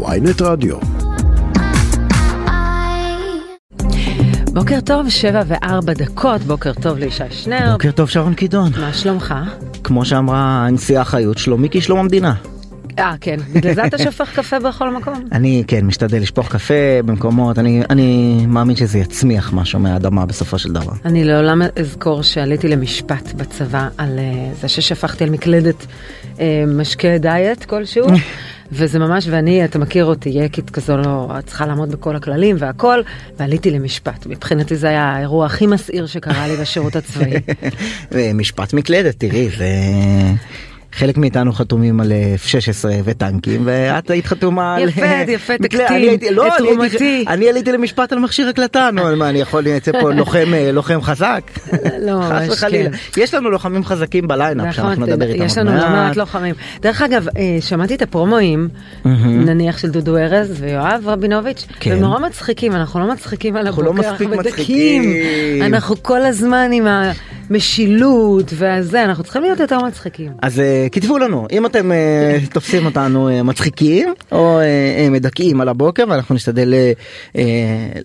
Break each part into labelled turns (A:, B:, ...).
A: ויינט רדיו.
B: בוקר טוב, שבע וארבע דקות, בוקר טוב לישי שנר.
C: בוקר טוב שרון קידון.
B: מה שלומך?
C: כמו שאמרה הנשיאה חיות, שלומי כשלום המדינה.
B: אה, כן, בגלל זה אתה שופך קפה בכל מקום?
C: אני כן משתדל לשפוך קפה במקומות, אני, אני מאמין שזה יצמיח משהו מהאדמה בסופו של דבר.
B: אני לעולם אזכור שעליתי למשפט בצבא על uh, זה ששפכתי על מקלדת uh, משקה דיאט כלשהו. וזה ממש, ואני, אתה מכיר אותי, יקית כזו לא, את צריכה לעמוד בכל הכללים והכל, ועליתי למשפט. מבחינתי זה היה האירוע הכי מסעיר שקרה לי בשירות הצבאי.
C: משפט מקלדת, תראי, זה... חלק מאיתנו חתומים על F-16 וטנקים ואת היית חתומה על...
B: יפה, יפה, תקטין
C: לא,
B: את תרומתי.
C: אני עליתי למשפט על מכשיר הקלטה, נו, מה, אני יכול לייצא פה לוחם חזק?
B: לא,
C: חס וחלילה. יש לנו לוחמים חזקים בליינאפ שאנחנו נדבר איתם.
B: יש לנו לא מעט לוחמים. דרך אגב, שמעתי את הפרומואים, נניח של דודו ארז ויואב רבינוביץ', הם נורא מצחיקים, אנחנו לא מצחיקים על הבוקר, אנחנו מדכים. אנחנו כל הזמן עם ה... משילות וזה אנחנו צריכים להיות יותר מצחיקים
C: אז כתבו לנו אם אתם תופסים אותנו מצחיקים או מדכאים על הבוקר ואנחנו נשתדל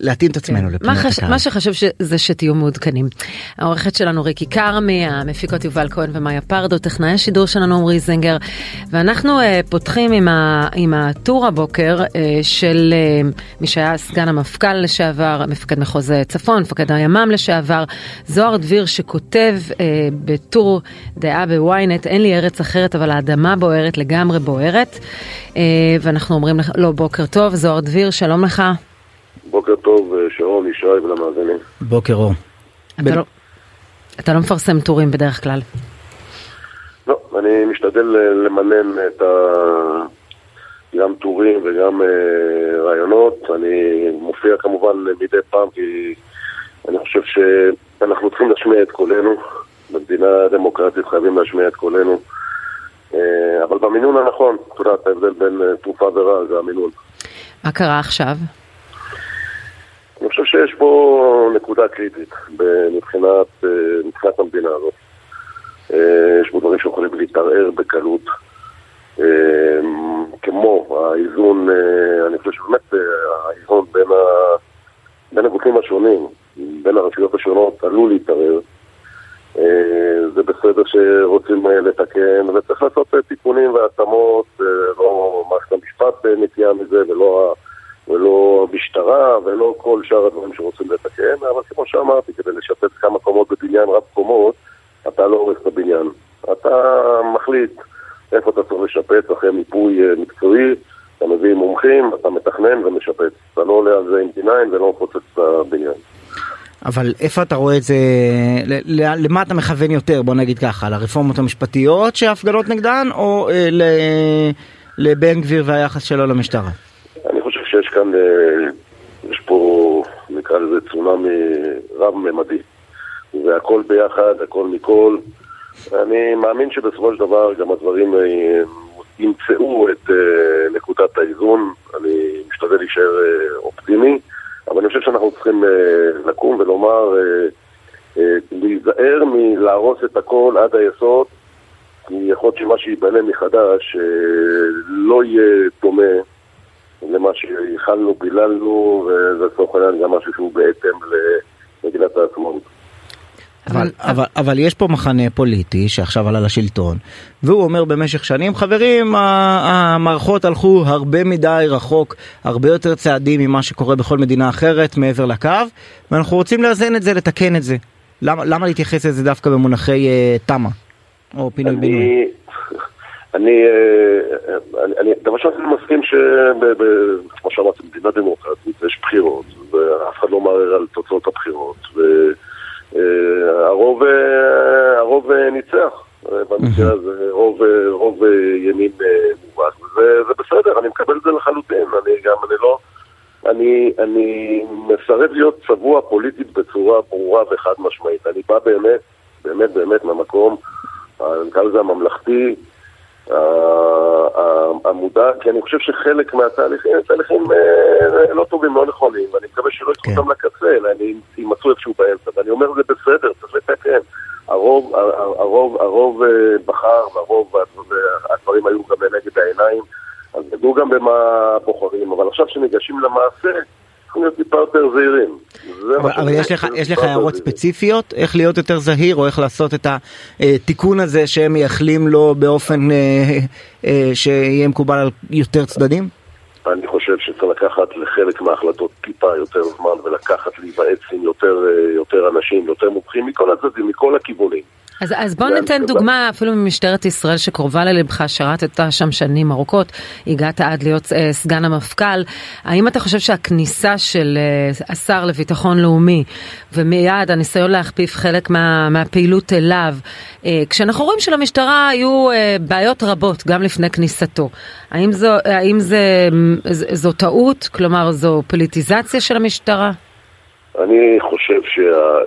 C: להתאים את עצמנו לפניית הקהל.
B: מה שחשוב זה שתהיו מעודכנים. העורכת שלנו ריקי כרמי המפיקות יובל כהן ומאיה פרדו טכנאי השידור שלנו עמרי זנגר ואנחנו פותחים עם, ה, עם הטור הבוקר של מי שהיה סגן המפכ"ל לשעבר מפקד מחוז צפון מפקד הימ"מ לשעבר זוהר דביר שכותב. כותב אה, בטור דעה בוויינט, אין לי ארץ אחרת אבל האדמה בוערת לגמרי בוערת. אה, ואנחנו אומרים לו לא, בוקר טוב, זוהר דביר, שלום לך.
D: בוקר טוב, שרון, ישי ולמאזינים.
C: בוקר אור.
B: אתה, ב... לא, אתה לא מפרסם טורים בדרך כלל.
D: לא, אני משתדל למנן את ה... גם טורים וגם אה, רעיונות. אני מופיע כמובן מדי פעם כי אני חושב ש... אנחנו צריכים להשמיע את קולנו, במדינה דמוקרטית חייבים להשמיע את קולנו, אבל במינון הנכון, את יודעת, ההבדל בין תרופה ורע זה המינון.
B: מה קרה עכשיו?
D: אני חושב שיש פה נקודה קריטית מבחינת, מבחינת המדינה הזאת. יש פה דברים שיכולים להתערער בקלות, כמו האיזון, אני חושב שבאמת האיזון בין, ה, בין הגופים השונים, בין הרשויות השונות עלול להתערער. זה בסדר שרוצים לתקן, וצריך לעשות תיקונים והתאמות, לא מערכת המשפט נטייה מזה, ולא, ולא המשטרה, ולא כל שאר הדברים שרוצים לתקן, אבל כמו שאמרתי, כדי לשפץ כמה קומות בבניין רב קומות, אתה לא הורס את הבניין. אתה מחליט איפה אתה צריך לשפץ אחרי מיפוי מקצועי, אתה מביא מומחים, אתה מתכנן ומשפץ. אתה לא עולה על זה עם D9 ולא מפוצץ את הבניין.
C: אבל איפה אתה רואה את זה, למה אתה מכוון יותר, בוא נגיד ככה, לרפורמות המשפטיות שההפגנות נגדן, או לבן גביר והיחס שלו למשטרה?
D: אני חושב שיש כאן, יש פה, נקרא לזה צונאמי רב-ממדי. והכל ביחד, הכל מכל. אני מאמין שבסופו של דבר גם הדברים ימצאו את נקודת האיזון. אני משתדל להישאר אופטימי. אבל אני חושב שאנחנו צריכים uh, לקום ולומר, uh, uh, להיזהר מלהרוס את הכל עד היסוד, כי יכול להיות שמה שייבנה מחדש לא יהיה דומה למה שייחלנו, פיללנו, וזה לצורך העניין גם משהו שהוא בהתאם למגילת העצמאות.
C: אבל, אבל, אבל יש פה מחנה פוליטי שעכשיו עלה לשלטון והוא אומר במשך שנים חברים המערכות הלכו הרבה מדי רחוק הרבה יותר צעדים ממה שקורה בכל מדינה אחרת מעבר לקו ואנחנו רוצים לאזן את זה לתקן את זה למה, למה להתייחס לזה דווקא במונחי uh, תמה או פינוי
D: אני,
C: בינוי?
D: אני, אני, אני דבר שאני מסכים שכמו שאמרתי במדינה דמוקרטית יש בחירות ואף אחד לא מערער על תוצאות הבחירות ו... הרוב, הרוב ניצח, במקרה הזה רוב, רוב ימין מובהק, וזה בסדר, אני מקבל את זה לחלוטין, אני גם, אני לא, אני, אני מסרב להיות צבוע פוליטית בצורה ברורה וחד משמעית, אני בא באמת, באמת באמת מהמקום, נקרא לזה הממלכתי, המודע, כי אני חושב שחלק מהתהליכים הם תהליכים לא טובים, לא נכונים, ואני מקווה שלא יקחו אותם לקצה, אלא יימצאו איפשהו באמצע, ואני אומר זה בסדר, צריך לתקן. הרוב, הרוב, הרוב בחר, והרוב, הדברים היו גם לנגד העיניים. אז ידעו גם במה בוחרים, אבל עכשיו שניגשים למעשה, צריכים להיות טיפה יותר זהירים.
C: אבל, אבל יש לך, יש לך הערות ספציפיות איך להיות יותר זהיר או איך לעשות את התיקון הזה שהם מייחלים לו באופן אה, אה, שיהיה מקובל על יותר צדדים?
D: אני חושב שצריך לקחת לחלק מההחלטות טיפה יותר זמן ולקחת להיוועץ עם יותר, אה, יותר אנשים, יותר מומחים מכל הצדדים, מכל הכיוונים.
B: אז, אז בוא ניתן דוגמה אפילו ממשטרת ישראל שקרובה ללבך, שירתת שם שנים ארוכות, הגעת עד להיות אה, סגן המפכ"ל. האם אתה חושב שהכניסה של אה, השר לביטחון לאומי ומיד הניסיון להכפיף חלק מה, מהפעילות אליו, אה, כשאנחנו רואים שלמשטרה היו אה, בעיות רבות גם לפני כניסתו, האם, זו, האם זה, זו, זו טעות? כלומר זו פוליטיזציה של המשטרה?
D: אני חושב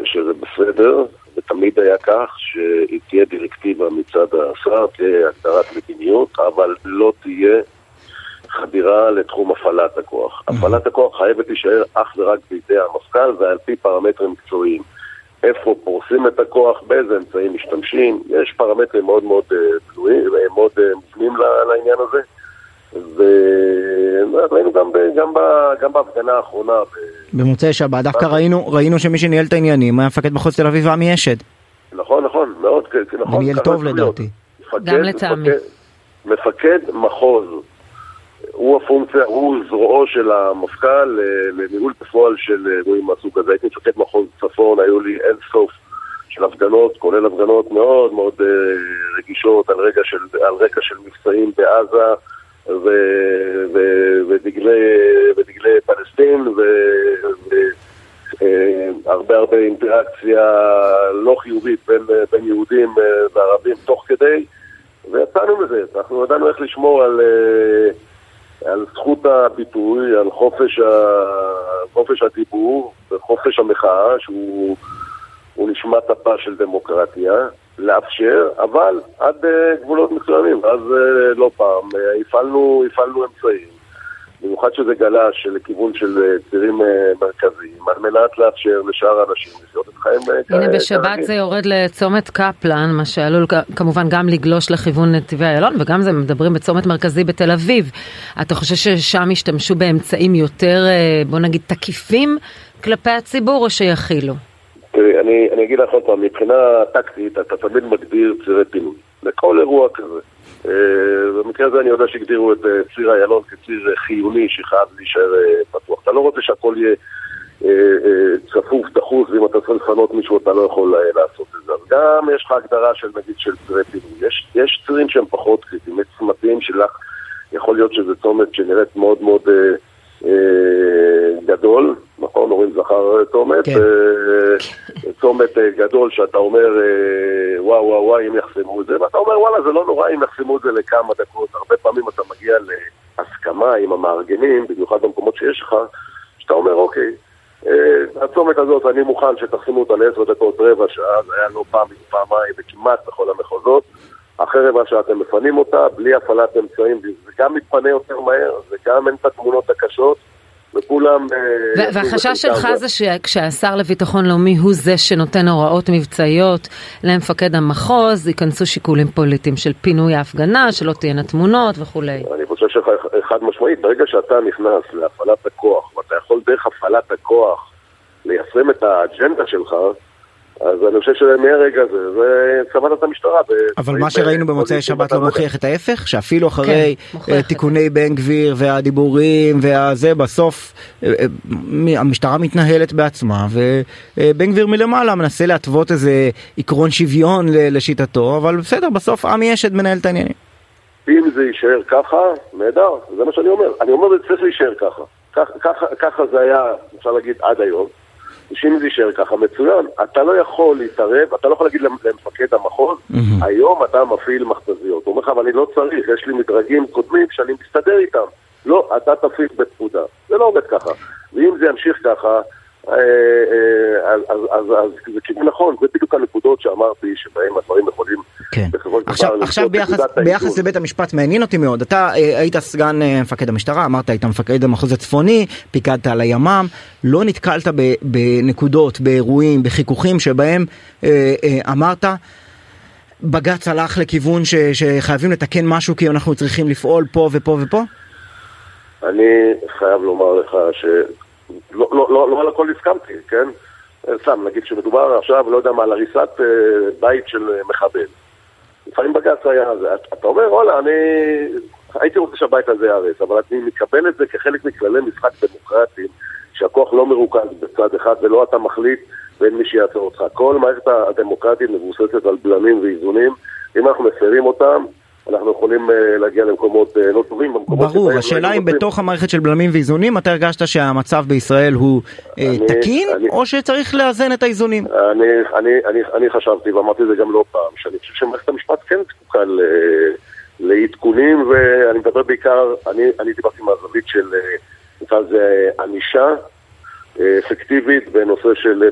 D: שזה בסדר. ותמיד היה כך שתהיה דירקטיבה מצד השר, תהיה הגדרת מדיניות, אבל לא תהיה חדירה לתחום הפעלת הכוח. הפעלת הכוח חייבת להישאר אך ורק בידי המפכ"ל ועל פי פרמטרים מקצועיים. איפה פורסים את הכוח, באיזה אמצעים משתמשים, יש פרמטרים מאוד מאוד תלויים, אה, מאוד אה, מובנים לעניין הזה. וראינו גם, גם, גם בהפגנה האחרונה.
C: במוצאי שבת דווקא ראינו, ראינו שמי שניהל את העניינים היה מפקד מחוז תל אביב עמי אשד.
D: נכון, נכון, מאוד, נכון.
C: וניהל טוב לדעתי.
B: גם לטעמי.
D: מפקד מחוז הוא הפונקציה, הוא זרועו של המפכ"ל לניהול בפועל של אירועים מהסוג הזה. הייתי מפקד מחוז צפון, היו לי אין סוף של הפגנות, כולל הפגנות מאוד מאוד רגישות על של, על רקע של מבצעים בעזה. ו, ו, ודגלי, ודגלי פלסטין והרבה הרבה אינטראקציה לא חיובית בין, בין יהודים וערבים תוך כדי ויצאנו מזה, אנחנו ידענו איך לשמור על, על זכות הביטוי, על חופש, ה, חופש הדיבור וחופש המחאה שהוא נשמת אפה של דמוקרטיה לאפשר, אבל עד uh, גבולות מסוימים, ואז uh, לא פעם uh, הפעלנו, הפעלנו אמצעים, במיוחד שזה גלש לכיוון של צירים מרכזיים, על מנת לאפשר לשאר האנשים לחיות את חיים
B: כרגיל. הנה בשבת זה יורד לצומת קפלן, מה שעלול כמובן גם לגלוש לכיוון נתיבי איילון, וגם זה מדברים בצומת מרכזי בתל אביב. אתה חושב ששם ישתמשו באמצעים יותר, בוא נגיד, תקיפים כלפי הציבור, או שיכילו?
D: תראי, אני, אני אגיד לך עוד פעם, מבחינה טקטית אתה תמיד מגדיר צירי פינוי, לכל אירוע כזה. Uh, במקרה הזה אני יודע שהגדירו את uh, ציר איילון כציר uh, חיוני שחייב להישאר פתוח. אתה לא רוצה שהכל יהיה צפוף, דחוס, ואם אתה צריך לפנות מישהו אתה לא יכול לעשות את זה. אז גם יש לך הגדרה של נגיד של צירי פינוי. יש, יש צירים שהם פחות קריטיים, יש צמתים שלך, יכול להיות שזה צומת שנראית מאוד מאוד... Uh, גדול, נכון, אורים זכר צומת, כן. צומת גדול שאתה אומר וואו וואו וואו אם יחסמו את זה, ואתה אומר וואלה זה לא נורא אם יחסמו את זה לכמה דקות, הרבה פעמים אתה מגיע להסכמה עם המארגנים, במיוחד במקומות שיש לך, שאתה אומר אוקיי, הצומת הזאת אני מוכן שתחסימו אותה לעשר דקות רבע שעה, זה היה לא פעם פעמיים וכמעט בכל המחוזות. אחרי רבע שעה אתם מפנים אותה, בלי הפעלת אמצעים, זה גם מתפנה יותר מהר, וגם אין את התמונות הקשות, וכולם...
B: אה, והחשש שלך זה שכשהשר לביטחון לאומי הוא זה שנותן הוראות מבצעיות למפקד המחוז, ייכנסו שיקולים פוליטיים של פינוי ההפגנה, שלא תהיינה תמונות וכולי.
D: אני חושב שחד משמעית, ברגע שאתה נכנס להפעלת הכוח, ואתה יכול דרך הפעלת הכוח ליישם את האג'נדה שלך, אז אני חושב שמהרגע הזה, זה צמדת את המשטרה.
C: אבל מה שראינו במוצאי שבת לא מוכיח את ההפך? שאפילו אחרי כן, אה, תיקוני בן גביר והדיבורים והזה, בסוף אה, אה, המשטרה מתנהלת בעצמה, ובן גביר מלמעלה מנסה להתוות איזה עקרון שוויון לשיטתו, אבל בסדר, בסוף עמי אשד מנהל את העניינים.
D: אם זה יישאר ככה, נהדר, זה מה שאני אומר. אני אומר, זה צריך להישאר ככה. ככה זה היה, אפשר להגיד, עד היום. שאם זה יישאר ככה, מצוין. אתה לא יכול להתערב, אתה לא יכול להגיד למפקד המחוז, mm-hmm. היום אתה מפעיל מכתזיות. הוא אומר לך, אבל אני לא צריך, יש לי מדרגים קודמים שאני מסתדר איתם. לא, אתה תפעיל בפקודה. זה לא עובד ככה. ואם זה ימשיך ככה, אז, אז, אז, זה כיוון נכון, זה בדיוק הנקודות שאמרתי שבהם הדברים יכולים
C: כן. עכשיו, עכשיו ביחס, ביחס לבית המשפט מעניין אותי מאוד, אתה אה, היית סגן מפקד המשטרה, אמרת היית מפקד המחוז הצפוני, פיקדת על הימ"מ, לא נתקלת בנקודות, באירועים, בחיכוכים שבהם אמרת בג"ץ הלך לכיוון ש, שחייבים לתקן משהו כי אנחנו צריכים לפעול פה ופה ופה?
D: אני חייב לומר לך שלא לא, לא, לא על הכל הסכמתי, כן? סתם, נגיד שמדובר עכשיו, לא יודע מה, על הריסת אה, בית של אה, מחבל. לפעמים בג"ץ היה, אתה אומר, וואלה, אני הייתי רוצה שהבית הזה ייהרס, אבל אני מקבל את זה כחלק מכללי משחק דמוקרטיים, שהכוח לא מרוכז בצד אחד ולא אתה מחליט ואין מי שיעצור אותך. כל מערכת הדמוקרטית מבוססת על בלמים ואיזונים, אם אנחנו מפרים אותם, אנחנו יכולים uh, להגיע למקומות uh, לא טובים.
C: ברור, השאלה אם בתוך המערכת של בלמים ואיזונים אתה הרגשת שהמצב בישראל הוא אני, תקין, אני, או שצריך לאזן את האיזונים?
D: אני, אני, אני, אני חשבתי, ואמרתי את זה גם לא פעם, שאני חושב שמערכת המשפט כן זקוקה לעדכונים, ואני מדבר בעיקר, אני, אני דיברתי מהזווית של, נקרא לזה, ענישה. אפקטיבית בנושא של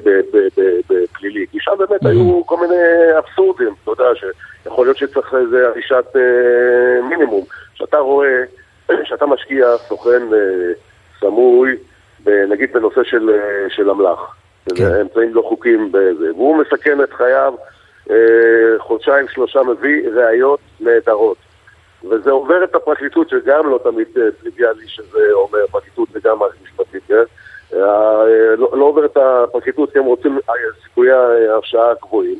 D: בפלילי. כי שם באמת היו כל מיני אבסורדים, אתה יודע, שיכול להיות שצריך איזה ענישת אה, מינימום. שאתה רואה, שאתה משקיע סוכן אה, סמוי, נגיד בנושא של, אה, של אמל"ח, כן. אמצעים לא חוקיים והוא מסכן את חייו חודשיים שלושה מביא ראיות נהדרות. וזה עובר את הפרקליטות, שגם לא תמיד טריוויאלי שזה אומר פרקליטות וגם מערכת משפטית, כן? אה, לא, לא עובר את הפרקליטות כי הם רוצים אה, סיכויי הרשעה גבוהים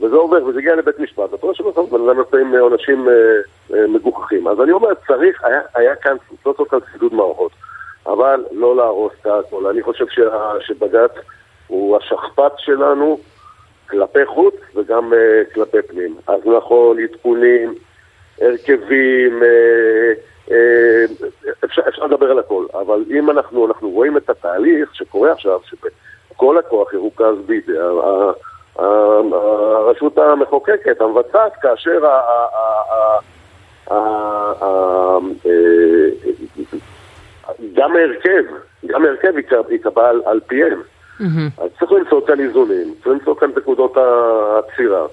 D: וזה עובר וזה הגיע לבית משפט, אתה רואה שבסוף בן אדם יוצא עם עונשים אה, מגוחכים. אז אני אומר, צריך, היה, היה כאן סוף סוף כאן חידוד מערכות, אבל לא להרוס את הכל. אני חושב שבג"ץ הוא השכפ"ץ שלנו כלפי חוץ וגם כלפי פנים. אז נכון, עדכונים, הרכבים, אה, אפשר, אפשר לדבר על הכל, אבל אם אנחנו, אנחנו רואים את התהליך שקורה עכשיו, שכל הכוח ירוכז בידי הרשות המחוקקת, המבצעת, כאשר אה, גם ההרכב, גם ההרכב ייקבע על פיהם. אז צריך למצוא כאן איזונים, צריך למצוא כאן את נקודות העצירה.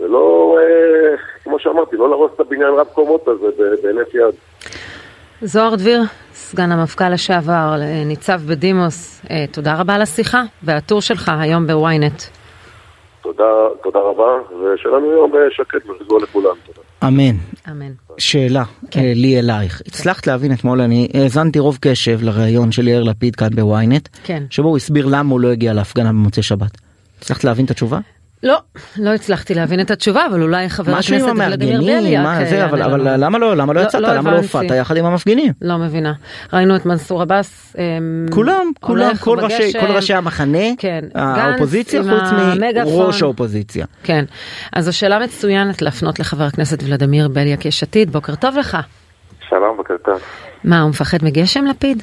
D: ולא, אה, כמו שאמרתי, לא להרוס את הבניין רב קומות הזה בהינף יד.
B: זוהר דביר, סגן המפכ"ל לשעבר, ניצב בדימוס, אה, תודה רבה על השיחה והטור שלך היום בוויינט.
D: תודה, תודה רבה, ושלנו יום אה, שקט ורגוע לכולם. תודה.
C: אמן.
B: אמן.
C: שאלה כן. לי אלייך. הצלחת להבין אתמול, אני האזנתי רוב קשב לראיון של יאיר לפיד כאן בוויינט,
B: כן.
C: שבו הוא הסביר למה הוא לא הגיע להפגנה במוצאי שבת. הצלחת להבין את התשובה?
B: לא, לא הצלחתי להבין את התשובה, אבל אולי חבר הכנסת ולדימיר בליאק.
C: מה זה, אבל, אבל. למה לא, למה לא, לא יצאת, לא למה לא הופעת יחד עם המפגינים?
B: לא מבינה. ראינו את מנסור עבאס.
C: אמ, כולם, כולם, כל ראשי, כל ראשי המחנה,
B: כן,
C: האופוזיציה חוץ מראש האופוזיציה.
B: כן, אז זו שאלה מצוינת להפנות לחבר הכנסת ולדימיר בליאק יש עתיד, בוקר טוב לך.
A: שלום, בוקר טוב.
B: מה, הוא מפחד מגשם לפיד?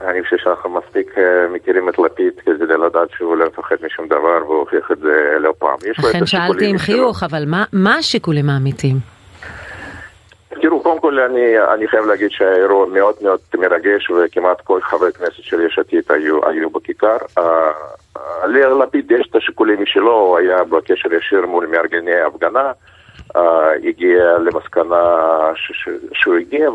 A: אני חושב שאנחנו מספיק אה, מכירים את לפיד כדי לדעת שהוא לא מפחד משום דבר והוא הוכיח את זה לא פעם.
B: לכן שאלתי עם חיוך, אבל מה, מה השיקולים האמיתיים?
A: תראו, קודם כל אני, אני חייב להגיד שהאירוע מאוד מאוד מרגש וכמעט כל חברי כנסת של יש עתיד היו, היו בכיכר. ללפיד יש את השיקולים משלו, הוא היה בקשר ישיר מול מארגני ההפגנה, הגיע למסקנה שהוא הגיע,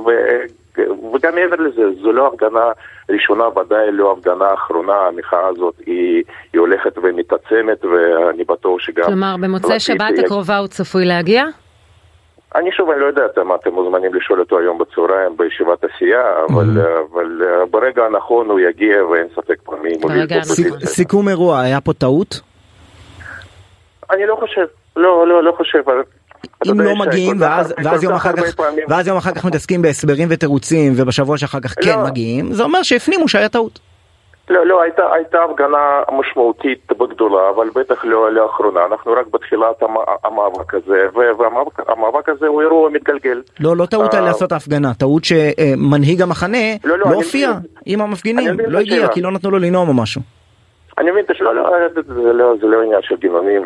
A: וגם מעבר לזה, זו לא הפגנה ראשונה, ודאי לא הפגנה אחרונה, המחאה הזאת היא, היא הולכת ומתעצמת, ואני בטוח שגם...
B: כלומר, במוצאי שבת הקרובה הוא צפוי להגיע?
A: אני שוב, אני לא יודע מה אתם מוזמנים לשאול אותו היום בצהריים בישיבת עשייה, אבל, mm-hmm. אבל uh, ברגע הנכון הוא יגיע ואין ספק פעמים.
C: סיכום אירוע, היה פה טעות?
A: אני לא חושב, לא, לא, לא חושב.
C: אם לא מגיעים ואז, ואז, יום אחר כך, ואז יום אחר כך מתעסקים בהסברים ותירוצים ובשבוע שאחר כך כן לא. מגיעים זה אומר שהפנימו שהיה טעות.
A: לא, לא, הייתה, הייתה הפגנה משמעותית בגדולה, אבל בטח לא לאחרונה. אנחנו רק בתחילת המאבק הזה, והמאבק הזה הוא אירוע מתגלגל.
C: לא, לא טעות על לעשות ההפגנה, טעות שמנהיג המחנה לא, לא, לא הופיע עם המפגינים, לא הגיע כי לא נתנו לו לנאום או משהו.
A: אני מבין, לא, לא, זה לא, זה לא עניין של גינונים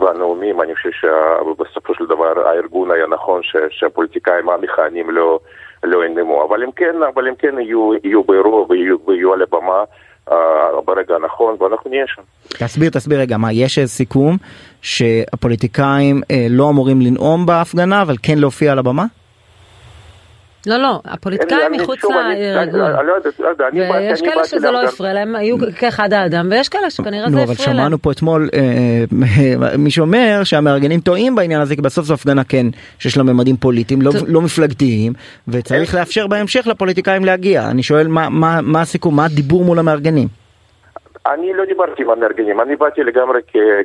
A: והנאומים, אני חושב שבסופו של דבר הארגון היה נכון שהפוליטיקאים המכהנים לא, לא ינאמו, אבל הם כן, אבל הם כן יהיו, יהיו באירוע ויהיו, ויהיו על הבמה uh, ברגע הנכון ואנחנו נהיה שם.
C: תסביר, תסביר רגע, מה, יש סיכום שהפוליטיקאים uh, לא אמורים לנאום בהפגנה אבל כן להופיע על הבמה?
B: לא, לא, הפוליטיקאים מחוץ לארגון. ויש כאלה שזה לא הפריע להם, היו כאחד האדם, ויש כאלה שכנראה זה הפריע להם.
C: אבל שמענו פה אתמול מי שאומר שהמארגנים טועים בעניין הזה, כי בסוף זו הפגנה כן שיש לה ממדים פוליטיים, לא מפלגתיים, וצריך לאפשר בהמשך לפוליטיקאים להגיע. אני שואל מה הסיכום, מה הדיבור מול המארגנים?
A: אני לא דיברתי עם המארגנים, אני באתי לגמרי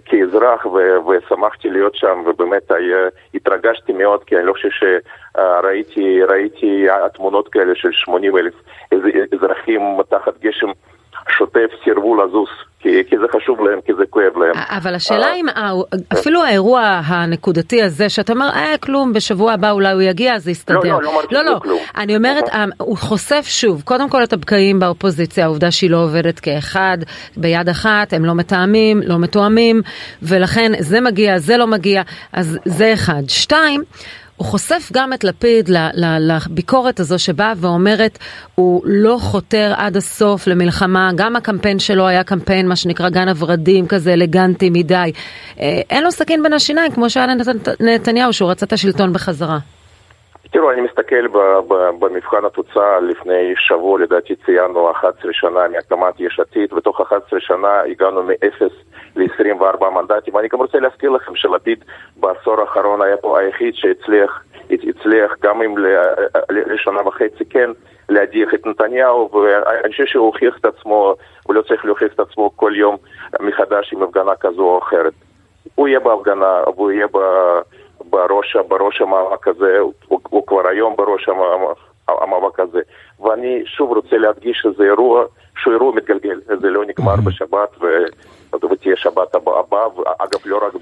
A: כאזרח ושמחתי להיות שם ובאמת התרגשתי מאוד כי אני לא חושב שראיתי ראיתי תמונות כאלה של 80 אלף אזרחים תחת גשם שוטף סירבו לזוז, כי, כי זה חשוב להם, כי זה כואב להם.
B: אבל השאלה אה, אם אפילו האירוע הנקודתי הזה, שאתה אומר, אה, כלום, בשבוע הבא אולי הוא יגיע, זה יסתדר.
A: לא, לא, לא אמרתי
B: לא,
A: לא, כלום.
B: אני אומרת, אה, הוא חושף שוב, קודם כל את הבקעים באופוזיציה, העובדה שהיא לא עובדת כאחד, ביד אחת, הם לא מתאמים, לא מתואמים, ולכן זה מגיע, זה לא מגיע, אז זה אחד. שתיים, הוא חושף גם את לפיד לביקורת הזו שבאה ואומרת הוא לא חותר עד הסוף למלחמה, גם הקמפיין שלו היה קמפיין מה שנקרא גן הורדים כזה אלגנטי מדי. אה, אין לו סכין בין השיניים כמו שהיה לנתניהו שהוא רצה את השלטון בחזרה.
A: תראו, אני מסתכל במבחן התוצאה, לפני שבוע לדעתי ציינו 11 שנה מהקמת יש עתיד, ותוך 11 שנה הגענו מ-0 ל-24 מנדטים. אני גם רוצה להזכיר לכם שלפיד בעשור האחרון היה פה היחיד שהצליח, הצליח גם אם לשנה וחצי כן להדיח את נתניהו, ואני חושב שהוא הוכיח את עצמו, הוא לא צריך להוכיח את עצמו כל יום מחדש עם הפגנה כזו או אחרת. הוא יהיה בהפגנה, והוא יהיה ב... בראש, בראש המאבק הזה, הוא, הוא כבר היום בראש המאבק הזה. ואני שוב רוצה להדגיש שזה אירוע שהוא אירוע מתגלגל, זה לא נגמר בשבת ותהיה שבת הבאה, אגב לא רק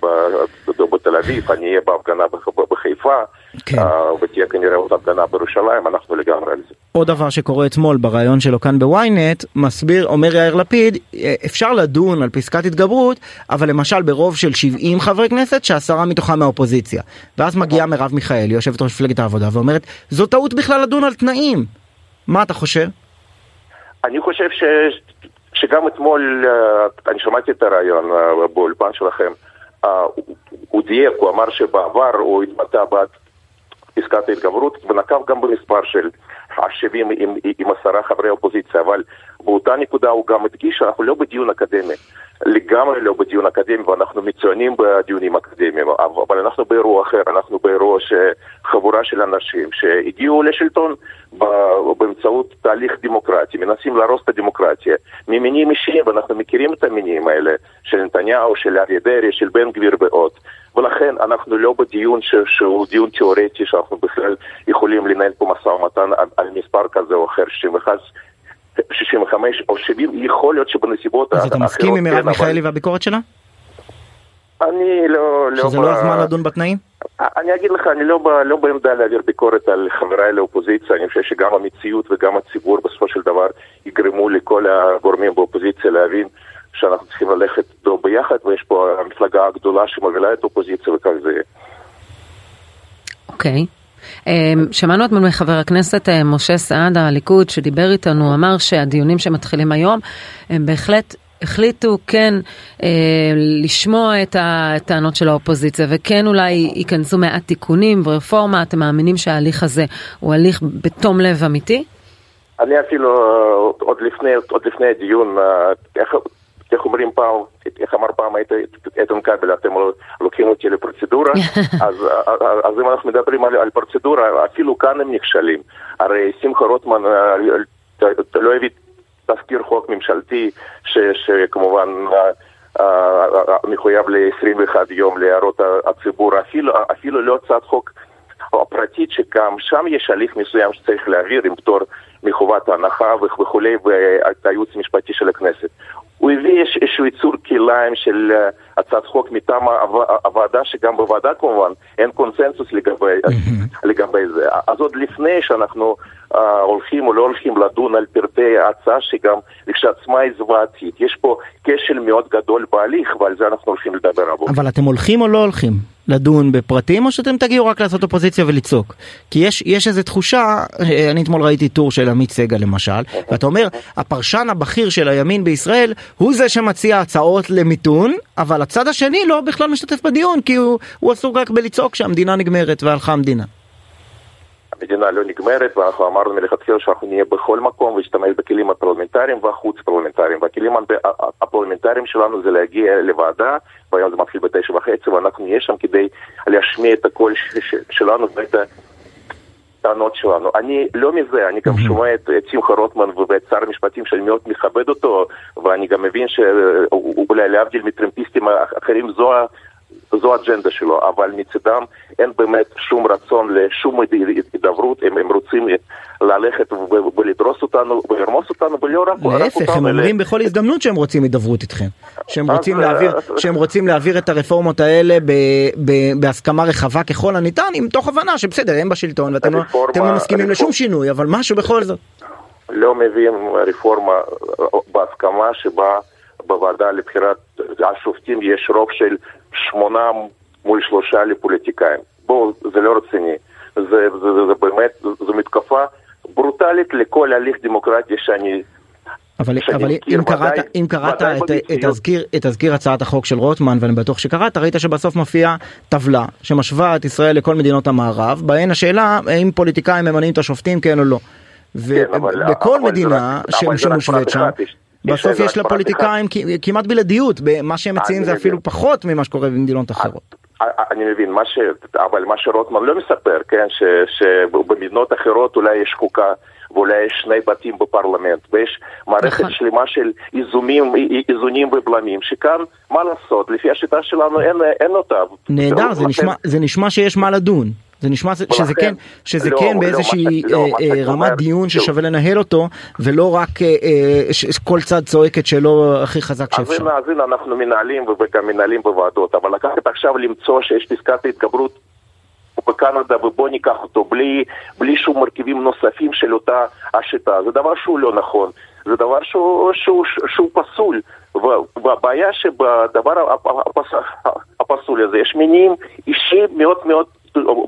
A: בתל אביב, אני אהיה בהפגנה בחיפה, כן. אה, ותהיה כנראה עוד הפגנה בירושלים, אנחנו לגמרי על זה.
C: עוד דבר שקורה אתמול בריאיון שלו כאן בוויינט, מסביר, אומר יאיר לפיד, אה, אפשר לדון על פסקת התגברות, אבל למשל ברוב של 70 חברי כנסת, שעשרה מתוכם מהאופוזיציה. ואז מגיעה מרב מיכאלי, יושבת ראש מפלגת העבודה, ואומרת, זו טעות בכלל לדון על תנאים. מה אתה חושב?
A: אני חושב ש... שגם אתמול, אה, אני שמעתי את הרעיון באולפן שלכם, הוא דייק, הוא אמר שבעבר הוא התבטא בעד פסקת ההתגברות ונקב גם במספר של ה-70 עם, עם עשרה חברי אופוזיציה, אבל באותה נקודה הוא גם הדגיש שאנחנו לא בדיון אקדמי, לגמרי לא בדיון אקדמי ואנחנו מצוינים בדיונים אקדמיים, אבל אנחנו באירוע אחר, אנחנו באירוע שחבורה של אנשים שהגיעו לשלטון באמצעות תהליך דמוקרטי, מנסים להרוס את הדמוקרטיה ממניעים אישיים, ואנחנו מכירים את המניעים האלה של נתניהו, של אריה דרעי, של בן גביר ועוד. ולכן אנחנו לא בדיון ש... שהוא דיון תיאורטי שאנחנו בכלל יכולים לנהל פה משא ומתן על, על מספר כזה או אחר, 61, 65 או 70, יכול להיות שבנסיבות
C: אחרות... אז אתה מסכים עם מרב כן, מיכאלי והביקורת שלה?
A: אני לא...
C: לא שזה לא, לא הזמן לדון בתנאים?
A: אני אגיד לך, אני לא, לא בעמדה להעביר ביקורת על חבריי לאופוזיציה, אני חושב שגם המציאות וגם הציבור בסופו של דבר יגרמו לכל הגורמים באופוזיציה להבין שאנחנו צריכים ללכת איתו ביחד, ויש פה המפלגה הגדולה שמובילה את האופוזיציה וכך זה יהיה.
B: אוקיי. שמענו אתמול מחבר הכנסת אה, משה סעדה, הליכוד, שדיבר איתנו, אמר שהדיונים שמתחילים היום הם בהחלט החליטו כן אה, לשמוע את הטענות של האופוזיציה וכן אולי ייכנסו מעט תיקונים ורפורמה, אתם מאמינים שההליך הזה הוא הליך בתום לב אמיתי?
A: אני אפילו עוד לפני, עוד לפני הדיון, אה, איך, אומרים פעם, איך אמר פעם איתן כבל, אתם לוקחים אותי לפרוצדורה, אז, אז אם אנחנו מדברים על, על פרוצדורה, אפילו כאן הם נכשלים. הרי שמחה רוטמן אה, לא הביא תזכיר חוק ממשלתי, ש, שכמובן מחויב ל-21 יום להערות הציבור, אפילו, אפילו לא הצעת חוק פרטית, שגם שם יש הליך מסוים שצריך להעביר עם פטור מחובת ההנחה וכולי, והייעוץ המשפטי של הכנסת. הוא הביא איזשהו יצור כליים של הצעת חוק מטעם הוועדה, שגם בוועדה כמובן אין קונסנזוס לגבי, לגבי זה. אז עוד לפני שאנחנו uh, הולכים או לא הולכים לדון על פרטי ההצעה, שגם לכשעצמה היא זוועתית. יש פה כשל מאוד גדול בהליך, ועל זה אנחנו הולכים לדבר עבור.
C: אבל אתם הולכים או לא הולכים? לדון בפרטים או שאתם תגיעו רק לעשות אופוזיציה ולצעוק? כי יש, יש איזו תחושה, אה, אני אתמול ראיתי טור של עמית סגל למשל, ואתה אומר, הפרשן הבכיר של הימין בישראל הוא זה שמציע הצעות למיתון, אבל הצד השני לא בכלל משתתף בדיון, כי הוא, הוא עסוק רק בלצעוק שהמדינה נגמרת והלכה המדינה.
A: המדינה לא נגמרת, ואנחנו אמרנו מלכתחילה שאנחנו נהיה בכל מקום ונשתמש בכלים הפרלמנטריים והחוץ פרלמנטריים. והכלים הפרלמנטריים שלנו זה להגיע לוועדה, והיום זה מתחיל בתשע וחצי, ואנחנו נהיה שם כדי להשמיע את הקול שלנו ואת הטענות שלנו. אני לא מזה, אני גם שומע את שמחה רוטמן ואת שר המשפטים שאני מאוד מכבד אותו, ואני גם מבין שאולי להבדיל מטרמפיסטים אחרים זו זו האג'נדה שלו, אבל מצידם אין באמת שום רצון לשום הידברות, הם, הם רוצים ללכת ולדרוס אותנו ולרמוס אותנו ולא רק אותנו.
C: להפך, הם אומרים בכל הזדמנות שהם רוצים הידברות איתכם. שהם רוצים, להעביר, שהם רוצים להעביר את הרפורמות האלה ב, ב, בהסכמה רחבה ככל הניתן, עם תוך הבנה שבסדר, הם בשלטון ואתם לא, לא מסכימים לשום שינוי, אבל משהו בכל זאת.
A: לא מביאים רפורמה בהסכמה שבה בוועדה לבחירת השופטים יש רוב של שמונה מול שלושה לפוליטיקאים. בואו, זה לא רציני. זה, זה, זה, זה באמת, זו מתקפה ברוטלית לכל הליך דמוקרטי שאני...
C: אבל, אבל אם קראת, אם קראת את, את, תזכיר, את תזכיר הצעת החוק של רוטמן ואני בטוח שקראת ראית שבסוף מופיעה טבלה שמשווה את ישראל לכל מדינות המערב בהן השאלה האם פוליטיקאים ממנים את השופטים כן או לא. ובכל כן, מדינה שמושווית שם בסוף יש לפוליטיקאים כמעט בלעדיות, מה שהם מציעים זה אפילו פחות ממה שקורה במדינות אחרות.
A: אני מבין, מה ש... אבל מה שרוטמן לא מספר, כן, ש... שבמדינות אחרות אולי יש חוקה ואולי יש שני בתים בפרלמנט, ויש מערכת נכון. שלמה של איזונים, איזונים ובלמים, שכאן, מה לעשות, לפי השיטה שלנו אין, אין אותה.
C: נהדר, זה, נשמע, זה נשמע שיש מה לדון. זה נשמע שזה כן, שזה לא, כן לא, באיזושהי לא, אה, אה, רמת דיון ששווה לנהל אותו, ולא רק אה, כל צד צועק את שלו הכי חזק שאפשר.
A: אז הנה אנחנו מנהלים וגם מנהלים בוועדות, אבל לקחת עכשיו למצוא שיש פסקת התגברות בקנדה ובוא ניקח אותו בלי, בלי שום מרכיבים נוספים של אותה השיטה, זה דבר שהוא לא נכון, זה דבר שהוא, שהוא, שהוא פסול. והבעיה שבדבר הפסול הזה יש מניעים אישיים מאוד מאוד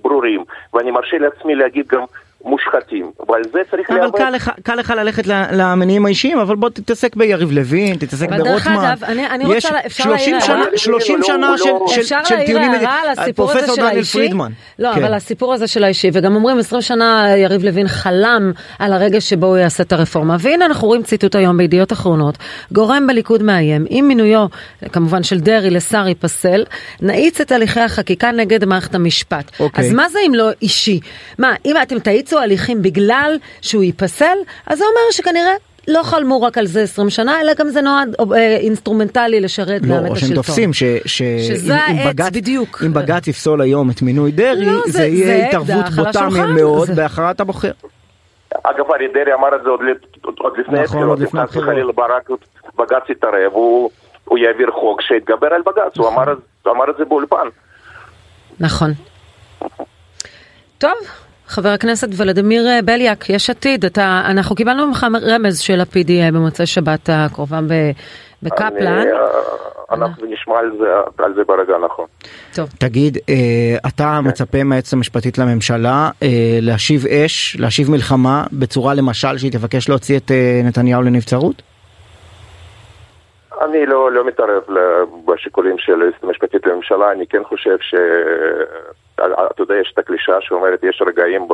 A: ברורים, ואני מרשה לעצמי להגיד גם מושחתים, ועל זה צריך
C: להיאבק. אבל קל לך, קל לך ללכת למניעים האישיים, אבל בוא תתעסק ביריב לוין, תתעסק ברוטמן. דרך
B: אגב, אני, אני רוצה, אפשר להעיר
C: שנה, 30 שנה של, של,
B: אפשר של טיעונים, אפשר להעיר הערה על הסיפור הזה של האישי, לא, כן. אבל הסיפור הזה של האישי, וגם אומרים 20 שנה יריב לוין חלם על הרגע שבו הוא יעשה את הרפורמה, והנה אנחנו רואים ציטוט היום בידיעות אחרונות, גורם בליכוד מאיים, עם מינויו, כמובן של דרעי לשר ייפסל, נאיץ את הליכי החקיקה נגד מערכת המשפט. אוקיי. אז מה זה אם לא אישי? מה, אם אתם תאיצו יאיצו הליכים בגלל שהוא ייפסל, אז זה אומר שכנראה לא חלמו רק על זה 20 שנה, אלא גם זה נועד אה, אינסטרומנטלי לשרת לא, גם את השלטון.
C: או שהם תופסים ש, ש,
B: שזה העץ בגץ, בדיוק.
C: אם בג"ץ יפסול היום את מינוי דרעי, לא, זה, זה יהיה זה התערבות בוטה מאוד זה... בהכרעת הבוחר.
A: אגב, אריה דרעי אמר את זה עוד, עוד לפני
C: נכון, עוד לפני הבחירות.
A: חלילה ברק, בג"ץ יתערב, הוא, הוא יעביר חוק שיתגבר על בג"ץ, נכון. הוא, אמר, הוא אמר את זה באולפן.
B: נכון. טוב, חבר הכנסת ולדימיר אה, בליאק, יש עתיד, אתה, אנחנו קיבלנו ממך רמז של לפיד יהיה במוצאי שבת הקרובה בקפלן.
A: אה, אנחנו נשמע על זה, על זה ברגע הנכון.
C: טוב. תגיד, אה, אתה כן. מצפה מהיועצת המשפטית לממשלה להשיב אש, להשיב מלחמה, בצורה למשל שהיא תבקש להוציא את נתניהו לנבצרות?
A: אני לא, לא מתערב בשיקולים של היועצת המשפטית לממשלה, אני כן חושב ש... אתה יודע, יש את הקלישה שאומרת, יש רגעים ב,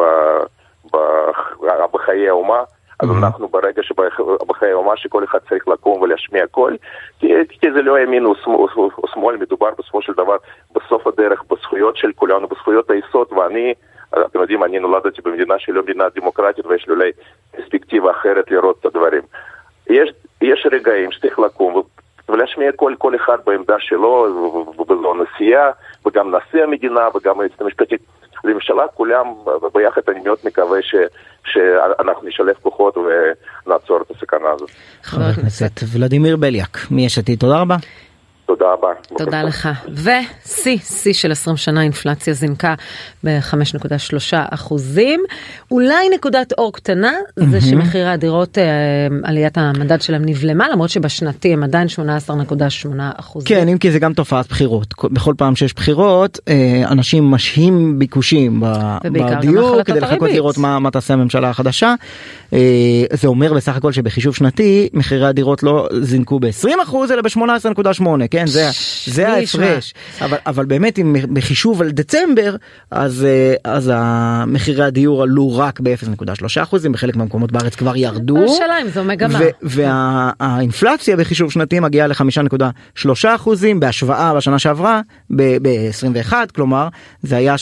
A: ב, בחיי האומה, אז mm-hmm. אנחנו ברגע שבחיי האומה שכל אחד צריך לקום ולהשמיע קול, כי, כי זה לא ימין או שמאל, מדובר בסופו של דבר בסוף הדרך בזכויות של כולנו, בזכויות היסוד, ואני, אתם יודעים, אני נולדתי במדינה שהיא לא מדינה דמוקרטית ויש לי אולי פרספקטיבה אחרת לראות את הדברים. יש, יש רגעים שצריך לקום ולהשמיע קול כל אחד בעמדה שלו, וזו הנשיאה, וגם נשיא המדינה, וגם היועצת המשפטית לממשלה, כולם ביחד, אני מאוד מקווה ש, שאנחנו נשלב כוחות ונעצור את הסכנה הזאת.
C: חבר הכנסת ולדימיר בליאק, מיש עתיד, תודה רבה.
A: תודה רבה.
B: תודה לך. ושיא, שיא של 20 שנה, אינפלציה זינקה ב-5.3 אחוזים. אולי נקודת אור קטנה זה שמחירי הדירות, אה, עליית המדד שלהם נבלמה, למרות שבשנתי הם עדיין 18.8 אחוזים.
C: כן, אם כי זה גם תופעת בחירות. בכל פעם שיש בחירות, אה, אנשים משהים ביקושים בדיור, כדי לחכות לראות מה, מה תעשה הממשלה החדשה. אה, זה אומר בסך הכל שבחישוב שנתי, מחירי הדירות לא זינקו ב-20 אחוז, אלא ב-18.8. כן, זה, זה ההפרש. אבל, אבל באמת, אם בחישוב על דצמבר, אז, אז מחירי הדיור עלו רק ב-0.3 אחוזים, בחלק מהמקומות בארץ כבר ירדו.
B: השאלה אם זו מגמה.
C: והאינפלציה בחישוב שנתי מגיעה ל-5.3 אחוזים, בהשוואה בשנה שעברה, ב-21, כלומר, זה היה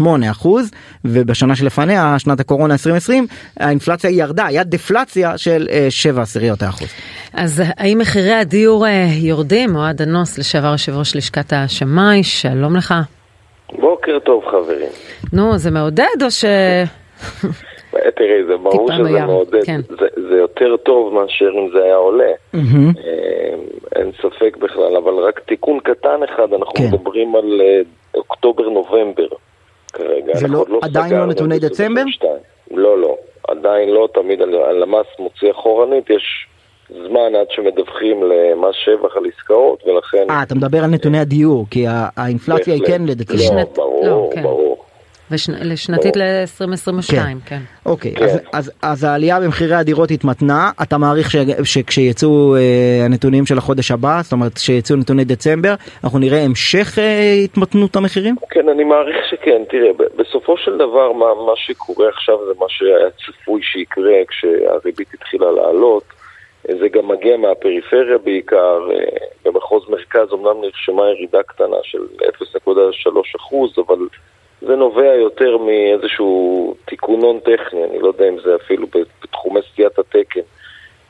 C: 2.8 אחוז, ובשנה שלפניה, שנת הקורונה 2020, האינפלציה ירדה, היה דפלציה של 7 עשיריות האחוז.
B: אז האם מחירי הדיור אה, יורדים? אוהד אנוס, לשעבר יושב ראש לשכת השמאי, שלום לך.
E: בוקר טוב חברים.
B: נו, זה מעודד או ש...
E: תראי, זה ברור שזה מים. מעודד, כן. זה, זה יותר טוב מאשר אם זה היה עולה, mm-hmm. אין ספק בכלל, אבל רק תיקון קטן אחד, אנחנו כן. מדברים על אה, אוקטובר-נובמבר כרגע.
C: זה לא, לא עדיין לא נתוני דצמבר?
E: לא, לא, עדיין לא, תמיד הלמ"ס מוציא אחורנית, יש זמן עד שמדווחים למס שבח על עסקאות, ולכן...
C: אה, אתה מדבר על נתוני הדיור, כי האינפלציה היא כן לדצמבר.
E: לא, ברור, לא, כן. ברור.
B: לשנתית ל-2022, כן.
C: כן. אוקיי, כן. אז, אז, אז העלייה במחירי הדירות התמתנה, אתה מעריך ש, שכשיצאו אה, הנתונים של החודש הבא, זאת אומרת כשיצאו נתוני דצמבר, אנחנו נראה המשך אה, התמתנות המחירים?
E: כן, אני מעריך שכן. תראה, בסופו של דבר מה, מה שקורה עכשיו זה מה שהיה צפוי שיקרה כשהריבית התחילה לעלות. זה גם מגיע מהפריפריה בעיקר, אה, במחוז מרכז אמנם נרשמה ירידה קטנה של 0.3%, אבל זה נובע יותר מאיזשהו תיקונון טכני, אני לא יודע אם זה אפילו בתחומי סטיית התקן,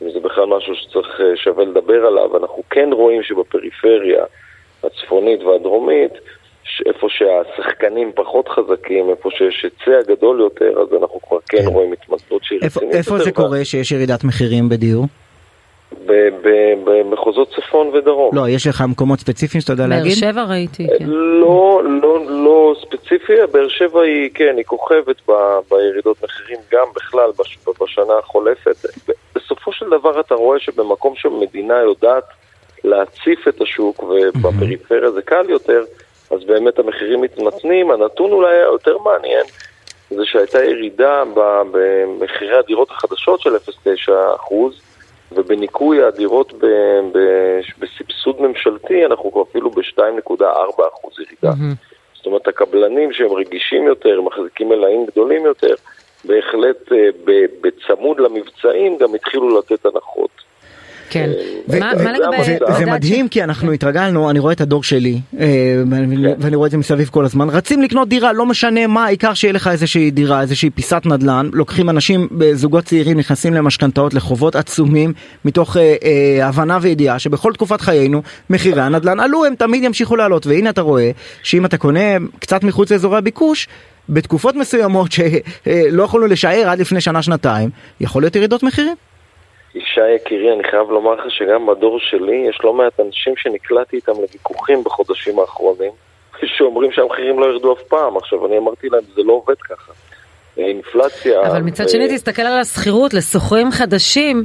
E: אם זה בכלל משהו שצריך אה, שווה לדבר עליו. אנחנו כן רואים שבפריפריה הצפונית והדרומית, איפה שהשחקנים פחות חזקים, איפה שיש היצע גדול יותר, אז אנחנו כבר כן, כן. רואים התמקדות שהיא
C: רצינית. איפה זה קורה שיש ירידת מחירים בדיור?
E: במחוזות צפון ודרום.
C: לא, יש לך מקומות ספציפיים שאתה יודע להגיד?
B: באר שבע ראיתי, כן.
E: לא, לא, לא ספציפי, באר שבע היא, כן, היא כוכבת ב, בירידות מחירים גם בכלל בש, בשנה החולפת. בסופו של דבר אתה רואה שבמקום שמדינה יודעת להציף את השוק ובפריפריה זה קל יותר, אז באמת המחירים מתמתנים. הנתון אולי היותר מעניין זה שהייתה ירידה במחירי הדירות החדשות של 0.9 אחוז. ובניקוי הדירות ב, ב, בסבסוד ממשלתי אנחנו כבר אפילו ב-2.4% ירידה. Mm-hmm. זאת אומרת, הקבלנים שהם רגישים יותר, מחזיקים מלאים גדולים יותר, בהחלט אה, בצמוד למבצעים גם התחילו לתת הנחות.
B: כן. אה, מה לגבי...
C: זה מדהים כי אנחנו התרגלנו, אני רואה את הדור שלי, אה, כן. ואני רואה את זה מסביב כל הזמן, רצים לקנות דירה, לא משנה מה, העיקר שיהיה לך איזושהי דירה, איזושהי פיסת נדל"ן, לוקחים אנשים, זוגות צעירים נכנסים למשכנתאות, לחובות עצומים, מתוך אה, הבנה וידיעה שבכל תקופת חיינו מחירי הנדל"ן עלו, הם תמיד ימשיכו לעלות, והנה אתה רואה שאם אתה קונה קצת מחוץ לאזורי הביקוש, בתקופות מסוימות שלא יכולנו לשער עד לפני שנה-שנתיים, יכול להיות ירידות מחירים.
E: ישי יקירי, אני חייב לומר לך שגם בדור שלי יש לא מעט אנשים שנקלעתי איתם לוויכוחים בחודשים האחרונים, שאומרים שהמחירים לא ירדו אף פעם. עכשיו, אני אמרתי להם, זה לא עובד ככה. אינפלציה...
B: אבל מצד ו... שני, תסתכל על השכירות לשוכרים חדשים.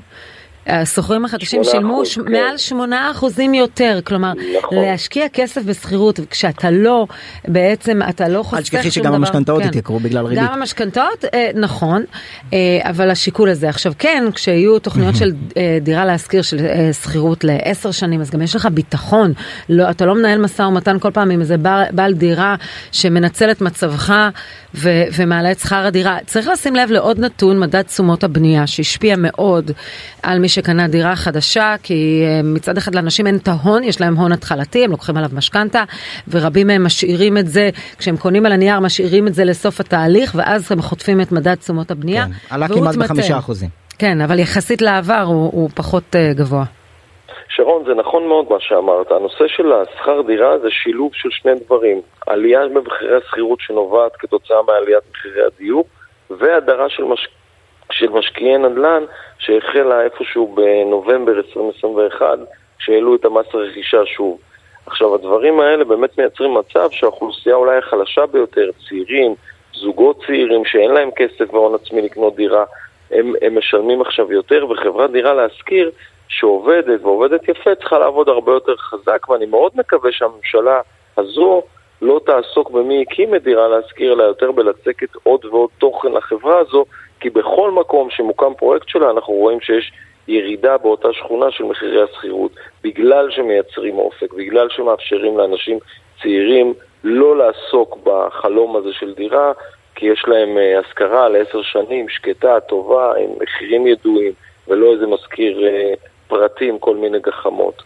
B: השוכרים החדשים שילמו. כן. מעל 8 אחוזים יותר, כלומר, נכון. להשקיע כסף בשכירות, כשאתה לא, בעצם אתה לא חוסך
C: שום דבר. אל תשכחי שגם המשכנתאות כן. התייקרו בגלל ריבית.
B: גם המשכנתאות, אה, נכון, אה, אבל השיקול הזה. עכשיו כן, כשיהיו תוכניות של אה, דירה להשכיר של שכירות לעשר שנים, אז גם יש לך ביטחון, לא, אתה לא מנהל משא ומתן כל פעם עם איזה בעל, בעל דירה שמנצל את מצבך ו, ומעלה את שכר הדירה. צריך לשים לב לעוד נתון, מדד תשומות הבנייה, שהשפיע מאוד על מי שקנה דירה חדשה, כי אה, מצד אחד לאנשים אין את ההון, יש להם הון התחלתי, הם לוקחים עליו משכנתה, ורבים מהם משאירים את זה, כשהם קונים על הנייר, משאירים את זה לסוף התהליך, ואז הם חוטפים את מדד תשומות הבנייה. כן,
C: עלה כמעט בחמישה אחוזים.
B: כן, אבל יחסית לעבר הוא, הוא פחות uh, גבוה.
E: שרון, זה נכון מאוד מה שאמרת. הנושא של השכר דירה זה שילוב של שני דברים. עלייה במחירי השכירות שנובעת כתוצאה מעליית מחירי הדיור, והדרה של, מש... של משקיעי נדל"ן שהחלה איפשהו בנובמבר 2021, כשהעלו את המס הרכישה שוב. עכשיו, הדברים האלה באמת מייצרים מצב שהאוכלוסייה אולי החלשה ביותר, צעירים, זוגות צעירים שאין להם כסף והון עצמי לקנות דירה, הם, הם משלמים עכשיו יותר, וחברת דירה להשכיר שעובדת ועובדת יפה צריכה לעבוד הרבה יותר חזק, ואני מאוד מקווה שהממשלה הזו לא תעסוק במי הקים את דירה להשכיר, אלא יותר בלצקת עוד ועוד תוכן לחברה הזו, כי בכל מקום שמוקם פרויקט שלה אנחנו רואים שיש ירידה באותה שכונה של מחירי השכירות, בגלל שמייצרים אופק, בגלל שמאפשרים לאנשים צעירים לא לעסוק בחלום הזה של דירה, כי יש להם אה, השכרה לעשר שנים, שקטה, טובה, עם מחירים ידועים, ולא איזה מזכיר אה, פרטים, כל מיני גחמות.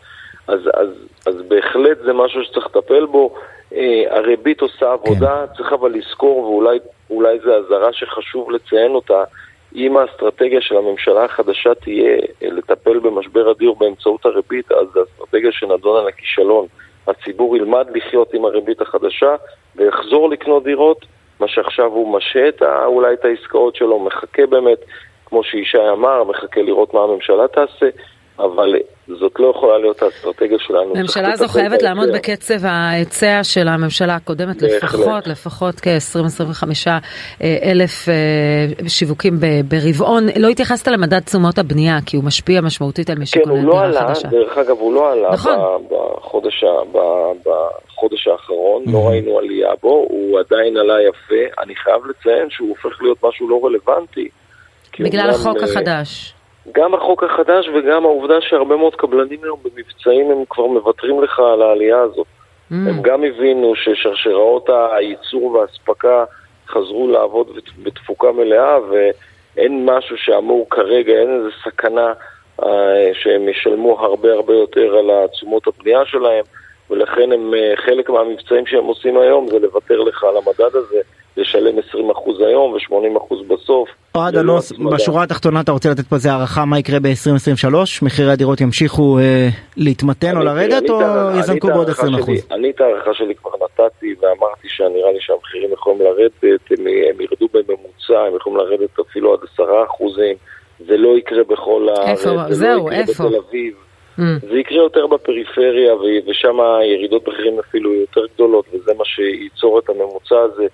E: אז, אז, אז בהחלט זה משהו שצריך לטפל בו. אה, הריבית עושה עבודה, כן. צריך אבל לזכור, ואולי זו אזהרה שחשוב לציין אותה, אם האסטרטגיה של הממשלה החדשה תהיה לטפל במשבר הדיור באמצעות הריבית, אז זו אסטרטגיה שנדונה לכישלון. הציבור ילמד לחיות עם הריבית החדשה ויחזור לקנות דירות, מה שעכשיו הוא משהה אולי את העסקאות שלו, מחכה באמת, כמו שישי אמר, מחכה לראות מה הממשלה תעשה, אבל זאת לא יכולה להיות האסטרטגיה שלנו.
B: הממשלה הזו חייבת לעמוד בקצב ההיצע של הממשלה הקודמת, לפחות, לפחות כ-20-25 אלף אה, שיווקים ברבעון. לא התייחסת למדד תשומות הבנייה, כי הוא משפיע משמעותית על משק
E: כן, הוא לא עלה, דרך אגב, הוא לא עלה נכון. בחודש, בחודש האחרון, לא ראינו עלייה בו, הוא עדיין עלה יפה. אני חייב לציין שהוא הופך להיות משהו לא רלוונטי.
B: בגלל החוק אה, החדש.
E: גם החוק החדש וגם העובדה שהרבה מאוד קבלנים היום במבצעים הם כבר מוותרים לך על העלייה הזאת. Mm. הם גם הבינו ששרשראות הייצור והאספקה חזרו לעבוד בתפוקה מלאה ואין משהו שאמור כרגע, אין איזה סכנה אה, שהם ישלמו הרבה הרבה יותר על תשומות הבנייה שלהם ולכן הם, אה, חלק מהמבצעים שהם עושים היום זה לוותר לך על המדד הזה לשלם 20% היום ו-80% בסוף.
C: אוהד אנוס, בשורה התחתונה אתה רוצה לתת פה איזה הערכה מה יקרה ב-2023? מחירי הדירות ימשיכו אה, להתמתן או לרדת או יזנקו בעוד 20%?
E: אני את ההערכה שלי כבר נתתי ואמרתי שנראה לי שהמחירים יכולים לרדת, הם, הם ירדו בממוצע, הם יכולים לרדת אפילו עד 10%. זה לא יקרה בכל הארץ,
B: זה לא זהו,
E: לא יקרה איפה? בתל אביב. Mm. זה יקרה יותר בפריפריה ושם הירידות מחירים אפילו יותר גדולות וזה מה שייצור את הממוצע הזה.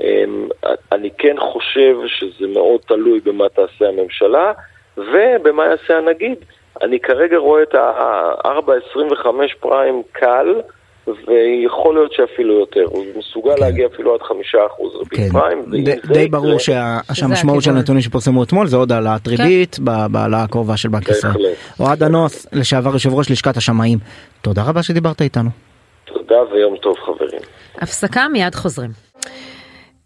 E: אמ, אני כן חושב שזה מאוד תלוי במה תעשה הממשלה ובמה יעשה הנגיד. אני כרגע רואה את ה-4.25 פריים קל, ויכול להיות שאפילו יותר, הוא מסוגל כן. להגיע אפילו עד חמישה אחוז ריבית כן. פריים.
C: ד, די ברור שה, שהמשמעות של הנתונים שפורסמו אתמול זה עוד העלאת כן. ריבית כן. בהעלאה הקרובה של בנק ישראל. אוהד אנוס, לשעבר יושב ראש לשכת השמאים, תודה רבה שדיברת איתנו.
E: תודה ויום טוב חברים.
B: הפסקה מיד חוזרים.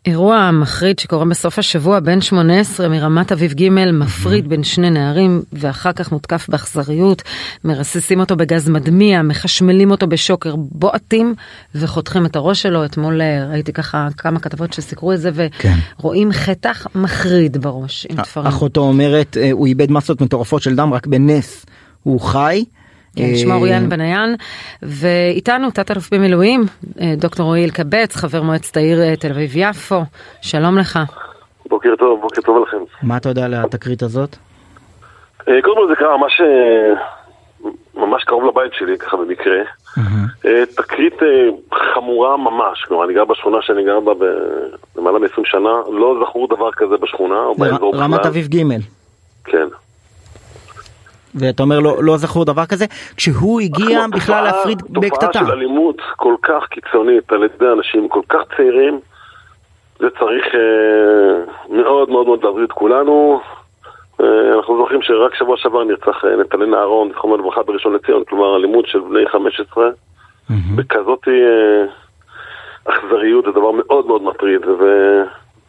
B: אירוע מחריד שקורה בסוף השבוע, בן 18 מרמת אביב ג' מפריד בין שני נערים ואחר כך מותקף באכזריות, מרססים אותו בגז מדמיע, מחשמלים אותו בשוקר, בועטים וחותכים את הראש שלו. אתמול אה, ראיתי ככה כמה כתבות שסיקרו את זה כן. ורואים כן. חתך מחריד בראש עם תפרים.
C: אחותו אומרת אה, הוא איבד מסות מטורפות של דם רק בנס הוא חי.
B: כן, שמו אוריאן בניין, ואיתנו תת-אלוף במילואים, אה, דוקטור רועי אלקבץ, חבר מועצת העיר אה, תל אביב-יפו, שלום לך.
D: בוקר טוב, בוקר טוב לכם.
C: מה אתה יודע על התקרית הזאת?
D: אה, קודם כל זה קרה ממש, ממש קרוב לבית שלי, ככה במקרה. תקרית חמורה ממש, כלומר אני גר בשכונה שאני גר בה למעלה מ-20 שנה, לא זכור דבר כזה בשכונה או באזור
C: בכלל. רמת אביב ג'.
D: כן.
C: ואתה אומר לא, לא זכור דבר כזה, כשהוא הגיע בכלל להפריד בקטטה.
D: תופעה של אלימות כל כך קיצונית על ידי אנשים כל כך צעירים, זה צריך אה, מאוד מאוד מאוד להביא את כולנו. אה, אנחנו זוכרים שרק שבוע שעבר נרצח אה, נתנאל אהרון, זכרונו לברכה בראשון לציון, כלומר אלימות של בני 15, mm-hmm. בכזאת אה, אכזריות, זה דבר מאוד מאוד מטריד. ו...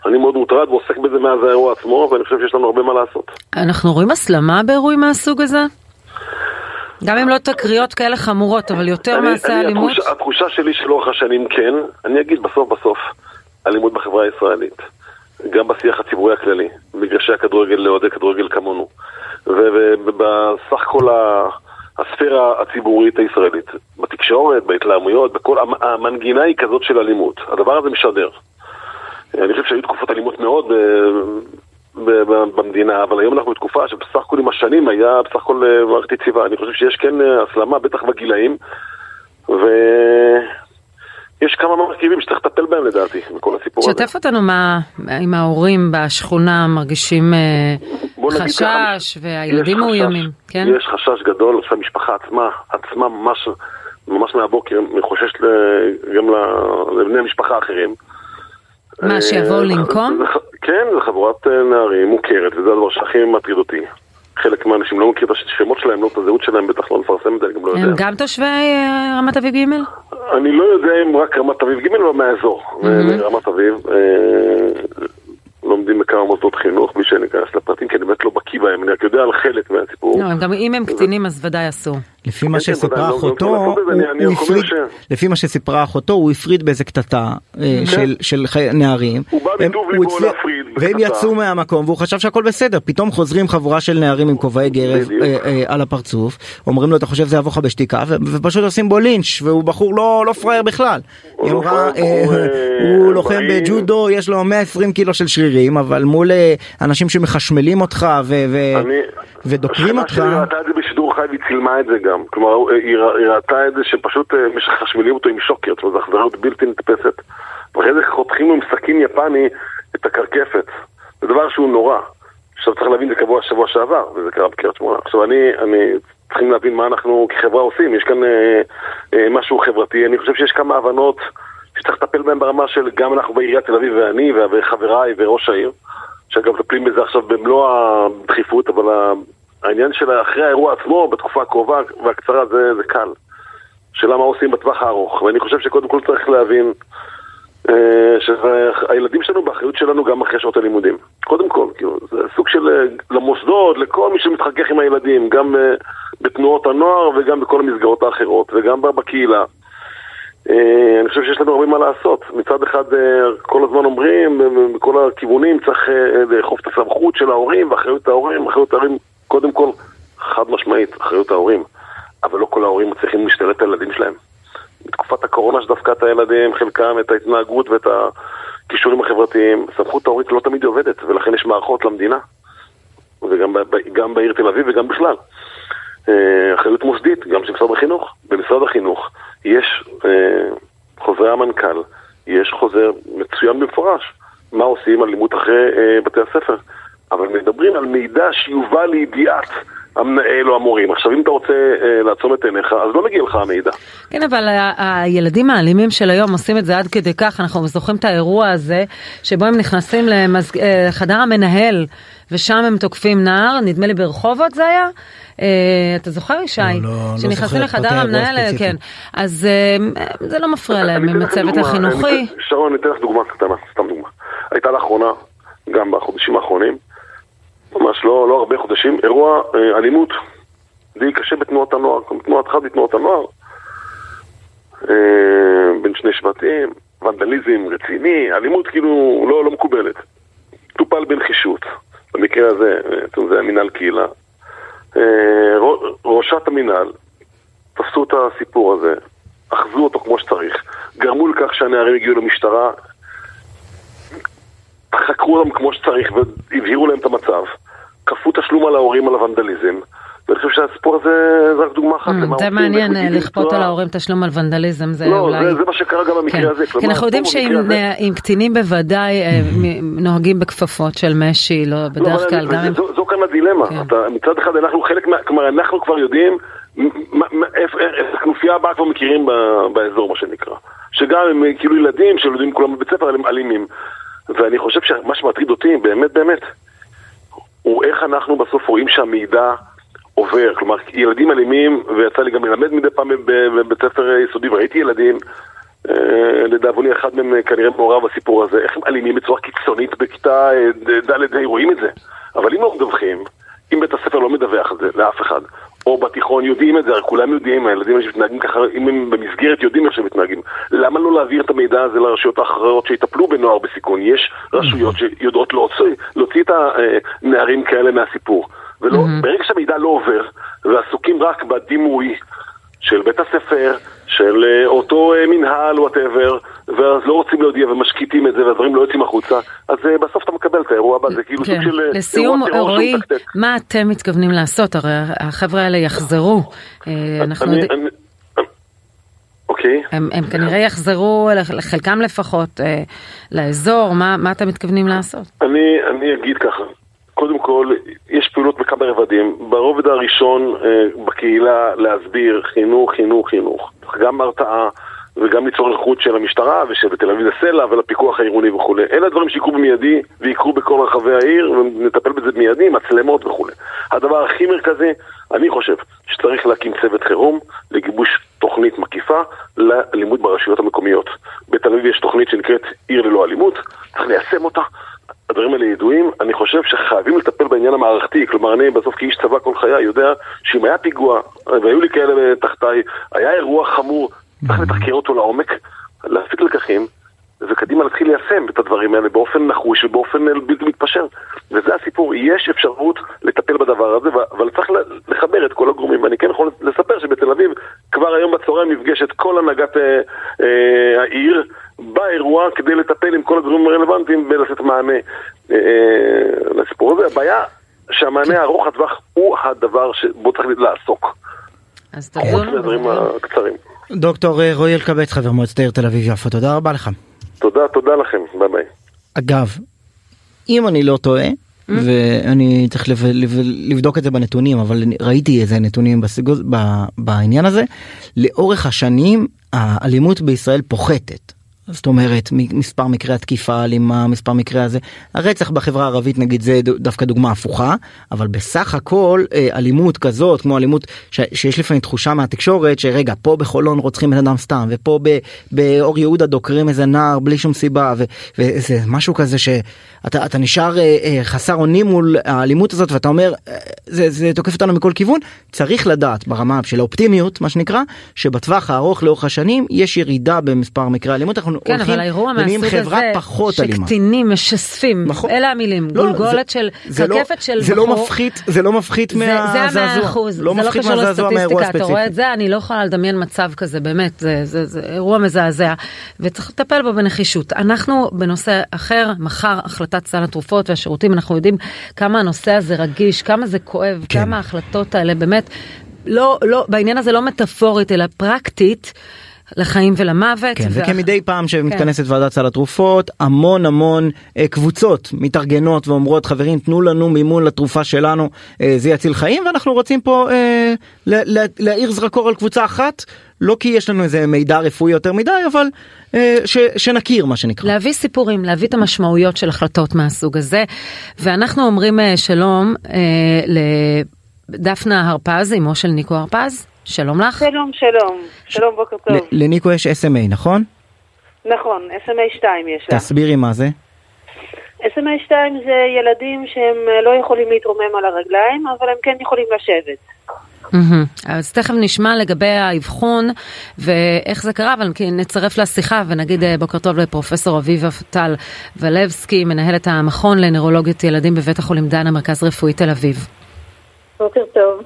D: אני מאוד מוטרד ועוסק בזה מאז האירוע עצמו, ואני חושב שיש לנו הרבה מה לעשות.
B: אנחנו רואים הסלמה באירועים מהסוג הזה? גם אם לא תקריות כאלה חמורות, אבל יותר מעשי אלימות?
D: התחושה, התחושה שלי שלאורך השנים כן, אני אגיד בסוף בסוף, אלימות בחברה הישראלית. גם בשיח הציבורי הכללי, מגרשי הכדורגל לאוהדי כדורגל כמונו. ובסך הכל הספירה הציבורית הישראלית, בתקשורת, בהתלהמויות, בכל, המנגינה היא כזאת של אלימות. הדבר הזה משדר. אני חושב שהיו תקופות אלימות מאוד אה, במדינה, אבל היום אנחנו בתקופה שבסך הכל עם השנים היה בסך הכל אה, מערכת יציבה. אני חושב שיש כן אה, הסלמה, בטח בגילאים, ויש כמה מרכיבים שצריך לטפל בהם לדעתי, בכל הסיפור
B: הזה. שתף אותנו מה, אם ההורים בשכונה מרגישים חשש והילדים מאוימים, כן?
D: יש חשש גדול שהמשפחה עצמה, עצמה ממש, ממש מהבוקר מחוששת גם לבני המשפחה האחרים.
B: מה, שיבואו לנקום?
D: כן, זו חבורת אה, נערים מוכרת, וזה הדבר שהכי מטריד אותי. חלק מהאנשים לא מכיר את השמות שלהם, לא את הזהות שלהם, בטח לא לפרסם את זה, אני גם לא יודע.
B: הם גם תושבי אה, רמת אביב ג'?
D: אני לא יודע אם רק רמת אביב ג' או מהאזור, רמת אביב. אה, לומדים בכמה מוסדות חינוך, בלי שאני אכנס לפרטים, כי אני באמת לא בקיא בהם, אני רק יודע על חלק מהסיפור.
B: לא, אם הם קטינים אז ודאי אסור.
C: לפי מה
D: כן, כן,
C: שסיפרה
D: לא-
C: אחותו,
D: לא ש-
C: לפי מה שסיפרה אחותו, הוא הפריד באיזה קטטה אה, של- של נערים.
D: הוא בא מטוב ליבו להפריד
C: והם
D: בקטטה.
C: יצאו מהמקום והוא חשב שהכל בסדר, פתאום חוזרים חבורה של נערים עם כובעי גרב. אה, אה, על הפרצוף, אומרים לו אתה חושב זה יבוא לך בשתיקה, ופשוט עושים בו לינץ', והוא בחור לא לא פראייר בכלל.
D: הוא
C: היא אמרה,
D: הוא,
C: לוחם. בג'ודו, יש לו 120 קילו של שרירים, אבל מול אנשים שמחשמלים אותך. ודוקרים אותך.
D: שלי ראתה את זה בשידור חי והיא צילמה את זה גם. כלומר, הוא- היא ראתה את זה שפשוט אה, מחשמלים אותו עם שוקר, זאת אומרת, זו אכזריות בלתי נתפסת. ואחרי זה חותכים לו עם סכין יפני את הקרקפת. זה דבר שהוא נורא. עכשיו צריך להבין, זה קבוע שבוע שעבר, וזה קרה בקריית שמונה. עכשיו אני, אני, צריכים להבין מה אנחנו כחברה עושים. יש כאן אה, אה, משהו חברתי. אני חושב שיש כמה הבנות שצריך לטפל בהן ברמה של גם אנחנו בעיריית תל אביב ואני וחבריי וראש העיר. שאגב מטפלים בזה עכשיו במלוא הדחיפות, אבל העניין של אחרי האירוע עצמו, בתקופה הקרובה והקצרה, זה, זה קל. שאלה מה עושים בטווח הארוך. ואני חושב שקודם כל צריך להבין אה, שהילדים שלנו באחריות שלנו גם אחרי שעות הלימודים. קודם כל, כאילו, זה סוג של אה, למוסדות, לכל מי שמתחכך עם הילדים, גם אה, בתנועות הנוער וגם בכל המסגרות האחרות, וגם בקהילה. אה, אני חושב שיש לנו הרבה מה לעשות. מצד אחד, אה, כל הזמן אומרים, אה, בכל הכיוונים צריך לאכוף את הסמכות של ההורים ואחריות ההורים. אחריות ההורים, קודם כל, חד משמעית, אחריות ההורים. אבל לא כל ההורים מצליחים להשתלט על הילדים שלהם. בתקופת הקורונה שדפקה את הילדים, חלקם, את ההתנהגות ואת הכישורים החברתיים, סמכות ההורית לא תמיד עובדת, ולכן יש מערכות למדינה. וגם גם בעיר תל אביב וגם בכלל. אה, אחריות מוסדית, גם של משרד החינוך. במשרד החינוך יש אה, חוזרי המנכ"ל, יש חוזר מצוין במפורש, מה עושים על לימוד אחרי אה, בתי הספר. אבל מדברים על מידע שיובא לידיעת המנהל או המורים. עכשיו, אם אתה רוצה אה, לעצום את עיניך, אז לא מגיע לך המידע.
B: כן, אבל ה- הילדים האלימים של היום עושים את זה עד כדי כך, אנחנו זוכרים את האירוע הזה, שבו הם נכנסים לחדר המנהל, ושם הם תוקפים נער, נדמה לי ברחובות זה היה? אה, אתה זוכר ישי?
C: לא, לא, לא
B: שנכנסים
C: זוכר
B: לחדר המנהל. כן. אז אה, זה לא מפריע להם עם הצוות החינוכי.
D: שרון, אני אתן לך דוגמה קטנה, סתם דוגמה. הייתה לאחרונה, גם בחודשים האחרונים, ממש לא, לא הרבה חודשים, אירוע אה, אלימות. די קשה בתנועות הנוער, תנועת אחת בתנועות הנוער, אה, בין שני שבטים, ונדליזם רציני, אלימות כאילו לא, לא מקובלת. טופל בנחישות, במקרה הזה, אה, זה המינהל קהילה. אה, ראשת המינהל תפסו את הסיפור הזה, אחזו אותו כמו שצריך, גרמו לכך שהנערים הגיעו למשטרה, חקרו אותם כמו שצריך והבהירו להם את המצב, כפו תשלום על ההורים על הוונדליזם, ואני חושב שהסיפור הזה זה רק דוגמה אחת למה
B: Mm, זה מעניין אה, לכפות על ההורים תשלום על ונדליזם, זה
D: לא,
B: אולי...
D: זה, זה מה שקרה גם במקרה
B: כן.
D: הזה.
B: כי אנחנו יודעים שעם
D: הזה-
B: עם קטינים בוודאי אה, מ- נוהגים בכפפות של משי, לא
D: לא,
B: בדרך
D: אבל
B: כלל, גם.
D: זו, זו כאן הדילמה.
B: כן.
D: אתה, מצד אחד אנחנו חלק מה... כלומר, אנחנו כבר יודעים איפה הכנופיה הבאה כבר מכירים ב, באזור, מה שנקרא. שגם הם אה, כאילו ילדים שלומדים כולם בבית ספר הם אלימים. ואני חושב שמה שמטריד אותי, באמת באמת, הוא איך אנחנו בסוף רואים שהמידע עובר. כלומר, ילדים אלימים, ויצא לי גם ללמד מדי פעם בב- בבית ספר יסודי, וראיתי ילדים, אה, לדאבוני אחד מהם אה, כנראה מעורב בסיפור הזה, איך הם אלימים בצורה קיצונית בכיתה אה, ד- רואים את זה. אבל אם לא מדווחים, אם בית הספר לא מדווח על זה לאף אחד, או בתיכון יודעים את זה, הרי כולם יודעים, הילדים שמתנהגים ככה, אם הם במסגרת יודעים איך שהם מתנהגים. למה לא להעביר את המידע הזה לרשויות האחרות שיטפלו בנוער בסיכון? יש רשויות שיודעות להוציא, להוציא את הנערים כאלה מהסיפור. ולא, ברגע שהמידע לא עובר, ועסוקים רק בדימוי של בית הספר, של אה, אותו אה, מנהל, וואטאבר, ואז לא רוצים להודיע ומשקיטים את זה, והדברים לא יוצאים החוצה, אז אה, בסוף אתה מקבל את האירוע הבא, זה כאילו
B: כן.
D: סוג של
B: לסיום, רועי,
D: שמתקתק.
B: מה אתם מתכוונים לעשות? הרי החבר'ה האלה יחזרו. אנחנו
D: אני- אני- אוקיי.
B: הם הם כנראה יחזרו, לחלקם לפחות, לאזור, מה מה אתם מתכוונים לעשות?
D: אני, אני אגיד ככה, קודם כל, יש פעילות בכמה רבדים. ברובד הראשון אה, בקהילה להסביר חינוך, חינוך, חינוך. גם הרתעה וגם ליצור איכות של המשטרה ושל תל אביב הסלע ולפיקוח העירוני וכולי. אלה הדברים שיקרו במיידי ויקרו בכל רחבי העיר ונטפל בזה במיידי, מצלמות וכולי. הדבר הכי מרכזי, אני חושב שצריך להקים צוות חירום לגיבוש תוכנית מקיפה לאלימות ברשויות המקומיות. בתל אביב יש תוכנית שנקראת עיר ללא אלימות, צריך ליישם אותה. הדברים האלה ידועים, אני חושב שחייבים לטפל בעניין המערכתי, כלומר אני בסוף כאיש צבא כל חיי יודע שאם היה פיגוע, והיו לי כאלה תחתיי, היה אירוע חמור, צריך לתחקר אותו לעומק, להפיק לקחים, וקדימה להתחיל ליישם את הדברים האלה באופן נחוש ובאופן בלתי מתפשר. וזה הסיפור, יש אפשרות לטפל בדבר הזה, אבל צריך לחבר את כל הגורמים. ואני כן יכול לספר שבתל אביב כבר היום בצהריים נפגשת כל הנהגת אה, אה, העיר באירוע כדי לטפל עם כל הגורמים הרלוונטיים ולתת מענה אה, אה, לסיפור הזה. הבעיה שהמענה ארוך הטווח הוא הדבר שבו צריך לעסוק.
B: אז.
D: הקצרים.
C: דוקטור אה, רועי אלקבץ, חבר מועצת העיר תל אביב-יפו, תודה רבה לך.
D: תודה, תודה לכם, ביי ביי.
C: אגב, אם אני לא טועה, ואני צריך לבדוק את זה בנתונים אבל ראיתי איזה נתונים בסיגוז, בעניין הזה לאורך השנים האלימות בישראל פוחתת זאת אומרת מספר מקרי התקיפה האלימה מספר מקרי הזה הרצח בחברה הערבית נגיד זה דווקא דוגמה הפוכה אבל בסך הכל אה, אלימות כזאת כמו אלימות ש, שיש לפעמים תחושה מהתקשורת שרגע פה בחולון רוצחים בן אדם סתם ופה ב, באור יהודה דוקרים איזה נער בלי שום סיבה ו, וזה משהו כזה שאתה נשאר אה, אה, חסר אונים מול האלימות הזאת ואתה אומר אה, זה, זה תוקף אותנו מכל כיוון צריך לדעת ברמה של האופטימיות מה שנקרא שבטווח הארוך לאורך השנים יש ירידה במספר מקרי האלימות. אנחנו
B: כן, אבל האירוע מהסוג הזה,
C: פחות
B: שקטינים משספים, נכון. אלה המילים, לא, גולגולת
C: זה,
B: של, זה קרקפת
C: לא,
B: של
C: זה לא מפחית, זה לא מפחית מהזעזוע.
B: זה המאה אחוז,
C: לא
B: זה לא
C: קשור
B: לסטטיסטיקה, אתה רואה את זה, אני לא יכולה לדמיין מצב כזה, באמת, זה, זה, זה אירוע מזעזע, וצריך לטפל בו בנחישות. אנחנו בנושא אחר, מחר החלטת סל התרופות והשירותים, אנחנו יודעים כמה הנושא הזה רגיש, כמה זה כואב, כן. כמה ההחלטות האלה באמת, לא, לא, בעניין הזה לא מטאפורית, אלא פרקטית. לחיים ולמוות.
C: כן, ואח... וכמדי פעם שמתכנסת כן. ועדת סל התרופות, המון המון אה, קבוצות מתארגנות ואומרות חברים תנו לנו מימון לתרופה שלנו, אה, זה יציל חיים ואנחנו רוצים פה אה, להאיר זרקור על קבוצה אחת. לא כי יש לנו איזה מידע רפואי יותר מדי אבל אה, ש, שנכיר מה שנקרא.
B: להביא סיפורים להביא את המשמעויות של החלטות מהסוג הזה ואנחנו אומרים אה, שלום אה, לדפנה הרפז אמו של ניקו הרפז. שלום לך.
F: שלום, שלום. שלום, בוקר טוב.
C: לניקו יש SMA, נכון?
F: נכון, SMA 2 יש לה.
C: תסבירי מה זה.
F: SMA 2 זה ילדים שהם אה, לא יכולים להתרומם על הרגליים, אבל הם כן יכולים לשבת.
B: אז תכף נשמע לגבי האבחון ואיך זה קרה, אבל נצרף לשיחה ונגיד אה, בוקר טוב לפרופסור אביבה טל ולבסקי, מנהלת המכון לנוירולוגיות ילדים בבית החולים דנה, מרכז רפואי תל אביב.
F: בוקר טוב.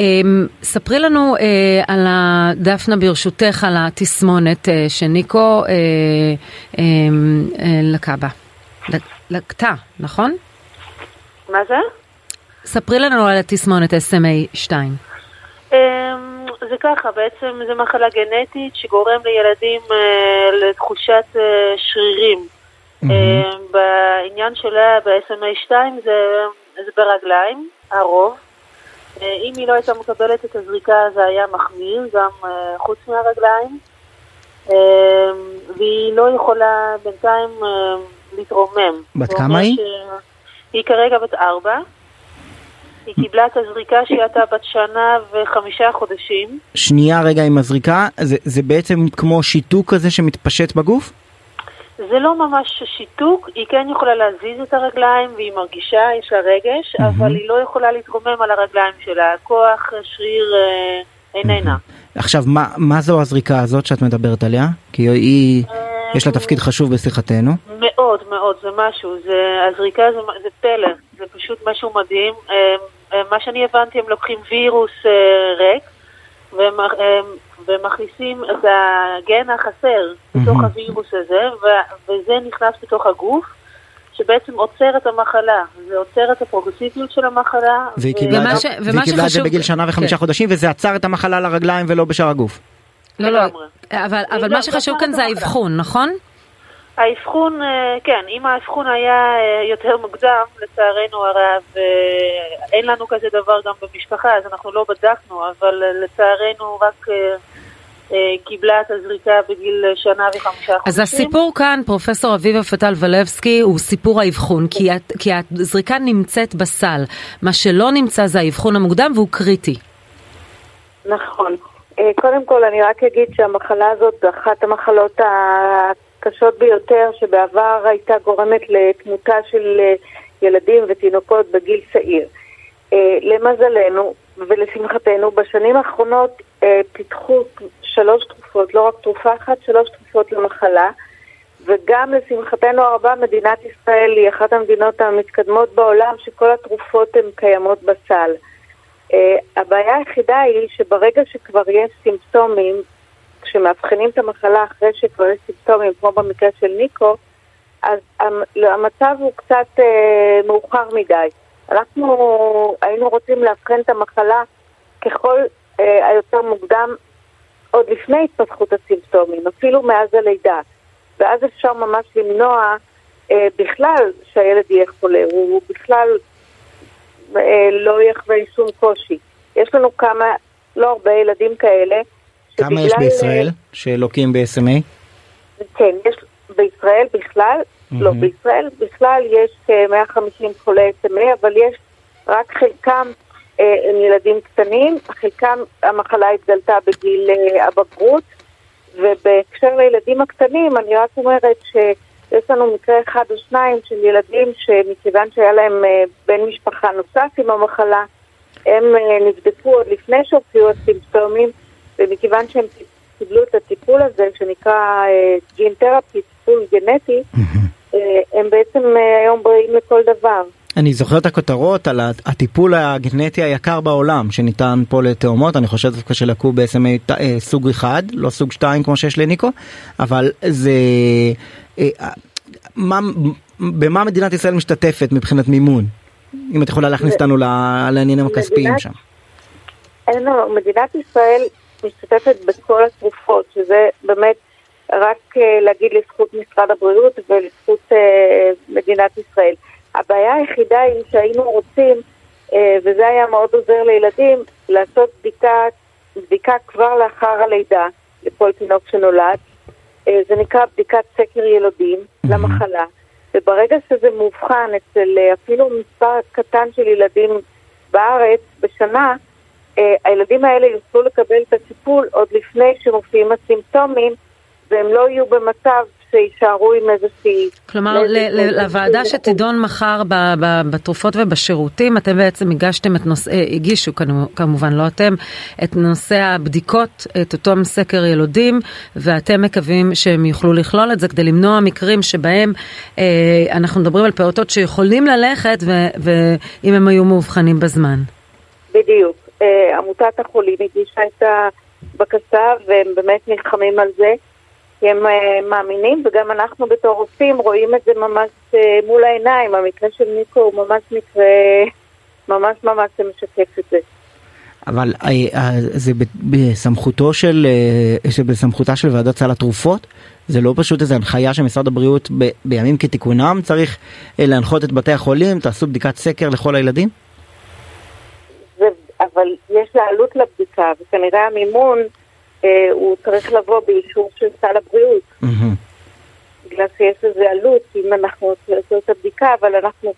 B: אמ, ספרי לנו אה, על דפנה ברשותך על התסמונת אה, שניקו אה, אמ, לקה בה. לקטה, נכון?
F: מה זה?
B: ספרי לנו על התסמונת SMA 2.
F: אמ, זה ככה, בעצם זו מחלה גנטית שגורם לילדים לתחושת שרירים. בעניין שלה ב-SMA 2 זה ברגליים, הרוב. אה, אם היא לא הייתה מקבלת את הזריקה זה היה מחמיר, גם אה, חוץ מהרגליים. אה, והיא לא יכולה בינתיים להתרומם.
C: בת כמה היא?
F: היא כרגע בת ארבע. היא קיבלה את הזריקה שהיא הייתה בת שנה וחמישה חודשים.
C: שנייה רגע עם הזריקה, זה, זה בעצם כמו שיתוק כזה שמתפשט בגוף?
F: זה לא ממש שיתוק, היא כן יכולה להזיז את הרגליים והיא מרגישה, יש לה רגש, mm-hmm. אבל היא לא יכולה להתרומם על הרגליים שלה, כוח שריר אה, איננה.
C: Mm-hmm. עכשיו, מה, מה זו הזריקה הזאת שאת מדברת עליה? כי היא, אה, יש לה תפקיד חשוב בשיחתנו.
F: מאוד מאוד, זה משהו, זה, הזריקה זה, זה פלא, זה פשוט משהו מדהים. אה, אה, מה שאני הבנתי, הם לוקחים וירוס אה, ריק, והם... ומכניסים את הגן החסר בתוך mm-hmm. הווירוס הזה, ו- וזה נכנס בתוך הגוף. שבעצם עוצר את המחלה, זה עוצר את הפרוגרסיביות של המחלה.
C: והיא קיבלה, ומה ש... והיא קיבלה את זה בגיל שנה וחמישה כן. חודשים וזה עצר את המחלה על הרגליים ולא בשאר הגוף.
B: לא, לא, אבל, אבל מה שחשוב כאן זה האבחון, נכון?
F: האבחון, אה, כן, אם האבחון היה אה, יותר מוקדם, לצערנו הרב, אה, אין לנו כזה דבר גם במשפחה, אז אנחנו לא בדקנו, אבל לצערנו רק
G: קיבלה את הזריקה בגיל שנה וחמישה חודשים.
B: אז הסיפור כאן, פרופסור אביבה פטל ולבסקי, הוא סיפור האבחון, כי, כי הזריקה נמצאת בסל. מה שלא נמצא זה האבחון המוקדם והוא קריטי.
G: נכון. קודם כל אני רק אגיד שהמחלה הזאת זו אחת המחלות הקשות ביותר שבעבר הייתה גורמת לתמותה של ילדים ותינוקות בגיל צעיר. למזלנו ולשמחתנו בשנים האחרונות פיתחו שלוש תרופות, לא רק תרופה אחת, שלוש תרופות למחלה וגם לשמחתנו הרבה מדינת ישראל היא אחת המדינות המתקדמות בעולם שכל התרופות הן קיימות בסל. Uh, הבעיה היחידה היא שברגע שכבר יש סימפטומים, כשמאבחנים את המחלה אחרי שכבר יש סימפטומים, כמו במקרה של ניקו, אז המצב הוא קצת uh, מאוחר מדי. אנחנו היינו רוצים לאבחן את המחלה ככל uh, היותר מוקדם עוד לפני התפתחות הסימפטומים, אפילו מאז הלידה. ואז אפשר ממש למנוע אה, בכלל שהילד יהיה חולה, הוא בכלל אה, לא יחווה שום קושי. יש לנו כמה, לא הרבה ילדים כאלה.
C: כמה יש בישראל אה, שלוקים ב-SMA?
G: כן, יש בישראל בכלל, mm-hmm. לא, בישראל בכלל יש כ-150 חולי SMA, אבל יש רק חלקם הם ילדים קטנים, חלקם המחלה התגלתה בגיל הבגרות, ובהקשר לילדים הקטנים אני רק אומרת שיש לנו מקרה אחד או שניים של ילדים שמכיוון שהיה להם בן משפחה נוסף עם המחלה, הם נבדקו עוד לפני שהופיעו הסימפטומים, ומכיוון שהם קיבלו את הטיפול הזה שנקרא גין תרפי, טיפול גנטי, הם בעצם היום בריאים לכל דבר.
C: אני זוכר את הכותרות על הטיפול הגנטי היקר בעולם שניתן פה לתאומות, אני חושב דווקא שלקו בעצם סוג אחד, לא סוג שתיים כמו שיש לניקו, אבל זה... מה, במה מדינת ישראל משתתפת מבחינת מימון? אם את יכולה להכניס אותנו לעניינים הכספיים שם.
G: אין לנו, מדינת ישראל משתתפת בכל התרופות, שזה באמת רק להגיד לזכות משרד הבריאות ולזכות מדינת ישראל. הבעיה היחידה היא שהיינו רוצים, וזה היה מאוד עוזר לילדים, לעשות בדיקה, בדיקה כבר לאחר הלידה לכל תינוק שנולד. זה נקרא בדיקת סקר ילודים mm-hmm. למחלה, וברגע שזה מאובחן אצל אפילו מספר קטן של ילדים בארץ בשנה, הילדים האלה יוכלו לקבל את הטיפול עוד לפני שמופיעים הסימפטומים, והם לא יהיו במצב שיישארו עם איזושהי...
B: כלומר, לוועדה שתידון מחר בתרופות ובשירותים, אתם בעצם הגשתם את נושא, הגישו כמובן, לא אתם, את נושא הבדיקות, את אותו סקר ילודים, ואתם מקווים שהם יוכלו לכלול את זה כדי למנוע מקרים שבהם אה, אנחנו מדברים על פעוטות שיכולים ללכת, ואם הם היו מאובחנים בזמן.
G: בדיוק. אה, עמותת החולים הגישה את הבקשה, והם באמת נלחמים על זה. כי הם uh, מאמינים, וגם אנחנו בתור רופאים רואים את זה ממש uh, מול העיניים. המקרה של ניקו הוא ממש מקרה, ממש ממש משקף את זה.
C: אבל uh, זה בסמכותו של, בסמכותה של ועדת סל התרופות? זה לא פשוט איזו הנחיה שמשרד הבריאות ב, בימים כתיקונם צריך להנחות את בתי החולים, תעשו בדיקת סקר לכל הילדים?
G: זה, אבל יש לה עלות לבדיקה, וכנראה המימון אה, הוא צריך לבוא באישור של סל הבריאות. בגלל שיש לזה עלות, אם אנחנו רוצים לעשות את הבדיקה, אבל אנחנו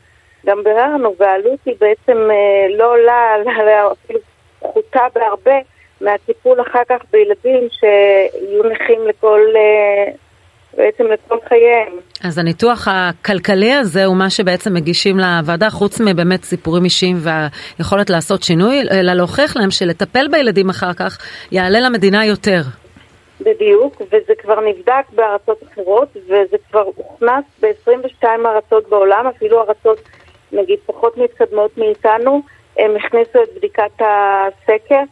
G: גם ביררנו, והעלות היא בעצם אה, לא עולה, אפילו פחותה בהרבה מהטיפול אחר כך בילדים שיהיו נכים לכל... בעצם לכל חייהם.
B: אז הניתוח הכלכלי הזה הוא מה שבעצם מגישים לוועדה, חוץ מבאמת סיפורים אישיים והיכולת לעשות שינוי, אלא להוכיח להם שלטפל בילדים אחר כך יעלה למדינה יותר.
G: בדיוק, וזה כבר נבדק בארצות אחרות, וזה כבר הוכנס ב-22 ארצות בעולם, אפילו ארצות נגיד פחות מתקדמות מאיתנו, הם הכניסו את בדיקת הסקר,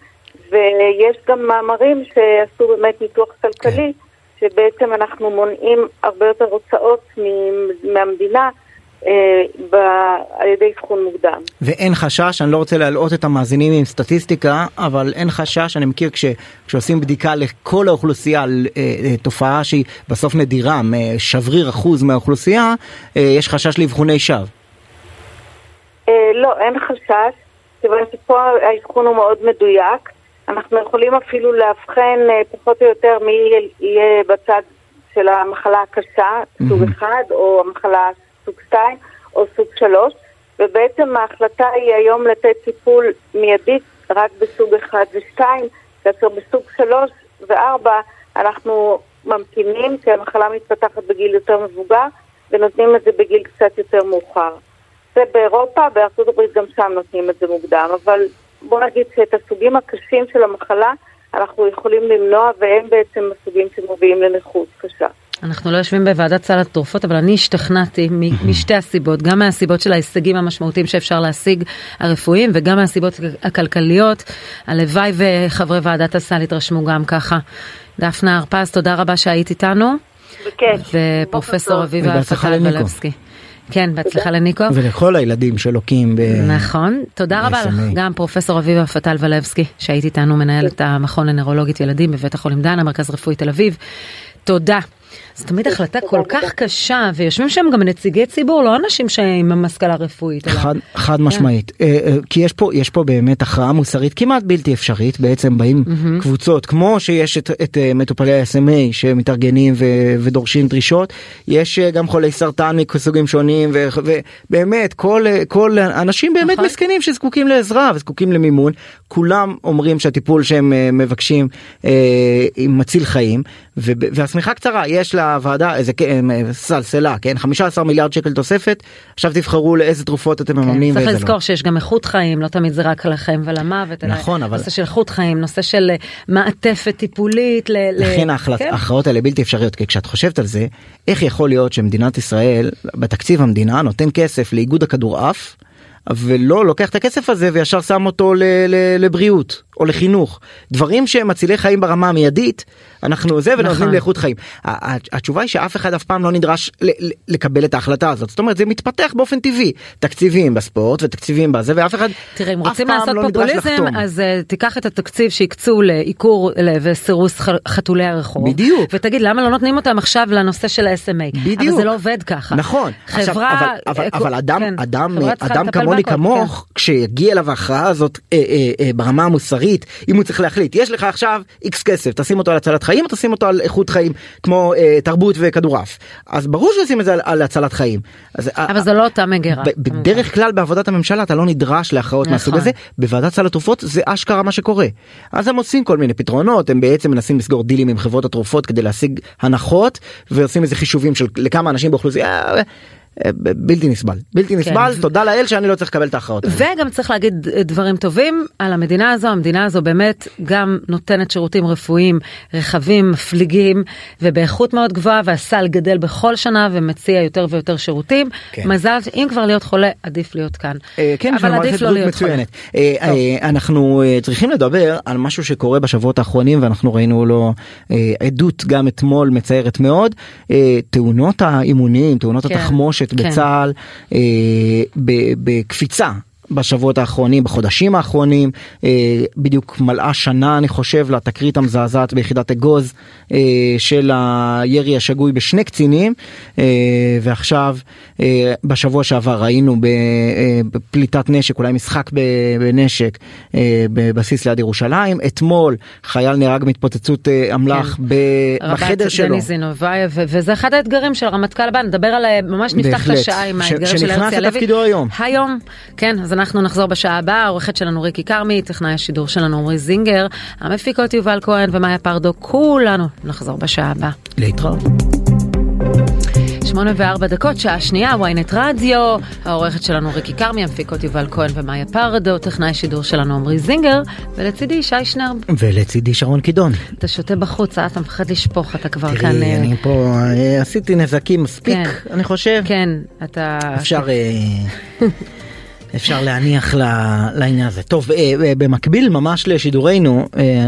G: ויש גם מאמרים שעשו באמת ניתוח כלכלי. כן. שבעצם אנחנו מונעים הרבה יותר הוצאות מהמדינה אה, על ידי אבחון מוקדם.
C: ואין חשש, אני לא רוצה להלאות את המאזינים עם סטטיסטיקה, אבל אין חשש, אני מכיר כש, כשעושים בדיקה לכל האוכלוסייה על אה, אה, תופעה שהיא בסוף נדירה, שבריר אחוז מהאוכלוסייה, אה, יש חשש לאבחוני שווא.
G: אה, לא, אין חשש, כיוון שפה האבחון הוא מאוד מדויק.
H: אנחנו יכולים אפילו לאבחן אה, פחות או יותר מי יהיה בצד של המחלה הקשה, סוג אחד, או המחלה סוג 2, או סוג 3, ובעצם ההחלטה היא היום לתת טיפול מיידית רק בסוג 1 ו-2, כאשר בסוג 3 ו-4 אנחנו ממתינים, כי המחלה מתפתחת בגיל יותר מבוגר, ונותנים את זה בגיל קצת יותר מאוחר. זה באירופה, בארצות הברית גם שם נותנים את זה מוקדם, אבל בוא נגיד שאת הסוגים הקשים של המחלה אנחנו יכולים למנוע, והם בעצם הסוגים שמובילים לנכות קשה.
B: אנחנו לא יושבים בוועדת סל התרופות, אבל אני השתכנעתי משתי הסיבות, גם מהסיבות של ההישגים המשמעותיים שאפשר להשיג הרפואיים, וגם מהסיבות הכלכליות. הלוואי וחברי ועדת הסל יתרשמו גם ככה. דפנה הרפז, תודה רבה שהיית איתנו.
H: בכיף.
B: ופרופסור אביבה פטל ולבסקי. כן, בהצלחה לניקו.
C: ולכל הילדים שלוקים ב...
B: נכון. תודה רבה לך, גם פרופסור אביבה פטל ולבסקי, שהיית איתנו מנהלת המכון לנוירולוגית ילדים בבית החולים דנה, מרכז רפואי תל אביב. תודה. זו תמיד החלטה כל כך קשה, ויושבים שם גם נציגי ציבור, לא אנשים שעם השכלה רפואית.
C: חד, חד כן. משמעית, אה, אה, כי יש פה, יש פה באמת הכרעה מוסרית כמעט בלתי אפשרית, בעצם באים mm-hmm. קבוצות, כמו שיש את, את אה, מטופלי ה-SMA שמתארגנים ו, ודורשים דרישות, יש גם חולי סרטן מסוגים שונים, ו, ובאמת כל, כל אנשים באמת נכון. מסכנים שזקוקים לעזרה וזקוקים למימון, כולם אומרים שהטיפול שהם מבקשים מציל חיים, והשמיכה קצרה, יש לה הוועדה איזה סלסלה כן 15 מיליארד שקל תוספת עכשיו תבחרו לאיזה תרופות אתם כן, מממנים.
B: צריך לזכור לא. שיש גם איכות חיים לא תמיד זה רק על החיים ולמוות.
C: נכון אבל
B: נושא של איכות חיים נושא של אה, מעטפת טיפולית.
C: לכן ההכרעות כן. האלה בלתי אפשריות כי כשאת חושבת על זה איך יכול להיות שמדינת ישראל בתקציב המדינה נותן כסף לאיגוד הכדורעף. ולא לוקח את הכסף הזה וישר שם אותו לבריאות או לחינוך דברים שהם מצילי חיים ברמה המיידית אנחנו זה ונותנים נכון. לאיכות חיים. התשובה היא שאף אחד אף פעם לא נדרש לקבל את ההחלטה הזאת. זאת אומרת זה מתפתח באופן טבעי. תקציבים בספורט ותקציבים בזה ואף אחד
B: תראה אם רוצים לעשות לא פופוליזם אז uh, תיקח את התקציב שהקצו לעיקור וסירוס חתולי הרחוב.
C: בדיוק.
B: ותגיד למה לא נותנים אותם עכשיו לנושא של ה-SMA
C: בדיוק
B: אבל זה לא עובד ככה.
C: נכון.
B: חברה
C: עכשיו, אבל, אבל, אבל אדם כן, אדם אדם כמוני כמוך כן. כשיגיע אליו ההכרעה הזאת אה, אה, אה, ברמה המוסרית אם הוא צריך להחליט יש לך עכשיו איקס כסף תשים אותו על הצלת חיים או תשים אותו על איכות חיים כמו אה, תרבות וכדורעף אז ברור שעושים את זה על, על הצלת חיים. אז,
B: אה, אבל ה, זו לא אותה מגירה.
C: בדרך כלל בעבודת הממשלה אתה לא נדרש להכרעות נכון. מהסוג הזה בוועדת סל התרופות זה אשכרה מה שקורה. אז הם עושים כל מיני פתרונות הם בעצם מנסים לסגור דילים עם חברות התרופות כדי להשיג הנחות ועושים איזה חישובים של לכמה אנשים באוכלוסייה. בלתי נסבל בלתי כן. נסבל תודה לאל שאני לא צריך לקבל את ההכרעות.
B: וגם צריך להגיד דברים טובים על המדינה הזו המדינה הזו באמת גם נותנת שירותים רפואיים רחבים מפליגים ובאיכות מאוד גבוהה והסל גדל בכל שנה ומציע יותר ויותר שירותים כן. מזל אם כבר להיות חולה עדיף להיות כאן.
C: אה, כן, אבל עדיף לא להיות מצוינת. חולה. אה, אה, אנחנו צריכים לדבר על משהו שקורה בשבועות האחרונים ואנחנו ראינו לו עדות גם אתמול מצערת מאוד תאונות האימונים תאונות כן. התחמושת. כן. בצה"ל אה, בקפיצה בשבועות האחרונים בחודשים האחרונים אה, בדיוק מלאה שנה אני חושב לתקרית המזעזעת ביחידת אגוז אה, של הירי השגוי בשני קצינים אה, ועכשיו בשבוע שעבר ראינו בפליטת נשק אולי משחק בנשק בבסיס ליד ירושלים אתמול חייל נהרג מהתפוצצות אמל"ח כן. בחדר שלו.
B: וזה אחד האתגרים של הרמטכ"ל הבא נדבר על ממש נפתח את השעה עם האתגרים של הרצי הלוי. שנכנס לתפקידו
C: היום.
B: היום כן אז אנחנו נחזור בשעה הבאה, העורכת שלנו ריקי כרמי, טכנאי השידור שלנו עמרי זינגר, המפיקות יובל כהן ומאיה פרדו, כולנו נחזור בשעה הבאה.
C: להתראות.
B: שמונה וארבע דקות, שעה שנייה, ynet רדיו, העורכת שלנו ריקי כרמי, המפיקות יובל כהן ומאיה פרדו, טכנאי שידור שלנו עמרי זינגר, ולצידי שי שנרב.
C: ולצידי שרון קידון.
B: אתה שותה בחוץ, אה? אתה מפחד לשפוך, אתה כבר תראי, כאן...
C: תראי, אני פה אה, עשיתי נזקים מספיק, כן, אני חושב.
B: כן, אתה...
C: אפשר... אפשר להניח לעניין הזה. טוב, אה, אה, במקביל ממש לשידורנו, אה,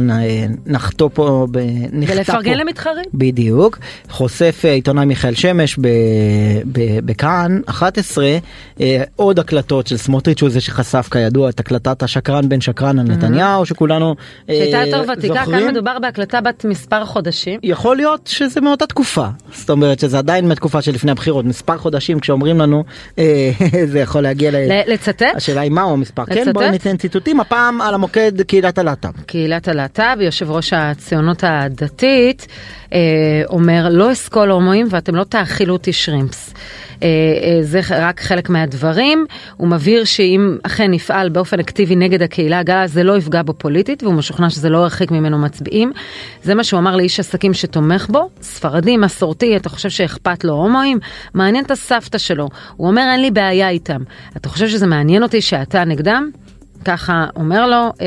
C: נחתו פה,
B: נכתב פה. ולפרגן למתחרים.
C: בדיוק. חושף עיתונאי מיכאל שמש בכאן 11 עוד הקלטות של סמוטריץ' הוא זה שחשף כידוע את הקלטת השקרן בן שקרן על נתניהו שכולנו
B: זוכרים. שהייתה יותר ותיקה, כאן מדובר בהקלטה בת מספר חודשים.
C: יכול להיות שזה מאותה תקופה. זאת אומרת שזה עדיין מהתקופה שלפני הבחירות, מספר חודשים כשאומרים לנו זה יכול להגיע ל...
B: לצטט?
C: השאלה היא מהו המספר. כן,
B: לצטט?
C: בואי ניתן ציטוטים, הפעם על המוקד קהילת הלהט"ב.
B: קהילת הלהט"ב, יושב ראש הציונות הדתית, אה, אומר לא אסכול הומואים ואתם לא תאכילו אותי שרימפס. אה, אה, זה רק חלק מהדברים, הוא מבהיר שאם אכן נפעל באופן אקטיבי נגד הקהילה הגאה זה לא יפגע בו פוליטית והוא משוכנע שזה לא ירחיק ממנו מצביעים. זה מה שהוא אמר לאיש עסקים שתומך בו, ספרדי, מסורתי, אתה חושב שאכפת לו הומואים? מעניין את הסבתא שלו, הוא אומר אין לי בעיה איתם. אתה חושב שזה מעניין אותי שאתה נגדם? ככה אומר לו, אה,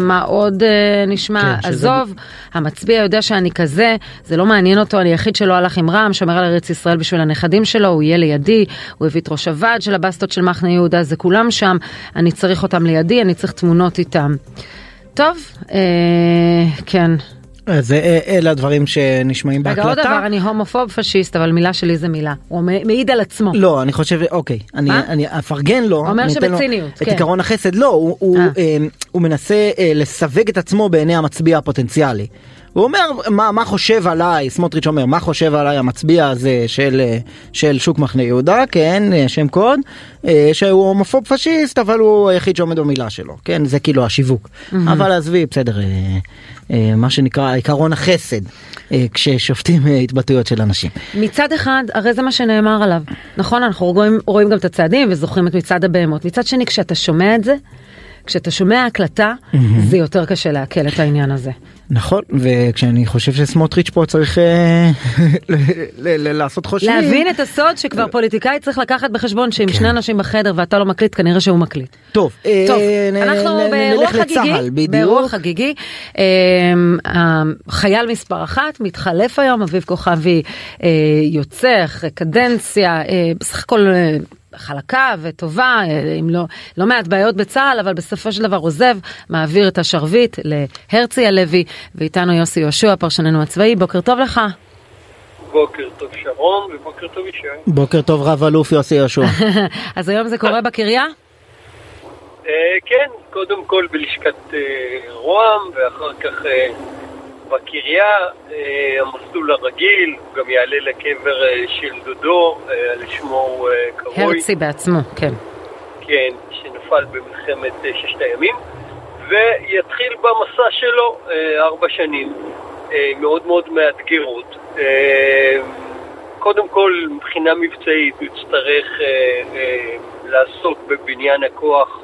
B: מה עוד אה, נשמע?
C: כן, שזה-
B: עזוב, המצביע יודע שאני כזה, זה לא מעניין אותו, אני היחיד שלא הלך עם רע"מ, שומר על ארץ ישראל בשביל הנכדים שלו, הוא יהיה לידי, הוא הביא את ראש הוועד של הבסטות של מחנה יהודה, זה כולם שם, אני צריך אותם לידי, אני צריך תמונות איתם. טוב, אה, כן.
C: אז אה, אלה הדברים שנשמעים
B: רגע, עוד
C: בהקלטה.
B: דבר, אני הומופוב פשיסט, אבל מילה שלי זה מילה. הוא מעיד על עצמו.
C: לא, אני חושב, אוקיי, אני,
B: מה?
C: אני אפרגן לו,
B: אומר
C: לו
B: שבציניות,
C: את
B: כן.
C: עקרון החסד, לא, הוא, הוא,
B: אה.
C: אה, הוא מנסה אה, לסווג את עצמו בעיני המצביע הפוטנציאלי. הוא אומר, מה, מה חושב עליי, סמוטריץ' אומר, מה חושב עליי המצביע הזה של, אה, של שוק מחנה יהודה, כן, אה, שם קוד, אה, שהוא הומופוב פשיסט, אבל הוא היחיד שעומד במילה שלו, כן, זה כאילו השיווק. אבל עזבי, בסדר, מה שנקרא עקרון החסד, כששופטים התבטאויות של אנשים.
B: מצד אחד, הרי זה מה שנאמר עליו. נכון, אנחנו רואים, רואים גם את הצעדים וזוכרים את מצעד הבהמות. מצד שני, כשאתה שומע את זה, כשאתה שומע הקלטה, זה יותר קשה לעכל את העניין הזה.
C: נכון, וכשאני חושב שסמוטריץ' פה צריך אה, לעשות חושבים.
B: להבין את הסוד שכבר פוליטיקאי צריך לקחת בחשבון שאם שני אנשים בחדר ואתה לא מקליט, כנראה שהוא מקליט.
C: טוב, אה,
B: טוב, אנחנו באירוע חגיגי,
C: לצה"ל, בדיוק.
B: באירוע חגיגי. אמ, החייל מספר אחת מתחלף היום, אביב כוכבי אה, יוצא אחרי קדנציה, אה, בסך הכל אה, חלקה וטובה, אה, עם לא, לא מעט בעיות בצה"ל, אבל בסופו של דבר עוזב, מעביר את השרביט להרצי הלוי, ואיתנו יוסי יהושע, פרשננו הצבאי, בוקר טוב לך.
I: בוקר טוב שרון ובוקר טוב ישי.
C: בוקר טוב רב אלוף יוסי יהושע.
B: אז היום זה קורה בקריה?
I: אה, כן, קודם כל בלשכת אה, רוה"מ ואחר כך אה, בקריה, אה, המסלול הרגיל, הוא גם יעלה לקבר אה, של דודו, אה, על שמו קרוי,
B: הרצי בעצמו, כן.
I: כן, שנפל במלחמת ששת הימים, ויתחיל במסע שלו ארבע שנים מאוד מאוד מאתגרות. קודם כל, מבחינה מבצעית, הוא יצטרך לעסוק בבניין הכוח,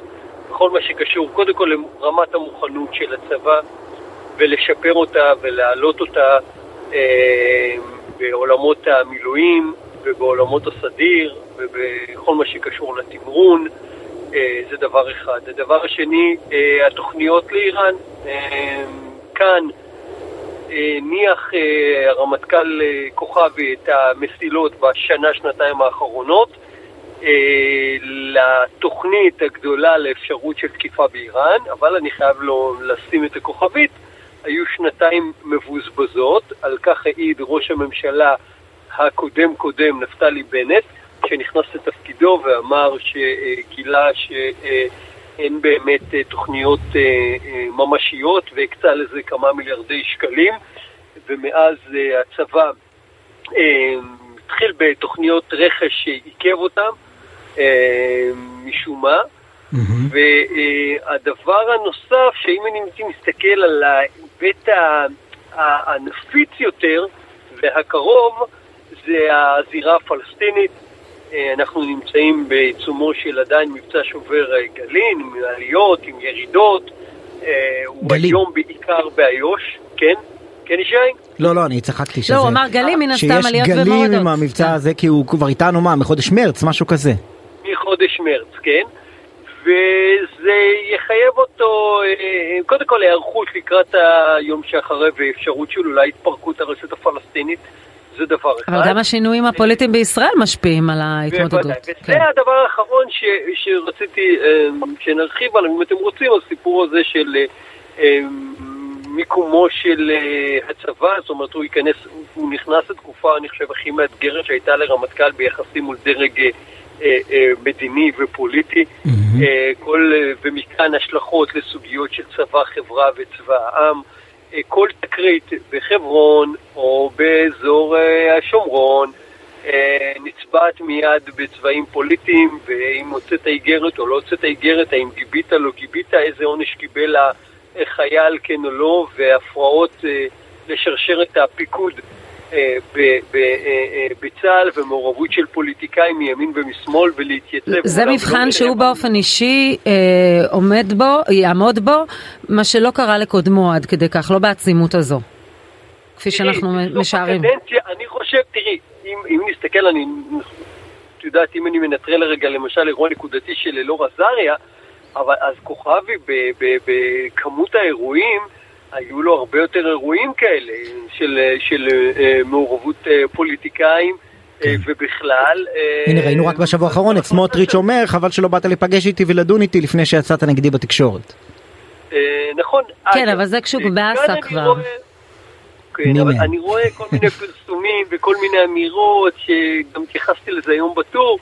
I: בכל מה שקשור, קודם כל לרמת המוכנות של הצבא, ולשפר אותה ולהעלות אותה אה, בעולמות המילואים ובעולמות הסדיר ובכל מה שקשור לתמרון. אה, זה דבר אחד. הדבר השני, אה, התוכניות לאיראן. אה, כאן הניח אה, הרמטכ"ל אה, כוכבי את המסילות בשנה, שנתיים האחרונות אה, לתוכנית הגדולה לאפשרות של תקיפה באיראן, אבל אני חייב לו לשים את הכוכבית, היו שנתיים מבוזבזות, על כך העיד ראש הממשלה הקודם קודם, נפתלי בנט, שנכנס לתפקידו ואמר שגילה שאין באמת אה, תוכניות אה, אה, ממשיות והקצה לזה כמה מיליארדי שקלים. ומאז הצבא התחיל בתוכניות רכש שעיכב אותם משום מה והדבר הנוסף, שאם אני מסתכל על ההיבט הנפיץ יותר והקרוב, זה הזירה הפלסטינית. אה, אנחנו נמצאים בעיצומו של עדיין מבצע שובר גלים, עם עליות, עם ירידות. אה, הוא
C: גלים.
I: היום בעיקר באיו"ש, כן? כן ישי?
C: לא, לא, אני צחקתי שזה...
B: לא, הוא אמר גלים מן הסתם
C: שיש
B: עליות
C: גלים
B: ומורדות.
C: עם המבצע הזה, כי הוא כבר איתנו, מה, מחודש מרץ, משהו כזה.
I: מחודש מרץ, כן? וזה יחייב אותו, אה, קודם כל היערכות לקראת היום שאחרי ואפשרות של אולי התפרקות הרשת הפלסטינית, זה דבר אחד.
B: אבל גם השינויים הפוליטיים בישראל משפיעים על ההתמודדות.
I: בוודאי.
B: כן.
I: וזה הדבר האחרון ש, שרציתי אה, שנרחיב עליו, אם אתם רוצים, הסיפור הזה של אה, אה, מיקומו של אה, הצבא, זאת אומרת, הוא ייכנס, הוא נכנס לתקופה, אני חושב, הכי מאתגרת שהייתה לרמטכ"ל ביחסים מול דרג אה, אה, אה, מדיני ופוליטי, אה, כל, אה, ומכאן השלכות לסוגיות של צבא, חברה וצבא העם. אה, כל תקרית בחברון או באזור אה, השומרון אה, נצבעת מיד בצבעים פוליטיים, ואם הוצאת איגרת או לא הוצאת איגרת, האם גיבית, לא גיבית, איזה עונש קיבל החייל, כן או לא, והפרעות אה, לשרשרת הפיקוד. אה, בצה"ל ומעורבות של פוליטיקאים מימין ומשמאל ולהתייצב.
B: זה מבחן שהוא באופן אישי עומד בו, יעמוד בו, מה שלא קרה לקודמו עד כדי כך, לא בעצימות הזו. כפי שאנחנו משערים.
I: אני חושב, תראי, אם, אם נסתכל, אני, את יודעת, אם אני מנטרל לרגע למשל אירוע נקודתי של אלאור עזריה, אבל אז כוכבי בכמות האירועים, היו לו הרבה יותר אירועים כאלה של, של uh, מעורבות uh, פוליטיקאים. כן. ובכלל...
C: הנה ראינו רק בשבוע האחרון את סמוטריץ' אומר חבל שלא באת להיפגש איתי ולדון איתי לפני שיצאת נגדי בתקשורת.
I: נכון.
B: כן אבל זה כשהוא באסה כבר.
I: כן, אבל אני רואה כל מיני פרסומים וכל מיני אמירות, שגם התייחסתי לזה היום בטור,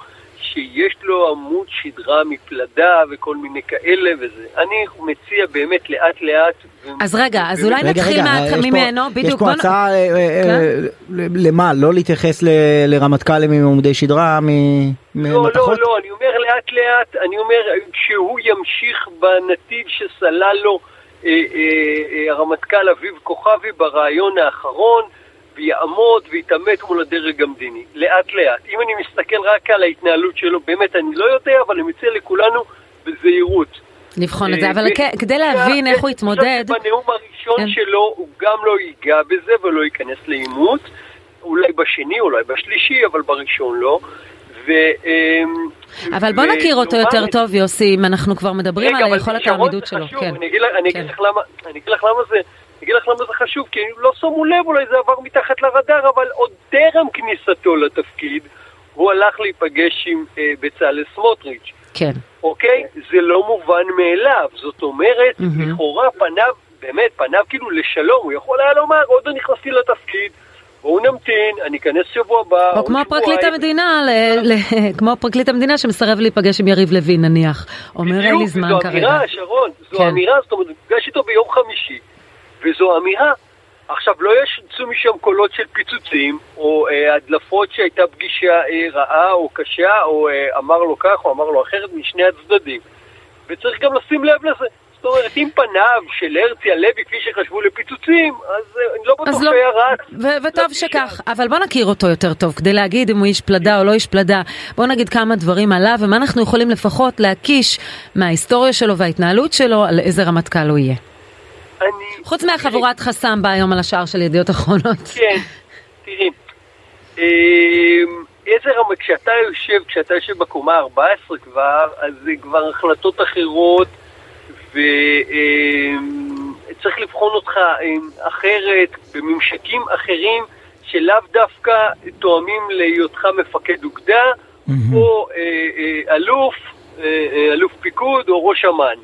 I: שיש לו עמוד שדרה מפלדה וכל מיני כאלה וזה. אני מציע באמת לאט לאט.
B: אז רגע, אז אולי נתחיל ממנו, בדיוק.
C: יש פה הצעה אה, אה, כן? למה? לא להתייחס לרמטכ"לים עם עמודי שדרה
I: ממתכות? לא, לא, לא, אני אומר לאט לאט, אני אומר שהוא ימשיך בנתיב שסלל לו אה, אה, הרמטכ"ל אביב כוכבי בריאיון האחרון ויעמוד ויתעמת מול הדרג המדיני, לאט לאט. אם אני מסתכל רק על ההתנהלות שלו, באמת אני לא יודע, אבל אני מציע לכולנו בזהירות.
B: לבחון את זה, אבל כדי להבין איך הוא יתמודד...
I: בנאום הראשון כן. שלו הוא גם לא ייגע בזה ולא ייכנס לעימות, אולי בשני, אולי בשלישי, אבל בראשון לא. אמ,
B: אבל בוא נכיר אותו יותר טוב, יוסי, אם אנחנו כבר מדברים על היכולת העמידות שלו.
I: כן. אני אגיד לך למה זה... אגיד לך למה זה חשוב, כי לא שמו לב, אולי זה עבר מתחת לרדאר, אבל עוד טרם כניסתו לתפקיד, הוא הלך להיפגש עם אה, בצלאל סמוטריץ'.
B: כן.
I: אוקיי? זה לא מובן מאליו. זאת אומרת, mm-hmm. לכאורה פניו, באמת, פניו כאילו לשלום, הוא יכול היה לומר, עוד לא נכנסתי לתפקיד. בואו נמתין, אני אכנס שבוע הבא.
B: או כמו פרקליט המדינה, כמו פרקליט המדינה שמסרב להיפגש עם יריב לוין נניח. אומר אין לי זמן כרגע.
I: זו אמירה, שרון, זו כן. אמירה, זאת אומרת, נפגש איתו ביום חמישי, וזו אמירה. עכשיו, לא יצאו משם קולות של פיצוצים, או אה, הדלפות שהייתה פגישה אה, רעה או קשה, או אה, אמר לו כך או אמר לו אחרת משני הצדדים. וצריך גם לשים לב לזה. זאת אומרת, אם פניו של הרצי הלוי, כפי שחשבו לפיצוצים, אז אה, אני לא בטוח לא, שהיה רץ.
B: וטוב שכך, אבל בוא נכיר אותו יותר טוב, כדי להגיד אם הוא איש פלדה או לא איש פלדה. בוא נגיד כמה דברים עליו, ומה אנחנו יכולים לפחות להקיש מההיסטוריה שלו וההתנהלות שלו, על איזה רמטכ"ל הוא יהיה.
I: אני...
B: חוץ מהחבורת חסם בא היום על השער של ידיעות אחרונות.
I: כן, תראי. אמ, איזה רמה, כשאתה יושב, כשאתה יושב בקומה 14 כבר, אז זה כבר החלטות אחרות. וצריך לבחון אותך אחרת, בממשקים אחרים שלאו דווקא תואמים להיותך מפקד אוגדה. או אה, אה, אלוף, אה, אלוף פיקוד או ראש אמ"ן.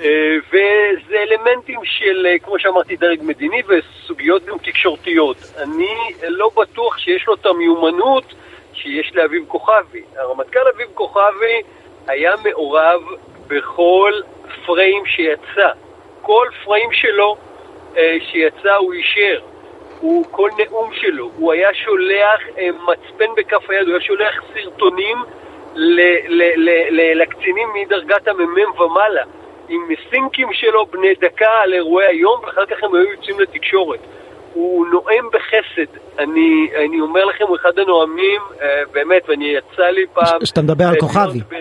I: וזה אלמנטים של, כמו שאמרתי, דרג מדיני וסוגיות גם תקשורתיות. אני לא בטוח שיש לו את המיומנות שיש לאביב כוכבי. הרמטכ"ל אביב כוכבי היה מעורב בכל פריים שיצא. כל פריים שלו אה, שיצא הוא אישר. הוא, כל נאום שלו, הוא היה שולח אה, מצפן בכף היד, הוא היה שולח סרטונים ל, ל, ל, לקצינים מדרגת המ"מ ומעלה, עם סינקים שלו בני דקה על אירועי היום, ואחר כך הם היו יוצאים לתקשורת. הוא נואם בחסד. אני, אני אומר לכם, הוא אחד הנואמים, אה, באמת, ואני יצא לי פעם...
C: שאתה מדבר על כוכבי. ב...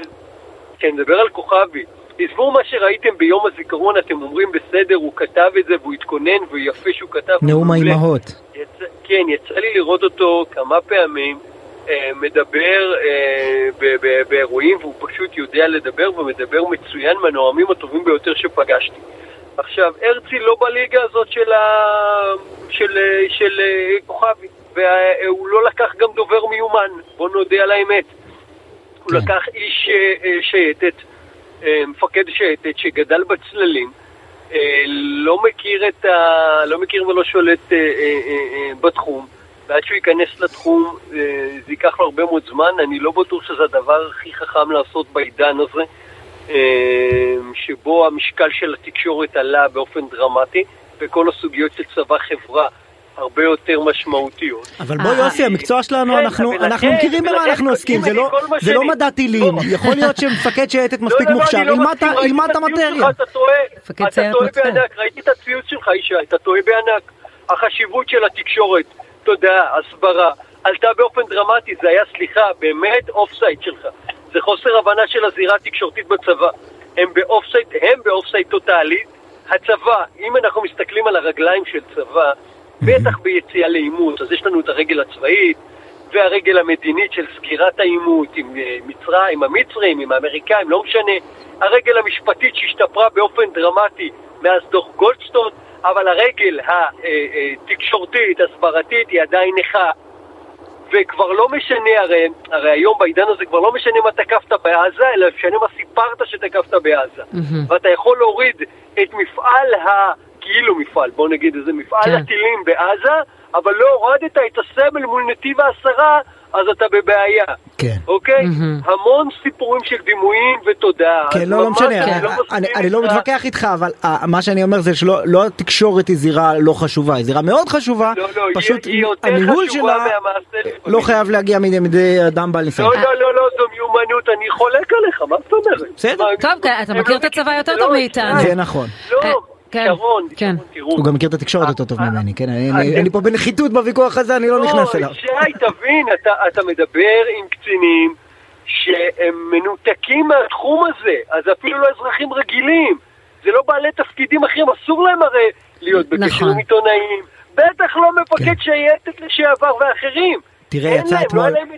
I: כן, מדבר על כוכבי. עזבו מה שראיתם ביום הזיכרון, אתם אומרים בסדר, הוא כתב את זה והוא התכונן ויפה שהוא כתב.
C: נאום האימהות.
I: יצא, כן, יצא לי לראות אותו כמה פעמים אה, מדבר אה, באירועים והוא פשוט יודע לדבר ומדבר מצוין מהנואמים הטובים ביותר שפגשתי. עכשיו, הרצי לא בליגה הזאת של, ה... של, של, של אה, כוכבי, והוא לא לקח גם דובר מיומן, בוא נודה על האמת. הוא כן. לקח איש אה, אה, שייטת. אה, מפקד שייטת שגדל בצללים, אה, לא מכיר, את ה... לא מכיר ולא שולט אה, בתחום, ועד שהוא ייכנס לתחום זה ייקח לו הרבה מאוד זמן, אני לא בטוח שזה הדבר הכי חכם לעשות בעידן הזה, שבו המשקל של התקשורת עלה באופן דרמטי, וכל הסוגיות של צבא חברה הרבה יותר משמעותיות.
C: אבל בוא יוסי, המקצוע שלנו,
I: כן,
C: אנחנו אנחנו מכירים במה אנחנו עוסקים, זה לא- זה לא מדע טילים,
I: לא.
C: יכול להיות שמפקד שייטת מספיק
I: לא, לא,
C: מוכשר,
I: לא
C: ילמד את המטריה.
I: אתה טועה,
B: מפקד
I: אתה
B: סיירת
I: טועה
B: מטכ"ל.
I: בענק, ראיתי את הציוץ שלך, ישי, אתה טועה בענק. החשיבות של התקשורת, תודעה, הסברה, עלתה באופן דרמטי, זה היה, סליחה, באמת offside שלך. זה חוסר הבנה של הזירה התקשורתית בצבא. הם ב offside, הם ב offside טוטאלי. הצבא, אם אנחנו מסתכלים על הרגליים של צבא, בטח ביציאה לעימות, אז יש לנו את הרגל הצבאית, והרגל המדינית של סגירת העימות עם אה, מצרים, עם המצרים, עם האמריקאים, לא משנה. הרגל המשפטית שהשתפרה באופן דרמטי מאז דוח גולדסטון, אבל הרגל התקשורתית, הסברתית, היא עדיין נכה. וכבר לא משנה, הרי, הרי היום בעידן הזה כבר לא משנה מה תקפת בעזה, אלא משנה מה סיפרת שתקפת בעזה.
B: מהמם.
I: ואתה יכול להוריד את מפעל ה... כאילו מפעל, בוא נגיד איזה מפעל
B: כן.
I: הטילים בעזה, אבל לא הורדת את הסמל מול נתיב העשרה, אז אתה בבעיה.
C: כן.
I: אוקיי?
B: מהמם.
I: המון סיפורים של דימויים ותודעה.
C: כן, לא, לא משנה,
I: אני לא
C: אני אני לא. מתווכח איתך, אבל אה, מה שאני אומר זה שלא לא התקשורת היא זירה לא חשובה, היא זירה מאוד חשובה,
I: לא, לא, היא-
C: פשוט
I: היא יותר
C: הניהול
I: חשובה
C: שלה
I: מהמעשה
C: לא. חייב להגיע מידי- מידי אדם בעל ניסיון.
I: לא, לא, לא, לא, זו מיומנות, אני חולק עליך, מה זאת אומרת?
C: בסדר.
B: טוב, אתה מכיר
I: לא
B: את הצבא יותר
I: זה
B: טוב מאיתנו.
C: זה נכון.
I: לא,
B: כן,
I: שרון,
B: כן.
I: שרון, תראו.
C: הוא גם מכיר את התקשורת יותר טוב
I: אה,
C: ממני, כן? אני-
I: אה,
C: אני
I: אה,
C: אני פה בנחיתות בוויכוח הזה, אני לא נכנס אליו.
I: שי, תבין, אתה, אתה מדבר עם קצינים שהם מנותקים מהתחום הזה, אז אפילו לא אזרחים רגילים. זה לא בעלי תפקידים אחרים, אסור להם הרי להיות בקשר
B: נכון.
I: עם עיתונאים. בטח לא מפקד
C: כן.
I: שייטת לשעבר ואחרים.
C: תראה,
I: אין
C: יצא
I: להם,
C: אתמול-
I: לא היה להם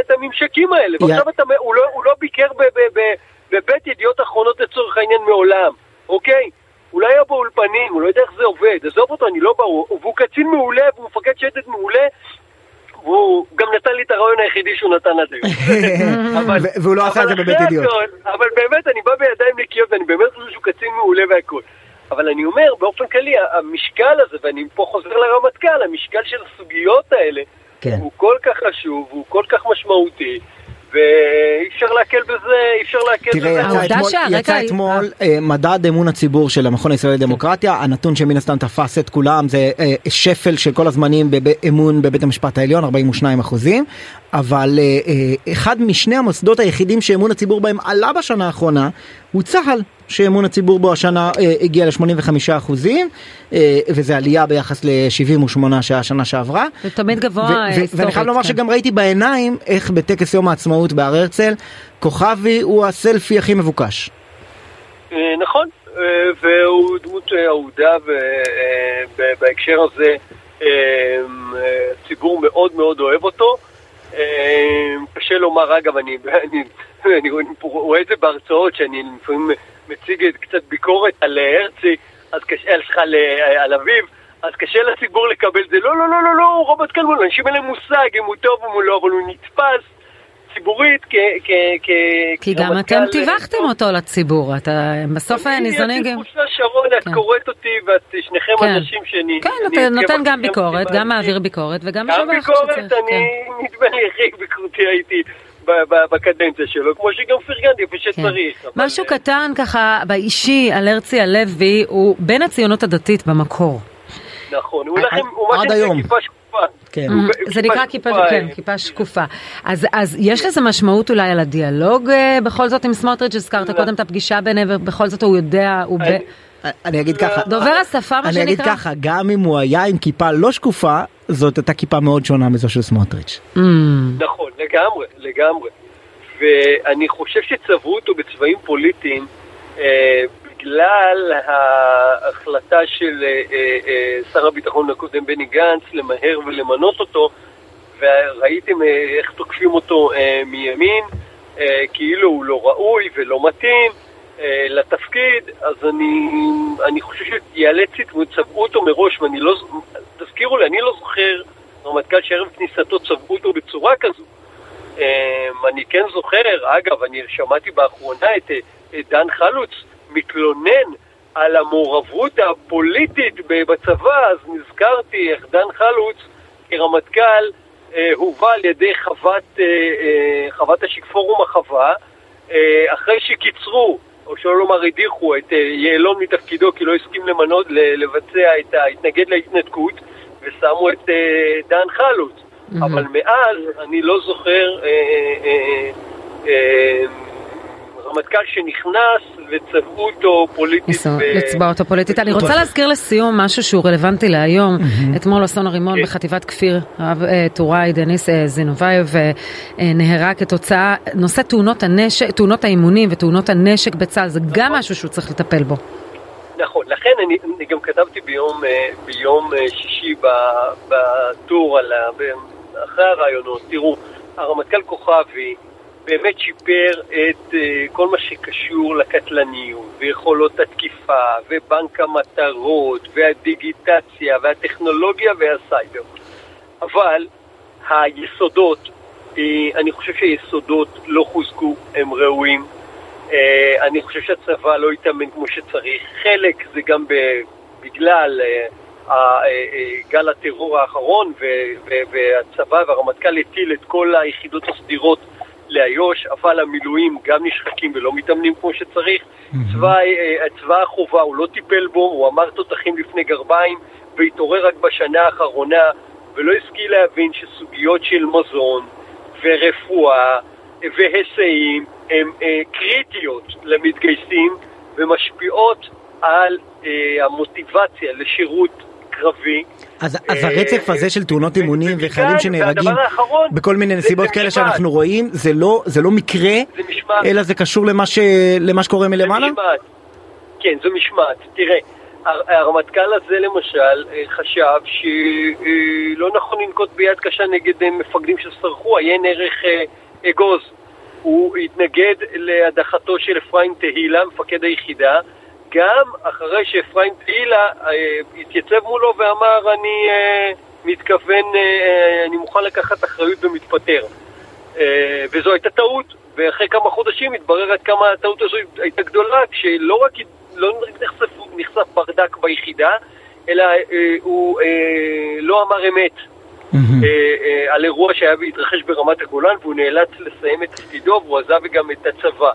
I: את, הממשקים האלה. ועכשיו אתה, הוא, לא, הוא לא ביקר ב, ב, ב, בבית ידיעות אחרונות לצורך העניין מעולם, אוקיי? הוא לא היה באולפנים, הוא לא יודע איך זה עובד, עזוב אותו, אני לא ברור. והוא קצין מעולה, והוא מפקד שייטת מעולה, והוא גם נתן לי את הרעיון היחידי שהוא נתן עד היום.
C: והוא לא עשה את זה בבית ידיעות.
I: אבל באמת, אני בא בידיים נקיות, ואני באמת חושב שהוא קצין מעולה והכל. אבל אני אומר, באופן כללי, המשקל הזה, ואני פה חוזר לרמטכ"ל, המשקל של הסוגיות האלה,
C: כן.
I: הוא כל כך חשוב, הוא כל כך משמעותי, ואי אפשר להקל בזה, אי אפשר להקל
C: תראה,
I: בזה.
C: יצא
B: העובדה
C: אתמול, יצא
B: היא-
C: אתמול אה, מדד אמון הציבור של המכון הישראלי לדמוקרטיה, הנתון שמן הסתם תפס את כולם זה אה, שפל של כל הזמנים באמון בבית המשפט העליון, 42 אחוזים, אבל אה, אה, אחד משני המוסדות היחידים שאמון הציבור בהם עלה בשנה האחרונה הוא צה"ל. שאמון הציבור בו השנה אה, הגיע ל-85 אחוזים, אה, וזה עלייה ביחס ל-78 שהיה השנה שעברה.
B: זה תמיד גבוה היסטורית.
C: ואני חייב לומר
B: כן.
C: שגם ראיתי בעיניים איך בטקס יום העצמאות בהר הרצל, כוכבי הוא הסלפי הכי מבוקש.
I: אה, נכון, אה, והוא דמות אה, אהודה, ובהקשר הזה אה, אה, הציבור מאוד מאוד אוהב אותו. אה, קשה לומר, אגב, אני, אני, אני רואה את זה בהרצאות, שאני לפעמים מציג קצת ביקורת על הרצי, אז קשה, על, סליחה, על, על אביב, אז קשה לציבור לקבל את זה. לא, לא, לא, לא, לא, הוא רמטכ"ל, אנשים אין להם מושג אם הוא טוב או לא, אבל הוא נתפס ציבורית כ... כ, כ
B: כי גם
I: כרמטכ"ל,
B: אתם
I: אה,
B: טיווחתם אותו לציבור, אתה בסוף ניזונים
I: יש לי
B: גם...
I: תחושה, שרון, את
B: כן.
I: קוראת אותי ואת שניכם
B: כן.
I: אנשים שאני...
B: כן,
I: אני
B: אתה נותן גם
I: אחריכם
B: ביקורת. גם מעביר ביקורת וגם
I: גם
B: משבח
I: ביקורת,
B: כשצריך,
I: אני
B: כן.
I: נדמה לי הכי ביקורתי הייתי בקדנציה שלו, כמו שגם פרגנתי איפה
B: כן.
I: שצריך. אבל-
B: משהו קטן ככה באישי על הרצי הלוי, הוא בין הציונות הדתית במקור.
I: נכון, הוא לכם, הוא מה שנקרא. כיפה שקופה.
C: כן.
B: זה נקרא כיפה,
I: שקופה,
B: כן,
I: אה,
B: כיפה שקופה. אז, אז יש לזה משמעות אולי על הדיאלוג אה, בכל זאת עם סמוטריץ', הזכרת
I: לא.
B: קודם את הפגישה ביניהם, ובכל זאת הוא יודע, הוא ב...
I: אני-
C: אגיד ככה,
B: דובר השפה, מה
C: אני אגיד
B: שנקרא?
C: ככה, גם אם הוא היה עם כיפה לא שקופה, זאת הייתה כיפה מאוד שונה מזו של סמוטריץ'.
B: Mm,
I: נכון, לגמרי, לגמרי. ואני חושב שצבעו אותו בצבעים פוליטיים אה, בגלל ההחלטה של אה, אה, אה, שר הביטחון הקודם בני גנץ למהר ולמנות אותו, וראיתם אה, איך תוקפים אותו אה, מימין, אה, כאילו הוא לא ראוי ולא מתאים לתפקיד, אז אני, אני חושב שיאלץ, צבעו אותו מראש, ואני לא, תזכירו לי, אני לא זוכר רמטכ"ל שערב כניסתו צבעו אותו בצורה כזו. אמ, אני כן זוכר, אגב, אני שמעתי באחרונה את, את דן חלוץ מתלונן על המעורבות הפוליטית בצבא, אז נזכרתי איך דן חלוץ כרמטכ"ל אה, הובא על ידי חוות, אה, אה, חוות השיק פורום החווה, אה, אחרי שקיצרו, או שלא לומר הדיחו את אה, יעלון מתפקידו כי לא הסכים למנות, לבצע את ה... התנגד להתנתקות, ושמו את אה, דן חלוץ. Mm-hmm. אבל מאז אני לא זוכר אה, אה, אה, רמטכ"ל שנכנס וצבעו אותו פוליטית.
B: לצבע אותו פוליטית. אני רוצה להזכיר לסיום משהו שהוא רלוונטי להיום. אתמול אסון הרימון כן. בחטיבת כפיר, הרב טוראי דניס זינובייב נהרג כתוצאה, נושא תאונות הנשק, תאונות האימונים ותאונות הנשק בצה"ל, זה גם נכון. משהו שהוא צריך לטפל בו.
I: נכון, לכן אני, אני גם כתבתי ביום, ביום שישי בטור, על, אחרי הראיונות, תראו, הרמטכ"ל כוכבי באמת שיפר את אה, כל מה שקשור לקטלניות ויכולות התקיפה ובנק המטרות והדיגיטציה והטכנולוגיה והסייבר. אבל היסודות, uh, אני חושב שהיסודות לא חוזקו, הם ראויים. Uh, אני חושב שהצבא לא התאמן כמו שצריך. חלק זה גם בגלל גל הטרור האחרון והצבא והרמטכ"ל הטיל את כל היחידות הסדירות לאיו"ש, אבל המילואים גם נשחקים ולא מתאמנים כמו שצריך. Mm-hmm. צבא, אה, צבא החובה, הוא לא טיפל בו, הוא אמר תותחים לפני גרביים, והתעורר רק בשנה האחרונה, ולא השכיל להבין שסוגיות של מזון ורפואה והיסעים הן אה, קריטיות למתגייסים ומשפיעות על אה, המוטיבציה לשירות קרבי.
C: אז, אז הרצף הזה של תאונות אימונים וחיילים שנהרגים בכל מיני נסיבות כאלה שאנחנו רואים, זה לא, זה לא מקרה, אלא זה קשור למה, ש, למה שקורה מלמעלה? זה
I: משמעת. כן, זו משמעת. תראה, הרמטכ"ל הזה למשל אה, חשב שלא נכון לנקוט ביד קשה נגד אה, מפקדים שסרחו, עיין ערך אה, אגוז. הוא התנגד להדחתו של אפרים תהילה, מפקד היחידה, גם אחרי שאפרים תהילה אה, התייצב מולו ואמר אני אה, מתכוון, אה, אני מוכן לקחת אחריות ומתפטר. וזו הייתה טעות, ואחרי כמה חודשים התברר עד כמה הטעות הזו הייתה גדולה, כשלא רק לא נחשף, נחשף ברדק ביחידה, אלא הוא לא אמר אמת. Mm-hmm. על אירוע שהיה והתרחש ברמת הגולן והוא נאלץ לסיים את תפקידו והוא עזב גם את הצבא.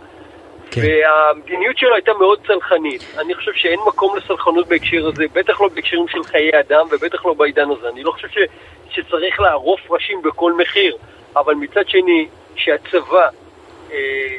I: כן. והמדיניות שלו הייתה מאוד צלחנית. אני חושב שאין מקום לסלחנות בהקשר הזה, בטח לא בהקשרים של חיי אדם ובטח לא בעידן הזה. אני לא חושב ש, שצריך לערוף ראשים בכל מחיר, אבל מצד שני, שהצבא, אה,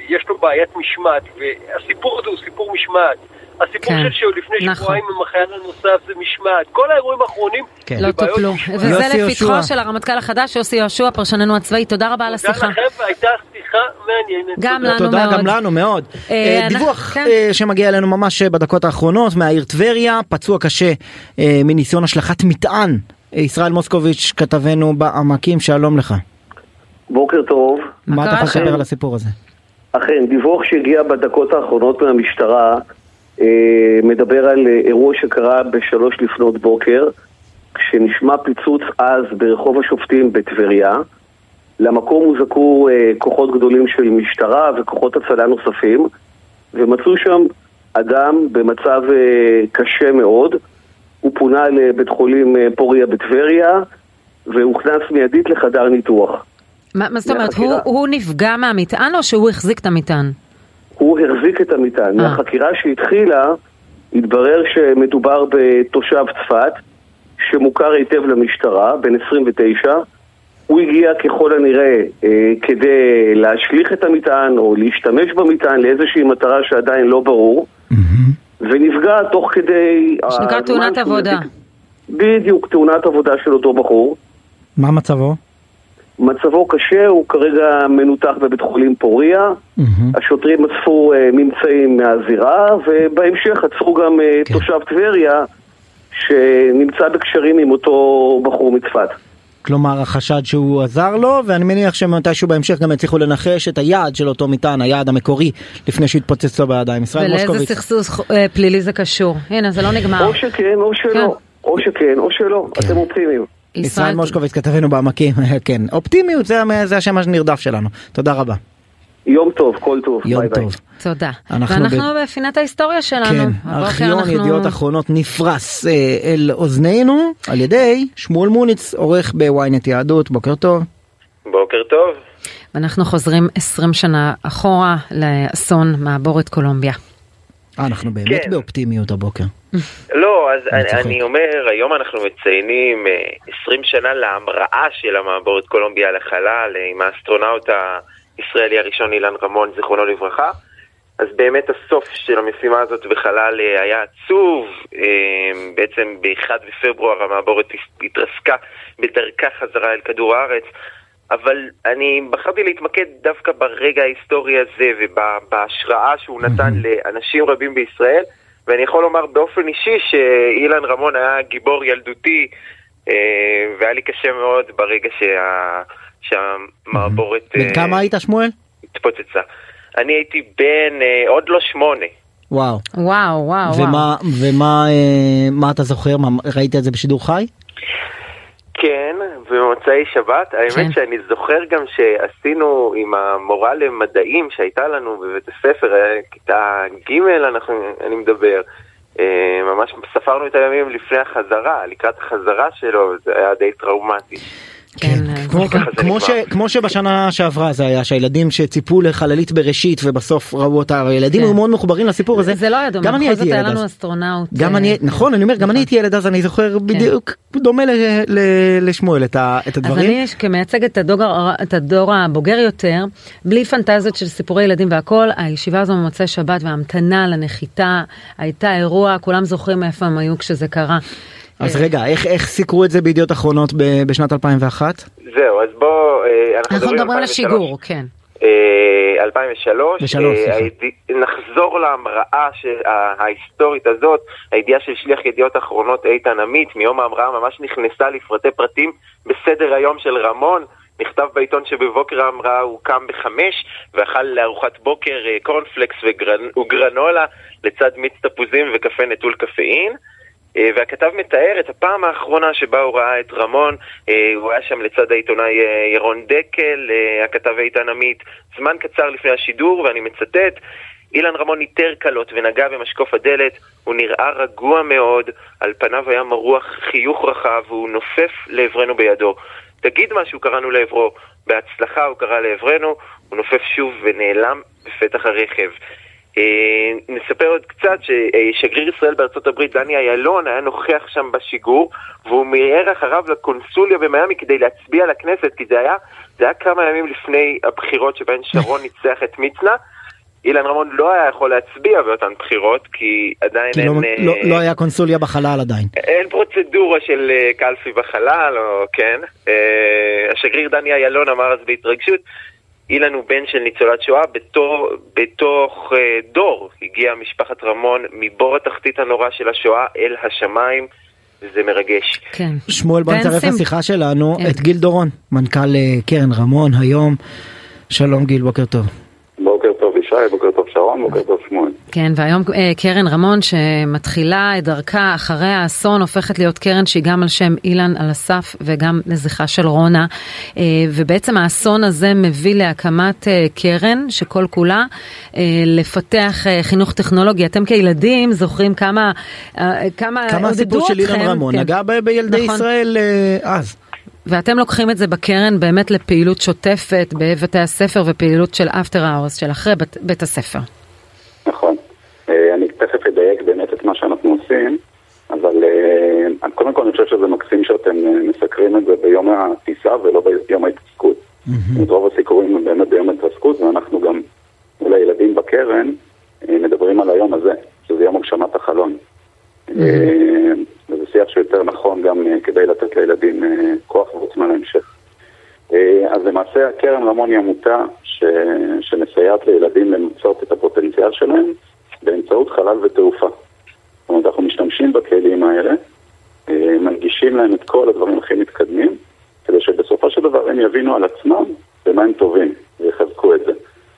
I: יש לו בעיית משמעת, והסיפור הזה הוא סיפור משמעת. הסיפור כן, של שעוד לפני נכון. שבועיים עם החייל הנוסף זה משמעת. כל האירועים האחרונים
B: כן. לא טופלו. וזה לפתחו של הרמטכ"ל החדש, יוסי יהושע, פרשננו הצבאי. תודה רבה על השיחה.
I: תודה לכם, והייתה שיחה מעניינת.
B: גם לנו
C: תודה, מאוד. גם לנו מאוד. אה, אה דיווח כן. אה, שמגיע אלינו ממש בדקות האחרונות מהעיר טבריה, פצוע קשה אה, מניסיון השלכת מטען. אה, ישראל מוסקוביץ', כתבנו בעמקים, שלום לך.
J: בוקר טוב.
C: מה אתה יכול לדבר על הסיפור הזה?
J: אכן, דיווח שהגיע בדקות האחרונות מהמשטרה אה, מדבר על אה, אירוע שקרה בשלוש לפנות בוקר, כשנשמע פיצוץ עז ברחוב השופטים בטבריה. למקום הוזעקו אה, כוחות גדולים של משטרה וכוחות הצלה נוספים, ומצאו שם אדם במצב קשה מאוד. הוא פונה לבית חולים פוריה בטבריה, והוכנס מיידית לחדר ניתוח.
B: מה זאת אומרת, הוא, הוא נפגע מהמטען או שהוא החזיק את המטען?
J: הוא החזיק את המטען. אה. מהחקירה שהתחילה, התברר שמדובר בתושב צפת, שמוכר היטב למשטרה, בן 29. הוא הגיע ככל הנראה אה, כדי להשליך את המטען או להשתמש במטען לאיזושהי מטרה שעדיין לא ברור, mm-hmm. ונפגע תוך כדי...
B: שנקרא תאונת עבודה.
J: בדיוק, תאונת עבודה של אותו בחור.
C: מה מצבו?
J: מצבו קשה, הוא כרגע מנותח בבית חולים פוריה. Mm-hmm. השוטרים אספו uh, ממצאים מהזירה, ובהמשך עצרו גם uh, כן. תושב טבריה, שנמצא בקשרים עם אותו בחור מצפת.
C: כלומר החשד שהוא עזר לו ואני מניח שמתישהו בהמשך גם יצליחו לנחש את היעד של אותו מטען היעד המקורי לפני שהתפוצץ לו בידיים. ישראל
B: מושקוביץ. ולאיזה סכסוך אה, פלילי זה קשור? הנה זה לא נגמר.
J: או שכן או שלא. כן. או שכן או שלא. כן. אתם אופטימיים.
C: ישראל מושקוביץ כתבנו בעמקים, כן, אופטימיות זה, זה השם הנרדף שלנו, תודה רבה.
J: יום טוב, כל טוב,
C: יום ביי טוב.
B: ביי. תודה. אנחנו ואנחנו ב... בפינת ההיסטוריה שלנו.
C: כן, ארכיון אנחנו... ידיעות אחרונות נפרס אה, אל אוזנינו על ידי שמואל מוניץ, עורך בוויינט יהדות, בוקר טוב.
K: בוקר טוב.
B: ואנחנו חוזרים 20 שנה אחורה לאסון מעבורת קולומביה.
C: אנחנו באמת
A: כן.
C: באופטימיות הבוקר.
A: לא, אז
C: אני
A: אני, אומר, היום אנחנו מציינים אה, 20 שנה להמראה של המעבורת קולומביה לחלל אה, עם האסטרונאוט הישראלי הראשון אילן רמון, זיכרונו לברכה. אז באמת הסוף של המשימה הזאת בחלל אה, היה עצוב, אה, בעצם ב-1 בפברואר המעבורת התרסקה בדרכה חזרה אל כדור הארץ. אבל אני בחרתי להתמקד דווקא ברגע ההיסטורי הזה ובהשראה שהוא נתן לאנשים רבים בישראל, ואני יכול לומר באופן אישי שאילן רמון היה גיבור ילדותי, אה, והיה לי קשה מאוד ברגע שה... שהמעבורת
C: בן
A: אה,
C: כמה היית שמואל?
A: התפוצצה. אני הייתי בן אה, עוד לא שמונה.
C: וואו.
B: וואו, וואו, וואו.
C: ומה, ומה אה, מה אתה זוכר? מה, ראית את זה בשידור חי?
A: כן, במוצאי שבת.
B: כן.
A: האמת שאני זוכר גם שעשינו עם המורה למדעים שהייתה לנו בבית הספר, כיתה ג' אנחנו, אני מדבר, אה, ממש ספרנו את הימים לפני החזרה, לקראת החזרה שלו, זה היה די טראומטי.
B: כן,
C: כמו,
A: ככה זה
C: כמו, ש,
A: נגמר.
C: כמו שבשנה שעברה זה היה שהילדים שציפו לחללית בראשית ובסוף ראו אותה הילדים
B: כן.
C: היו מאוד מחוברים לסיפור הזה.
B: זה לא היה דומה,
C: גם אני הייתי ילד אז.
B: אסטרונאוט.
C: גם
B: אה,
C: אני נכון אני אומר גם אני הייתי ילד אז אני זוכר בדיוק דומה ל, ל, לשמואל את, ה, את
B: אז
C: הדברים.
B: אני כמייצגת את הדור, את הדור הבוגר יותר, בלי פנטזיות של סיפורי ילדים והכל, הישיבה הזו במוצאי שבת וההמתנה לנחיתה הייתה אירוע, כולם זוכרים איפה הם היו כשזה קרה.
C: אז רגע איך איך סיקרו את זה בידיעות אחרונות בשנת 2001?
A: זהו, אז בוא, אה, אנחנו
B: אנחנו מדברים על
A: 2003.
B: השיגור, כן.
A: אה, 2003,
C: בשלוש,
A: אה. הידי- נחזור להמראה ההיסטורית הזאת, הידיעה של שליח ידיעות אחרונות איתן עמית מיום ההמראה ממש נכנסה לפרטי פרטים בסדר היום של רמון. נכתב בעיתון שבבוקר ההמראה הוא קם בחמש ואכל לארוחת בוקר אה, קורנפלקס וגרנ- וגרנולה לצד מיץ תפוזים וקפה נטול קפאין. אה, והכתב מתאר את הפעם האחרונה שבה הוא ראה את רמון, אה, הוא היה שם לצד העיתונאי אה, ירון דקל, הכתב איתן עמית, זמן קצר לפני השידור, ואני מצטט, אילן רמון ניטר קלות ונגע במשקוף הדלת, הוא נראה רגוע מאוד, על פניו היה מרוח חיוך רחב, והוא נופף לעברנו בידו. תגיד משהו קראנו לעברו, בהצלחה הוא קרא לעברנו, הוא נופף שוב ונעלם בפתח הרכב. אה, נספר עוד קצת ששגריר ישראל בארצות הברית, דני אילון, היה נוכח שם בשיגור, והוא מיהר אחריו לקונסוליה במיאמי כדי להצביע לכנסת, כי זה היה, זה היה כמה ימים לפני הבחירות שבהן שרון ניצח את מצנע. אילן רמון לא היה יכול להצביע באותן בחירות, כי עדיין
C: כי
A: אין...
C: לא,
A: אה,
C: לא, לא היה קונסוליה בחלל עדיין.
A: אין פרוצדורה של אה, קלפי בחלל, או כן. אה, השגריר דני אילון אמר אז בהתרגשות, אילן הוא בן של ניצולת שואה, בתור, בתוך אה, דור הגיעה משפחת רמון מבור התחתית הנורא של השואה אל השמיים, וזה מרגש.
B: כן.
C: שמואל בוא נצרף. לשיחה שלנו
B: כן.
C: את גיל דורון מנכ"ל אה, קרן רמון היום. שלום גיל בוקר טוב.
L: בוקר טוב ישי, בוקר טוב שרון, בוקר טוב שמואל.
B: כן, והיום אה, קרן רמון שמתחילה את דרכה אחרי האסון הופכת להיות קרן שהיא גם על שם אילן על הסף וגם לזכרה של רונה. אה, ובעצם האסון הזה מביא להקמת אה, קרן שכל כולה אה, לפתח אה, חינוך טכנולוגי. אתם כילדים זוכרים כמה, אה, כמה,
C: כמה
B: עודדו
C: הסיפור של אילן
B: אתכם,
C: רמון
B: כן.
C: נגע ב- בילדי
B: נכון.
C: ישראל אה, אז.
B: ואתם לוקחים את זה בקרן באמת לפעילות שוטפת בבתי הספר ופעילות של אפטר האורס של אחרי בית, בית הספר.
L: נכון. אה, אני תכף אדייק באמת את מה שאנחנו עושים, אבל אה, קודם כל אני חושב שזה מקסים שאתם אה, מסקרים את זה ביום הטיסה ולא ביום ההתעסקות. את רוב הסיקורים הם באמת ביום ההתעסקות, ואנחנו גם מול הילדים בקרן מדברים על היום הזה, שזה יום הגשמת החלון. אה, וזה שיח שיותר נכון גם אה, כדי לתת לילדים אה, כוח ועוצמה להמשך. אה, אז למעשה הקרן רמון היא עמותה ש... שמסייעת לילדים למצות את הפוטנציאל שלהם באמצעות חלל ותעופה. זאת אומרת, אנחנו משתמשים בכלים האלה, אה, מנגישים להם את כל הדברים הכי מתקדמים, כדי שבסופו של דבר הם יבינו על עצמם במה הם טובים ויחזקו את זה.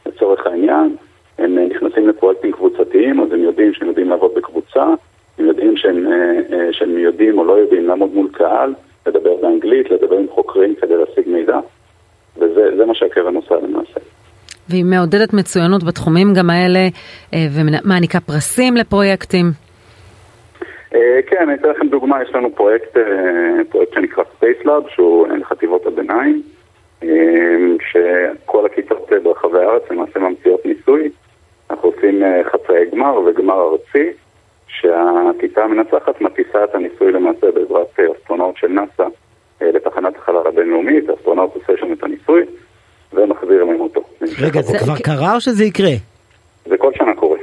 L: לצורך העניין, הם אה, נכנסים לפרויקטים קבוצתיים, אז הם יודעים שהם יודעים לעבוד בקבוצה, הם יודעים שהם, אה, אה, שהם יודעים או לא יודעים לעמוד מול קהל, לדבר באנגלית, לדבר עם חוקרים כדי להשיג מידע, וזה זה מה שהקרן עושה למעשה.
B: והיא מעודדת מצוינות בתחומים גם האלה אה, ומעניקה פרסים לפרויקטים.
L: כן, אני אתן לכם דוגמה, יש לנו פרויקט, פרויקט שנקרא Space Lab, שהוא לחטיבות הביניים, שכל הכיתות ברחבי הארץ למעשה ממציאות ניסוי, אנחנו עושים חצאי גמר וגמר ארצי, שהכיתה המנצחת מטיסה את הניסוי למעשה בעזרת אה, אסטרונאוט של נאס"א אה, לתחנת החלל הבינלאומית, האסטרונאוט עושה שם את הניסוי ומחזיר להם אותו.
C: רגע, זה כבר קרה או שזה יקרה?
L: זה כל שנה קורה.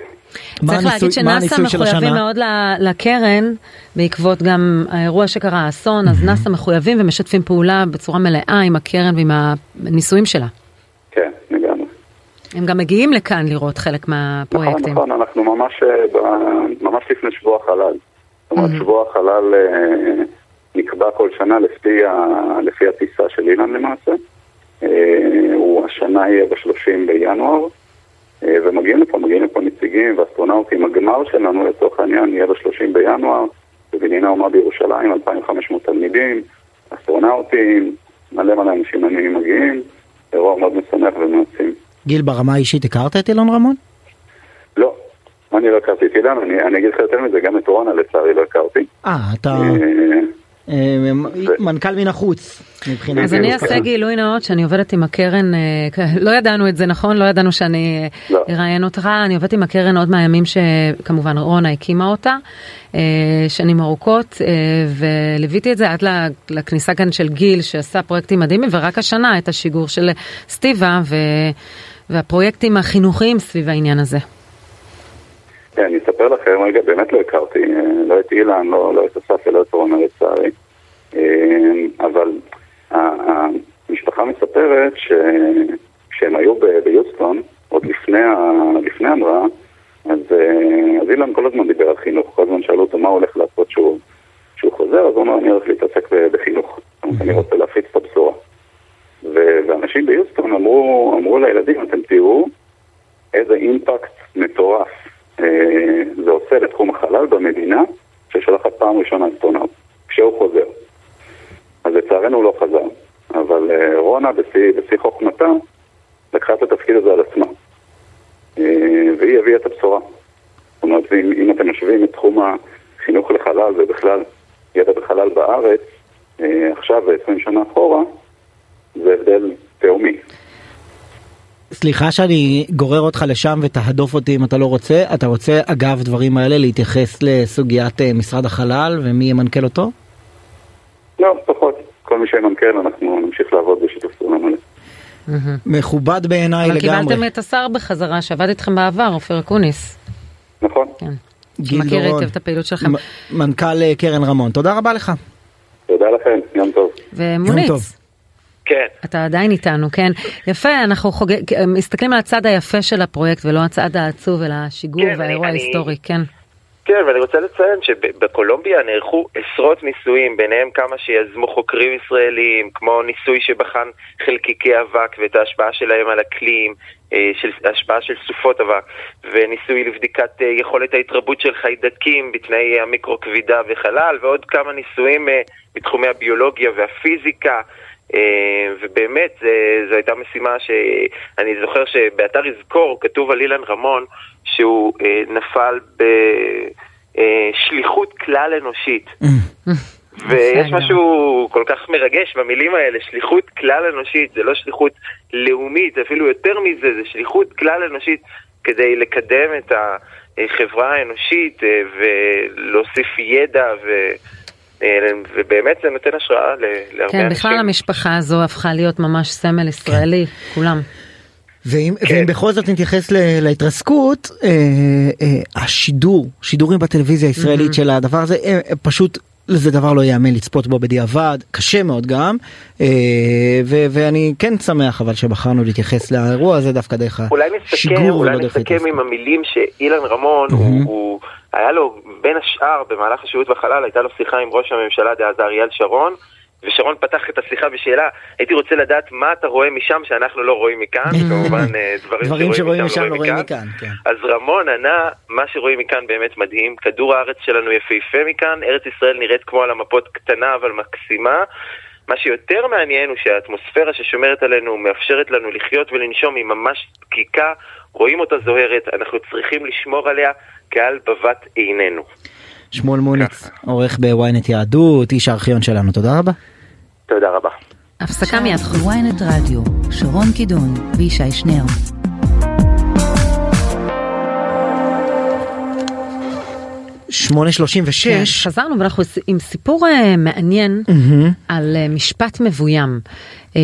B: צריך להגיד שנאס"א מחויבים מאוד לקרן בעקבות גם האירוע שקרה, האסון, אז נאס"א מחויבים ומשתפים פעולה בצורה מלאה עם הקרן ועם הניסויים שלה.
L: כן, לגמרי.
B: הם גם מגיעים לכאן לראות חלק מהפרויקטים.
L: נכון, נכון, אנחנו ממש, אה, ממש לפני שבוע החלל. זאת אומרת, שבוע החלל אה, נקבע כל שנה לפי, לפי הטיסה של אילן למעשה. אה, הוא השנה יהיה ב-30 בינואר. ומגיעים לפה, מגיעים לפה נציגים ואסטרונאוטים. הגמר שלנו לצורך העניין יהיה ב-30 בינואר, בבנייני האומה בירושלים, 2,500 תלמידים, אסטרונאוטים, מלא מלא אנשים מעניינים מגיעים, אירוע מאוד משמח ומעצים.
C: גיל, ברמה האישית הכרת את אילון רמון?
L: לא, אני לא הכרתי את אילן, אני, אני אגיד לך יותר מזה, גם את רונה לצערי לא הכרתי.
C: אה, אתה... מנכ"ל מן החוץ מבחינת...
B: אז אני אעשה גילוי נאות שאני עובדת עם הקרן, לא ידענו את זה נכון? לא ידענו שאני אראיין אותך, אני עובדת עם הקרן עוד מהימים שכמובן רונה הקימה אותה, שנים ארוכות, וליוויתי את זה עד לכניסה כאן של גיל שעשה פרויקטים מדהימים, ורק השנה את השיגור של סטיבה והפרויקטים החינוכיים סביב העניין הזה.
L: כן, אני אספר לכם, רגע, באמת לא הכרתי, לא את אילן, לא, לא את אסף ולא את רונה לצערי, אבל המשפחה מספרת שכשהם היו ביוסטון, עוד לפני, המראה, אז, אז אילן כל הזמן דיבר על חינוך, כל הזמן שאלו אותו מה הוא הולך לעשות שהוא, שהוא חוזר, אז הוא אומר, אני הולך להתעסק בחינוך, אני רוצה להפיץ את הבשורה. ואנשים ביוסטון אמרו, אמרו לילדים, אתם תראו איזה אימפקט מטורף אה, זה עושה לתחום החלל במדינה ששולחת פעם ראשונה אסטרונאוט, כשהוא חוזר. אז לצערנו הוא לא חזר, אבל אה, רונה בשיא, בשיא חוכמתה לקחה את התפקיד הזה על עצמה. אה, והיא הביאה את הבשורה. זאת אומרת, אם, אם אתם משווים את תחום החינוך לחלל ובכלל ידע בחלל בארץ, עכשיו, 20 שנה אחורה, זה הבדל תהומי.
C: סליחה שאני גורר אותך לשם ותהדוף אותי אם אתה לא רוצה, אתה רוצה אגב דברים האלה להתייחס לסוגיית משרד החלל ומי ימנכ"ל אותו?
L: לא, פחות. כל מי שימנכ"ל אנחנו נמשיך לעבוד בשיתוף פעולה מלא.
C: מכובד בעיניי לגמרי.
B: אבל קיבלתם את השר בחזרה שעבד איתכם בעבר, אופיר אקוניס.
L: נכון.
B: כן. מכיר היטב את הפעילות שלכם.
C: מנכ"ל קרן רמון, תודה רבה לך.
L: תודה לכם, יום טוב.
B: ומוניץ.
A: כן.
B: אתה עדיין איתנו, כן. יפה, אנחנו חוגג, מסתכלים על הצד היפה של הפרויקט ולא הצד העצוב, אלא השיגור כן, והאירוע ההיסטורי, כן.
A: כן, ואני רוצה לציין שבקולומביה נערכו עשרות ניסויים, ביניהם כמה שיזמו חוקרים ישראלים, כמו ניסוי שבחן חלקיקי אבק ואת ההשפעה שלהם על אקלים, של, השפעה של סופות אבק, וניסוי לבדיקת יכולת ההתרבות של חיידקים בתנאי המיקרו-כבידה וחלל, ועוד כמה ניסויים בתחומי הביולוגיה והפיזיקה. ובאמת זו הייתה משימה שאני זוכר שבאתר יזכור כתוב על אילן רמון שהוא נפל בשליחות כלל אנושית. ויש משהו כל כך מרגש במילים האלה, שליחות כלל אנושית, זה לא שליחות לאומית, אפילו יותר מזה, זה שליחות כלל אנושית כדי לקדם את החברה האנושית ולהוסיף ידע ו... ובאמת זה נותן השראה להרבה
B: כן,
A: אנשים.
B: כן, בכלל המשפחה הזו הפכה להיות ממש סמל ישראלי, כן. כולם.
C: ואם, כן. ואם בכל זאת נתייחס להתרסקות, אה, אה, השידור, שידורים בטלוויזיה הישראלית mm-hmm. של הדבר הזה, אה, פשוט זה דבר לא ייאמן לצפות בו בדיעבד, קשה מאוד גם, אה, ו- ואני כן שמח אבל שבחרנו להתייחס לאירוע הזה דווקא דרך השיגור.
A: אולי נסכם עם המילים שאילן רמון, mm-hmm. הוא, הוא היה לו בין השאר במהלך השירות בחלל הייתה לו שיחה עם ראש הממשלה דאז אריאל שרון ושרון פתח את השיחה בשאלה הייתי רוצה לדעת מה אתה רואה משם שאנחנו לא רואים מכאן? כמובן דברים,
C: דברים שרואים משם לא רואים מכאן. כן.
A: אז רמון ענה מה שרואים מכאן באמת מדהים כדור הארץ שלנו יפהפה מכאן ארץ ישראל נראית כמו על המפות קטנה אבל מקסימה. מה שיותר מעניין הוא שהאטמוספירה ששומרת עלינו מאפשרת לנו לחיות ולנשום היא ממש דקיקה רואים אותה זוהרת אנחנו צריכים לשמור עליה קהל בבת עינינו.
C: שמואל מוניץ, כן. עורך בוויינט יהדות, איש הארכיון שלנו, תודה רבה.
A: תודה רבה.
B: הפסקה מיד
M: וויינט רדיו, שרון קידון וישי שנר.
C: שמונה שלושים ושש.
B: כן, חזרנו ואנחנו עם סיפור אה, מעניין על אה, משפט מבוים. אה,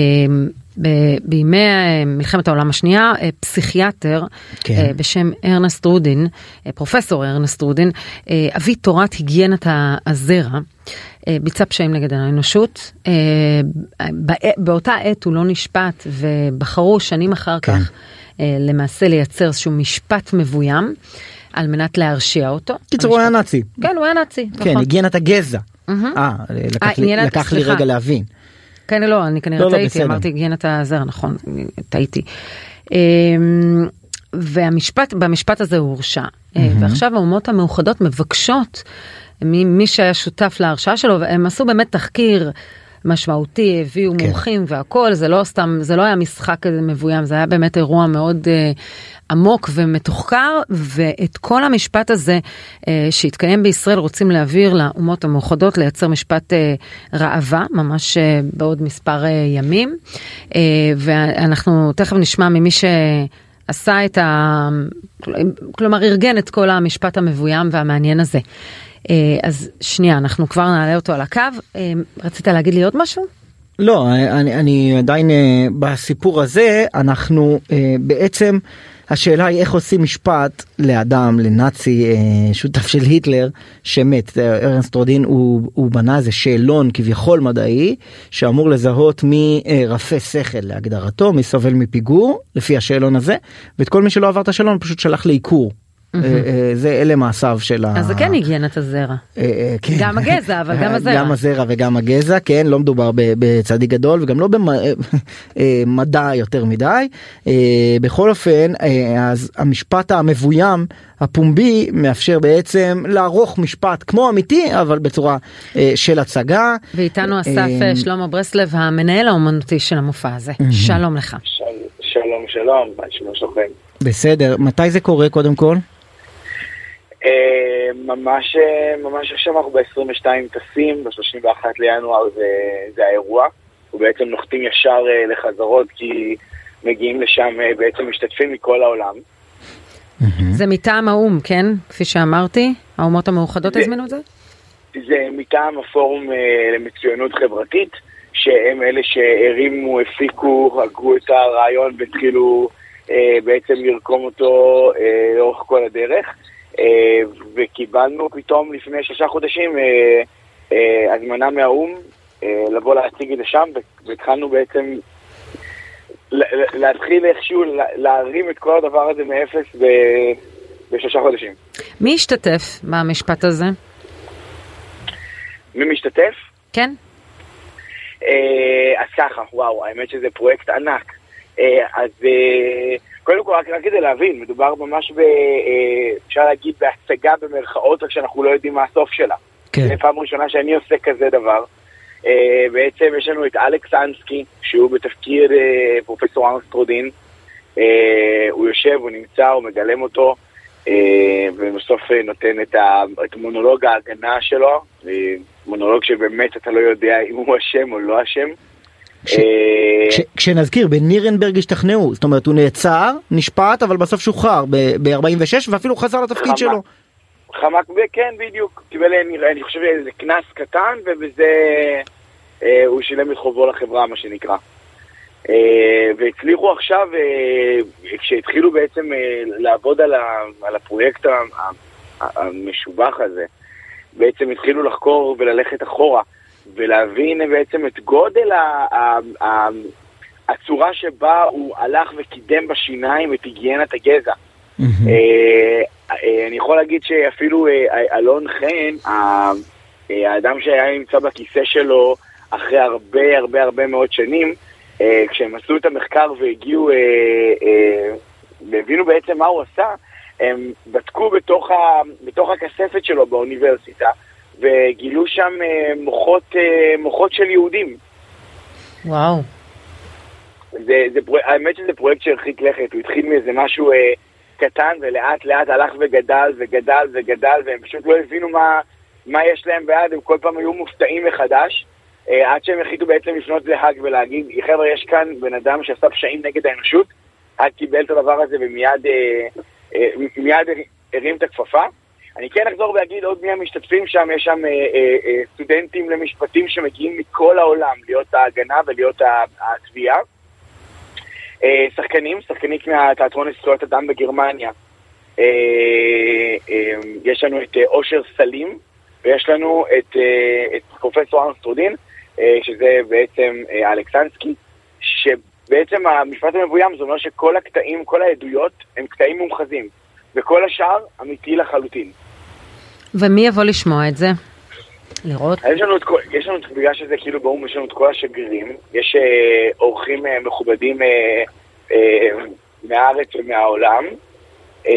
B: בימי אה, מלחמת העולם השנייה, אה, פסיכיאטר
C: כן.
B: אה, בשם ארנסט רודין, פרופסור ארנסט רודין, אבי תורת היגיינת הזרע, ביצע פשעים נגד האנושות. באותה עת הוא לא נשפט ובחרו שנים אחר
C: כן.
B: כך למעשה לייצר איזשהו משפט מבוים על מנת להרשיע אותו.
C: קיצור, הוא היה נאצי.
B: כן, הוא היה נאצי.
C: כן,
B: נכון.
C: הגיינת הגזע. אה, לקח לי-. רגע להבין.
B: כן, לא, אני כנראה
C: לא, לא,
B: טעיתי,
C: בסדר.
B: אמרתי היגיינת הזרע, נכון, טעיתי. אמ, והמשפט, במשפט הזה הוא הורשע. אה, ועכשיו האומות המאוחדות מבקשות ממי שהיה שותף להרשעה שלו, והם עשו באמת תחקיר משמעותי, הביאו
C: כן.
B: מומחים והכל, זה לא סתם, זה לא היה משחק כזה מבוים, זה היה באמת אירוע מאוד אה, עמוק ומתוחקר, ואת כל המשפט הזה אה, שהתקיים בישראל רוצים להעביר לאומות המאוחדות, לייצר משפט אה, ראווה, ממש אה, בעוד מספר אה, ימים, אה, ואנחנו תכף נשמע ממי ש... עשה את ה... כלומר ארגן את כל המשפט המבוים והמעניין הזה. אה, אז שנייה, אנחנו כבר נעלה אותו על הקו. אה, רצית להגיד לי עוד משהו?
C: לא, אני, אני עדיין אה, בסיפור הזה, אנחנו בעצם, השאלה היא איך עושים משפט לאדם, לנאצי, שותף של היטלר, שמת. ארנסט רודין הוא, הוא בנה איזה שאלון כביכול מדעי, שאמור לזהות מי רפה שכל להגדרתו, מי סובל מפיגור, לפי השאלון הזה, ואת כל מי שלא עבר את השאלון פשוט שלח לעיקור. אה, אה, זה אלה מעשיו של ה...
B: אז זה כן היגיינת הזרע.
C: אה, כן.
B: גם הגזע, אבל גם הזרע.
C: גם הזרע וגם הגזע, כן, לא מדובר בצדיק גדול וגם לא במדע יותר מדי. בכל אופן, אז המשפט המבוים, הפומבי, מאפשר בעצם לערוך משפט כמו אמיתי, אבל בצורה אה, של הצגה.
B: ואיתנו אסף שלמה ברסלב, המנהל האומנותי של המופע הזה. שלום לך.
N: שלום, שלום, מה שלכם?
C: בסדר, מתי זה קורה קודם כל?
N: אה, ממש, אה, ממש עכשיו אנחנו ב-22 טסים, ב-31 לינואר זה, זה האירוע. ובעצם נוחתים ישר אה, לחזרות כי מגיעים לשם בעצם משתתפים מכל העולם.
B: זה מטעם האו"ם, כן? כפי שאמרתי, האומות המאוחדות הזמינו את זה?
N: זה מטעם הפורום למצוינות חברתית, שהם אלה שהרימו, הפיקו, הגו את הרעיון והתחילו בעצם לרקום אותו לאורך כל הדרך. אה, וקיבלנו פתאום לפני שלושה חודשים אה, אה, הזמנה מהאו"ם לבוא להציג את זה שם, והתחלנו בעצם להתחיל איכשהו לה- להרים את כל הדבר הזה מאפס בשלושה חודשים.
B: מי השתתף במשפט הזה?
N: מי משתתף?
B: כן.
N: אז ככה, וואו, האמת שזה פרויקט ענק. אז קודם כל, רק, רק כדי להבין, מדובר ממש ב... אה, אפשר להגיד בהצגה במרכאות, רק שאנחנו לא יודעים מה הסוף שלה.
C: כן.
N: זו פעם ראשונה שאני עושה כזה דבר. אה, בעצם יש לנו את אלכס אנסקי, שהוא בתפקיד אה, פרופסור ארנסטרודין. אה, הוא יושב, הוא נמצא, הוא מגלם אותו, ובסוף נותן את, ה, את מונולוג ההגנה שלו, מונולוג שבאמת אתה לא יודע אם הוא אשם או לא אשם. אה,
C: כש, כשנזכיר בנירנברג השתכנעו זאת אומרת הוא נעצר נשפט אבל בסוף שוחרר ב-46 ואפילו חזר לתפקיד. שלו.
N: חמק, כן, בדיוק. קיבל, אני, חושב, איזה קנס קטן, ובזה אה, הוא שילם את חובו לחברה, מה שנקרא. אה, והצליחו עכשיו, אה, כשהתחילו בעצם אה, לעבוד על, ה, על הפרויקט המשובח הזה, בעצם התחילו לחקור וללכת אחורה, ולהבין בעצם את גודל ה, ה, ה, הצורה שבה הוא הלך וקידם בשיניים את היגיינת הגזע. אה, אה, אני יכול להגיד שאפילו אה, אלון חן, האדם שהיה נמצא בכיסא שלו אחרי הרבה הרבה הרבה מאוד שנים, כשהם עשו את המחקר והגיעו, והבינו בעצם מה הוא עשה, הם בדקו בתוך, ה, בתוך הכספת שלו באוניברסיטה, וגילו שם אה, מוחות, אה, מוחות של יהודים.
B: וואו.
N: זה, זה פרויקט, האמת שזה פרויקט שהרחיק לכת, הוא התחיל מאיזה משהו אה, קטן ולאט לאט הלך וגדל וגדל וגדל והם פשוט לא הבינו מה, מה יש להם ביד, הם כל פעם היו מופתעים מחדש אה, עד שהם החליטו בעצם לפנות להאג ולהגיד, חבר'ה יש כאן בן אדם שעשה פשעים נגד האנושות, האג קיבל את הדבר הזה ומיד אה, אה, מיד הרים את הכפפה אני כן אחזור ואגיד עוד מי המשתתפים שם, יש שם אה, אה, אה, סטודנטים למשפטים שמגיעים מכל העולם להיות ההגנה ולהיות התביעה. אה, שחקנים, שחקנים מהתיאטרון לזכויות אדם בגרמניה. אה, אה, יש לנו את אה, אושר סלים, ויש לנו את, אה, את פרופסור ארנסטרודין, אה, שזה בעצם אה, אלכסנסקי, שבעצם המשפט המבוים זה אומר שכל הקטעים, כל העדויות הם קטעים מומחזים, וכל השאר אמיתי לחלוטין.
B: ומי יבוא לשמוע את זה? לראות?
N: יש לנו את כל, יש לנו, בגלל שזה כאילו באו"ם, יש לנו את כל השגרירים, יש אה, אורחים אה, מכובדים אה, אה, מהארץ ומהעולם. אה,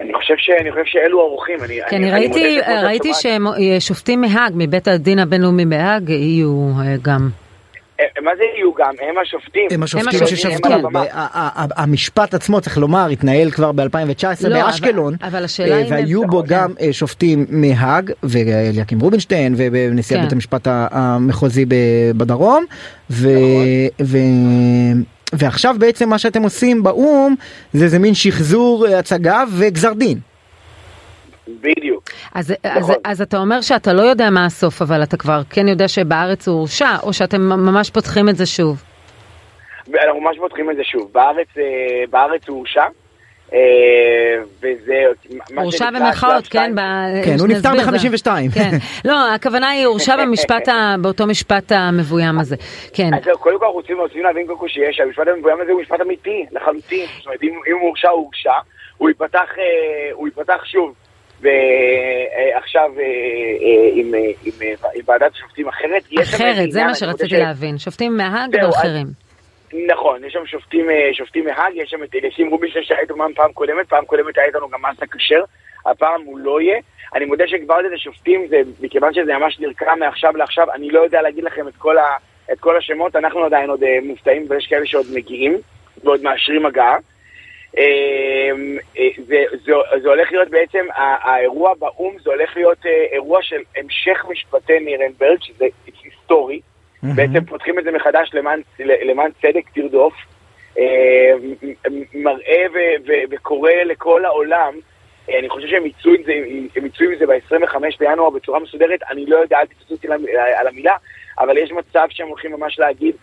N: אני חושב, ש, אני חושב שאלו האורחים. אני,
B: כן, אני, אני ראיתי, אני ראיתי ששופטים מהאג, מבית הדין הבינלאומי בהאג, יהיו אה, גם.
N: אה, מה זה יהיו גם? הם השופטים.
C: הם השופטים ששפטו. המשפט עצמו, צריך לומר, התנהל כבר ב-2019
B: לא,
C: באשקלון.
B: אבל השאלה אם...
C: והיו בו גם אה, שופטים מהאג, ואליקים רובינשטיין, ונשיאת
B: כן.
C: בית המשפט המחוזי בדרום. ועכשיו בעצם מה שאתם עושים באו"ם זה איזה מין שחזור הצגה וגזר דין.
N: בדיוק.
B: אז, אז, אז אתה אומר שאתה לא יודע מה הסוף, אבל אתה כבר כן יודע שבארץ הוא הורשע, או שאתם ממש פותחים את זה שוב?
N: אנחנו ממש פותחים את זה שוב. בארץ, אה, בארץ הוא הורשע. אה, וזה...
B: הורשע במרכאות, כן?
C: כן, הוא נפטר ב-52.
B: כן. לא, הכוונה היא הורשע במשפט, באותו משפט המבוים הזה. כן.
N: אז קודם כל רוצים להבין קודם כל שיש, המשפט המבוים הזה הוא משפט אמיתי, לחלוטין. זאת אומרת, אם הוא הורשע, הוא הורשע. הוא ייפתח שוב. ועכשיו עם, עם, עם ועדת שופטים אחרת.
B: אחרת, זה מה שרציתי ש... להבין. שופטים מהאג או אחרים?
N: נכון, יש שם שופטים, שופטים מהאג, יש שם את אליקים רובינשטיין שהיה איתנו פעם קודמת, פעם קודמת היה איתנו גם מסה כשר, הפעם הוא לא יהיה. אני מודה שכבר את השופטים, זה, מכיוון שזה ממש נרקע מעכשיו לעכשיו, אני לא יודע להגיד לכם את כל, ה, את כל השמות, אנחנו עדיין עוד מופתעים ויש כאלה שעוד מגיעים ועוד מאשרים הגעה. זה, זה, זה הולך להיות בעצם, האירוע באו"ם זה הולך להיות אירוע של המשך משפטי נירנברג, שזה היסטורי. Mm-hmm. בעצם פותחים את זה מחדש למען, למען צדק תרדוף. מראה ו, ו, וקורא לכל העולם, אני חושב שהם יצאו עם זה, הם יצאו עם זה ב-25 בינואר בצורה מסודרת, אני לא יודע, אל תתפסו אותי על המילה, אבל יש מצב שהם הולכים ממש להגיד,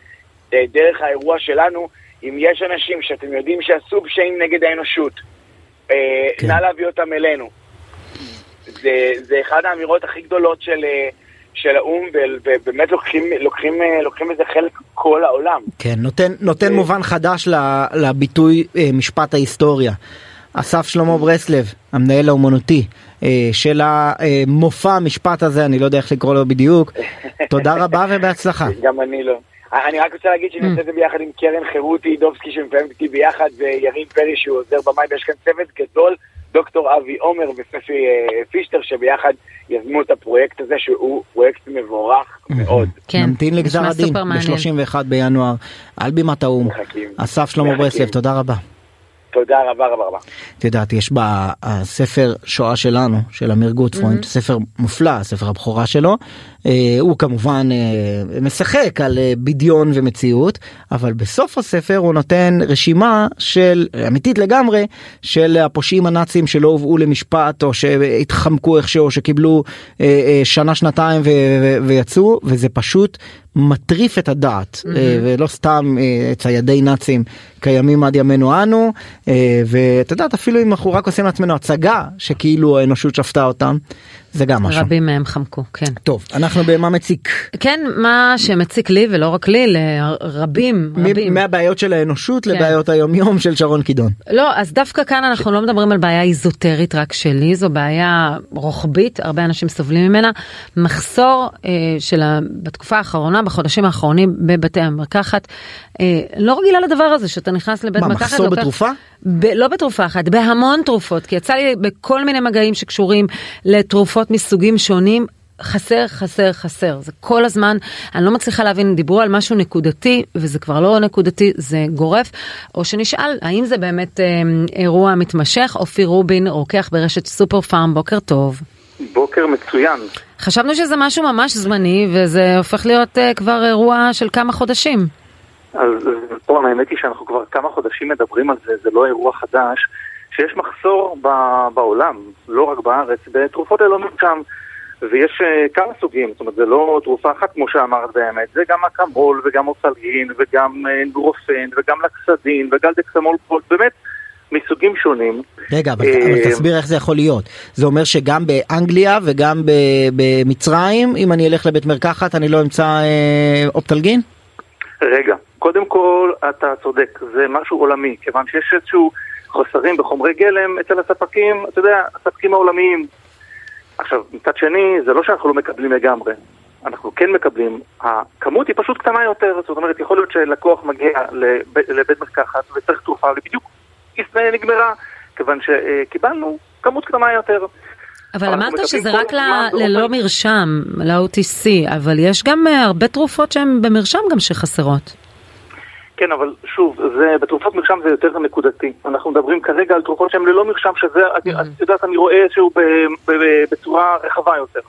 N: דרך האירוע שלנו, אם יש אנשים שאתם יודעים שעשו פשעים נגד האנושות, כן. נא להביא אותם אלינו. זה, זה אחת האמירות הכי גדולות של, של האו"ם, ובאמת לוקחים, לוקחים, לוקחים לזה חלק כל העולם.
C: כן, נותן, נותן מובן חדש לביטוי משפט ההיסטוריה. אסף שלמה ברסלב, המנהל האומנותי של המופע המשפט הזה, אני לא יודע איך לקרוא לו בדיוק. תודה רבה ובהצלחה.
N: גם אני לא. אני רק רוצה להגיד שאני עושה את זה ביחד עם קרן חירותי דובסקי שמפעמת איתי ביחד וירין פרי שהוא עוזר במאי ויש כאן צוות גדול, דוקטור אבי עומר וספי פישטר שביחד יזמו את הפרויקט הזה שהוא פרויקט מבורך מאוד.
C: כן, נמתין לגזר הדין ב-31 בינואר על בימת האו"ם. אסף שלמה ברסלב, תודה רבה.
N: תודה רבה רבה רבה.
C: את יודעת, יש בספר שואה שלנו, של אמיר גוטפרוינט, mm-hmm. ספר מופלא, ספר הבכורה שלו. אה, הוא כמובן אה, משחק על אה, בדיון ומציאות, אבל בסוף הספר הוא נותן רשימה של, אמיתית לגמרי, של הפושעים הנאצים שלא הובאו למשפט, או שהתחמקו איכשהו, או שקיבלו אה, אה, שנה, שנתיים ו- ו- ויצאו, וזה פשוט מטריף את הדעת, mm-hmm. ולא סתם ציידי נאצים קיימים עד ימינו אנו, ואת יודעת אפילו אם אנחנו רק עושים לעצמנו הצגה שכאילו האנושות שפטה אותם, זה גם משהו.
B: רבים מהם חמקו, כן.
C: טוב, אנחנו במה מציק.
B: כן, מה שמציק לי ולא רק לי, לרבים, רבים.
C: מהבעיות של האנושות כן. לבעיות היומיום של שרון קידון.
B: לא, אז דווקא כאן אנחנו ש... לא מדברים על בעיה איזוטרית רק שלי, זו בעיה רוחבית, הרבה אנשים סובלים ממנה. מחסור אה, של ה... בתקופה האחרונה, בחודשים האחרונים בבתי המרקחת, אה, לא רגילה לדבר הזה שאתה נכנס לבית
C: מה,
B: מרקחת.
C: מה, מחסור לוקח... בתרופה?
B: ב- לא בתרופה אחת, בהמון תרופות, כי יצא לי בכל מיני מגעים שקשורים לתרופות מסוגים שונים. חסר, חסר, חסר. זה כל הזמן, אני לא מצליחה להבין, דיברו על משהו נקודתי, וזה כבר לא נקודתי, זה גורף. או שנשאל, האם זה באמת אה, אירוע מתמשך? אופי רובין, רוקח ברשת סופר פארם, בוקר טוב.
O: בוקר מצוין.
B: חשבנו שזה משהו ממש זמני, וזה הופך להיות אה, כבר אירוע של כמה חודשים.
O: אז פה האמת היא שאנחנו כבר כמה חודשים מדברים על זה, זה לא אירוע חדש. שיש מחסור בעולם, לא רק בארץ, בתרופות ללא מרשם. ויש uh, כמה סוגים, זאת אומרת זה לא תרופה אחת כמו שאמרת באמת, זה גם אקמול וגם אופלגין וגם אנדרופן וגם לקסדין וגם דקסמול באמת מסוגים שונים.
C: רגע, אבל, אבל תסביר איך זה יכול להיות. זה אומר שגם באנגליה וגם במצרים, אם אני אלך לבית מרקחת אני לא אמצא uh, אופטלגין?
O: רגע, קודם כל אתה צודק, זה משהו עולמי, כיוון שיש איזשהו חוסרים בחומרי גלם אצל הספקים, אתה יודע, הספקים העולמיים. עכשיו, מצד שני, זה לא שאנחנו לא מקבלים לגמרי. אנחנו כן מקבלים, הכמות היא פשוט קטנה יותר, זאת אומרת, יכול להיות שלקוח מגיע לבית, לבית מרקחת וצריך תרופה, ובדיוק נגמרה, כיוון שקיבלנו כמות קטנה יותר.
B: אבל אמרת שזה רק ל... ללא מרשם, ל-OTC, אבל יש גם אה, הרבה תרופות שהן במרשם גם שחסרות.
O: כן, אבל שוב, זה, בתרופות מרשם זה יותר נקודתי. אנחנו מדברים כרגע על תרופות שהן ללא מרשם, שזה. את יודעת, אני רואה שהוא בצורה רחבה יותר.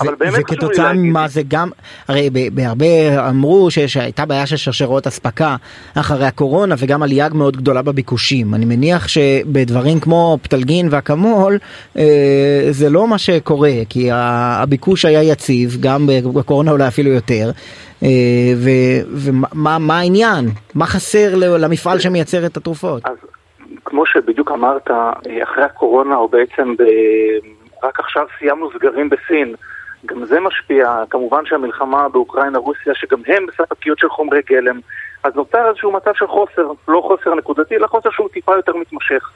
C: אבל באמת להגיד. וכתוצאה ממה זה גם, הרי בהרבה אמרו שהייתה בעיה של שרשרות אספקה אחרי הקורונה וגם עלייה מאוד גדולה בביקושים. אני מניח שבדברים כמו פטלגין ואקמול אה, זה לא מה שקורה, כי הביקוש היה יציב, גם בקורונה אולי אפילו יותר. אה, ומה העניין? מה חסר למפעל שמייצר את התרופות?
O: אז כמו שבדיוק אמרת, אחרי הקורונה, או בעצם ב... רק עכשיו סיימנו סגרים בסין. גם זה משפיע, כמובן שהמלחמה באוקראינה-רוסיה, שגם הם בספקיות של חומרי גלם, אז נוצר איזשהו מצב של חוסר, לא חוסר נקודתי, אלא חוסר שהוא טיפה יותר מתמשך.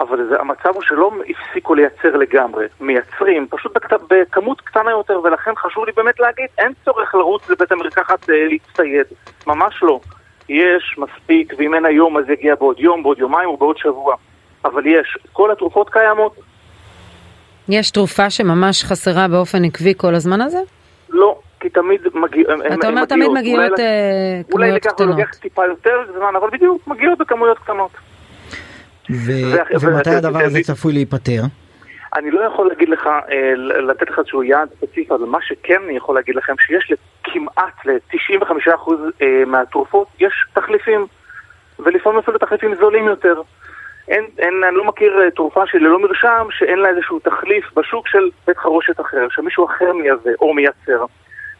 O: אבל זה, המצב הוא שלא הפסיקו לייצר לגמרי, מייצרים, פשוט בכת, בכמות קטנה יותר, ולכן חשוב לי באמת להגיד, אין צורך לרוץ לבית המרקחת אה, להצטייד, ממש לא. יש מספיק, ואם אין היום אז יגיע בעוד יום, בעוד יומיים או בעוד שבוע. אבל יש, כל התרופות קיימות,
B: יש תרופה שממש חסרה באופן עקבי כל הזמן הזה?
O: לא, כי תמיד מגיע,
B: אתה אומר תמיד מגיעות אולי,
O: אה, כמויות קטנות. אולי לוקח טיפה יותר זמן, אבל בדיוק, מגיעות בכמויות קטנות.
C: ומתי הדבר הזה צפוי להיפטר?
O: אני לא יכול להגיד לך, אה, לתת לך איזשהו יעד ספציפי, אבל מה שכן אני יכול להגיד לכם, שיש כמעט ל-95% אה, מהתרופות, יש תחליפים, ולפעמים אפילו תחליפים זולים יותר. אין, אין, אני לא מכיר אה, תרופה שהיא ללא מרשם שאין לה איזשהו תחליף בשוק של בית חרושת אחר, שמישהו אחר מייבא או מייצר.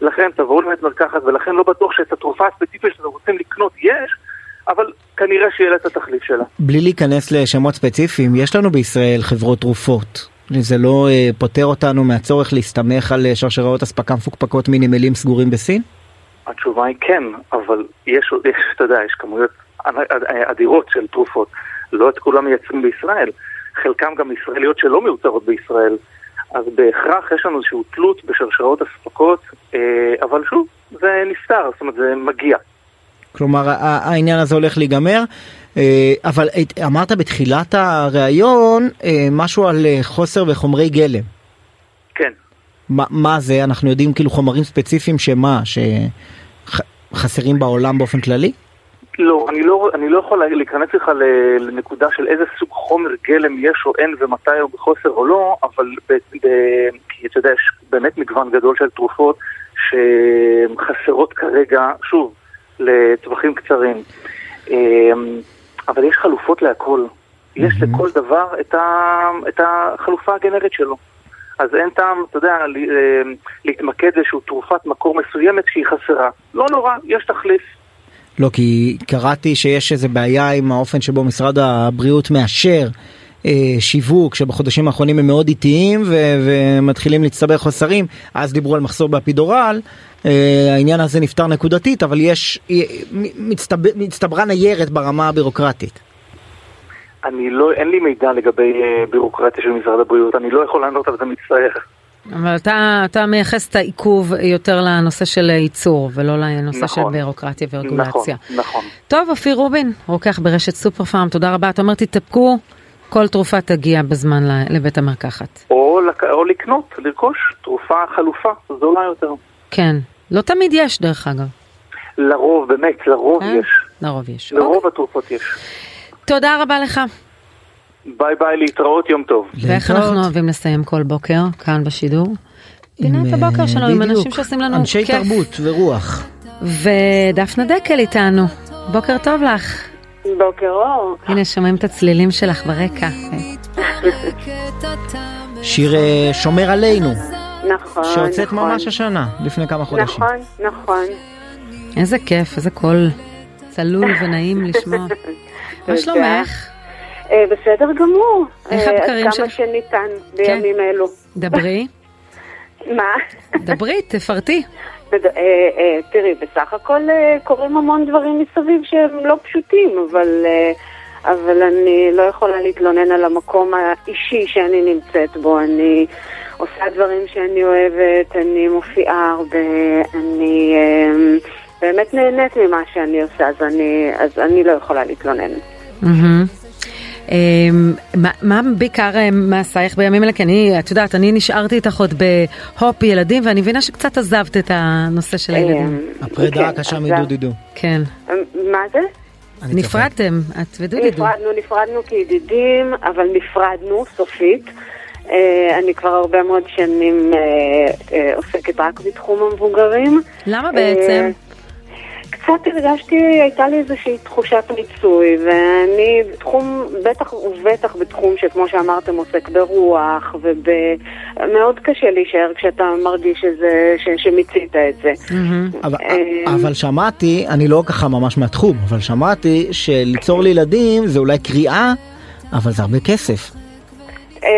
O: לכן תבואו לבית מרקחת ולכן לא בטוח שאת התרופה הספציפית שאתם רוצים לקנות יש, אבל כנראה שיהיה לה את התחליף שלה.
C: בלי להיכנס לשמות ספציפיים, יש לנו בישראל חברות תרופות. זה לא אה, פוטר אותנו מהצורך להסתמך על אה, שרשראות אספקה מפוקפקות מנמלים סגורים בסין?
O: התשובה היא כן, אבל יש, יש אתה יודע, יש כמויות אדירות של תרופות. לא את כולם מייצרים בישראל, חלקם גם ישראליות שלא מיוצרות בישראל, אז בהכרח יש לנו איזושהי תלות בשרשרות אספקות, אה, אבל שוב, זה נסתר, זאת אומרת זה מגיע.
C: כלומר העניין הזה הולך להיגמר, אה, אבל אמרת בתחילת הראיון אה, משהו על חוסר בחומרי גלם.
O: כן.
C: ما, מה זה? אנחנו יודעים כאילו חומרים ספציפיים שמה? שחסרים בעולם באופן כללי?
O: לא, אני לא, אני לא יכול להיכנס לך לנקודה של איזה סוג חומר גלם יש או אין ומתי הוא בחוסר או לא, אבל ב, ב, כי אתה יודע, יש באמת מגוון גדול של תרופות שחסרות כרגע, שוב, לטווחים קצרים. אמ, אבל יש חלופות להכל. יש. לכל דבר את, ה, את החלופה הגנרית שלו. אז אין טעם, אתה יודע, אמ, להתמקד באיזושהי תרופת מקור מסוימת שהיא חסרה. לא נורא, יש תחליף.
C: לא, כי קראתי שיש איזה בעיה עם האופן שבו משרד הבריאות מאשר אה, שיווק, שבחודשים האחרונים הם מאוד איטיים ו- ומתחילים להצטבר חוסרים, אז דיברו על מחסור באפידורל, אה, העניין הזה נפתר נקודתית, אבל יש, אה, מצטבר, מצטברה ניירת ברמה הבירוקרטית.
O: אני לא, אין לי מידע לגבי אה, בירוקרטיה של משרד הבריאות, אני לא יכול לענות על זה מצטער.
B: אבל אתה, אתה מייחס את העיכוב יותר לנושא של ייצור ולא לנושא נכון, של בירוקרטיה ורגולציה.
O: נכון, נכון.
B: טוב, אופיר רובין, רוקח ברשת סופר פארם, תודה רבה. אתה אומר תתאפקו, כל תרופה תגיע בזמן לבית המרקחת.
O: או, לק... או לקנות, לרכוש תרופה חלופה, זולה יותר.
B: כן, לא תמיד יש דרך אגב.
O: לרוב, באמת, לרוב כן? יש.
B: לרוב יש.
O: לרוב אוקיי. התרופות יש.
B: תודה רבה לך.
O: ביי ביי, להתראות, יום טוב.
B: ואיך אנחנו אוהבים לסיים כל בוקר כאן בשידור? פינת הבוקר אה, שלנו עם אנשים שעושים לנו
C: כיף. אנשי תרבות ורוח.
B: ודפנה דקל איתנו. בוקר טוב לך.
H: בוקר אור.
B: הנה שומעים את הצלילים שלך ברקע.
C: שיר אה, שומר עלינו.
H: נכון,
C: שיוצאת
H: נכון.
C: ממש השנה, לפני כמה חודשים.
H: נכון, נכון.
B: איזה כיף, איזה קול צלול ונעים לשמוע. מה. שלומך?
H: אה, בסדר גמור.
B: איך
H: אה,
B: הבקרים
H: כמה
B: שלך? כן.
H: שניתן בימים אלו.
B: דברי,
H: מה?
B: דברי, תפרטי.
H: אה, אה, תראי, בסך הכל אה, קורים המון דברים מסביב שהם לא פשוטים, אבל, אבל אני לא יכולה להתלונן על המקום האישי שאני נמצאת בו. אני עושה דברים שאני אוהבת, אני מופיעה הרבה, אני אה, באמת נהנית ממה שאני עושה, אז אני, אז אני לא יכולה להתלונן.
B: מהמם. אמ, מה- מה בעיקר מעשייך בימים אלה? כי אני, את יודעת, אני נשארתי איתך עוד בהופ ילדים, ואני מבינה שקצת עזבת את הנושא של הילדים.
C: הפרידה
H: כן,
C: הקשה מדודידו.
B: כן.
H: מה זה?
B: נפרדתם, את ודודידו.
H: נפרדנו, נפרדנו כידידים, אבל נפרדנו סופית. אה, אני כבר הרבה מאוד שנים אה, אה, עוסקת רק בתחום המבוגרים.
B: למה בעצם?
H: קצת הרגשתי, הייתה לי איזושהי תחושת מיצוי, ואני בתחום, בטח ובטח בתחום שכמו שאמרתם עוסק ברוח, ומאוד קשה להישאר כשאתה מרגיש שזה, ש, שמיצית את זה.
C: אבל,
H: אה,
C: אבל שמעתי, אני לא ככה ממש מהתחום, אבל שמעתי שליצור לילדים זה אולי קריאה, אבל זה הרבה כסף.
H: אמ,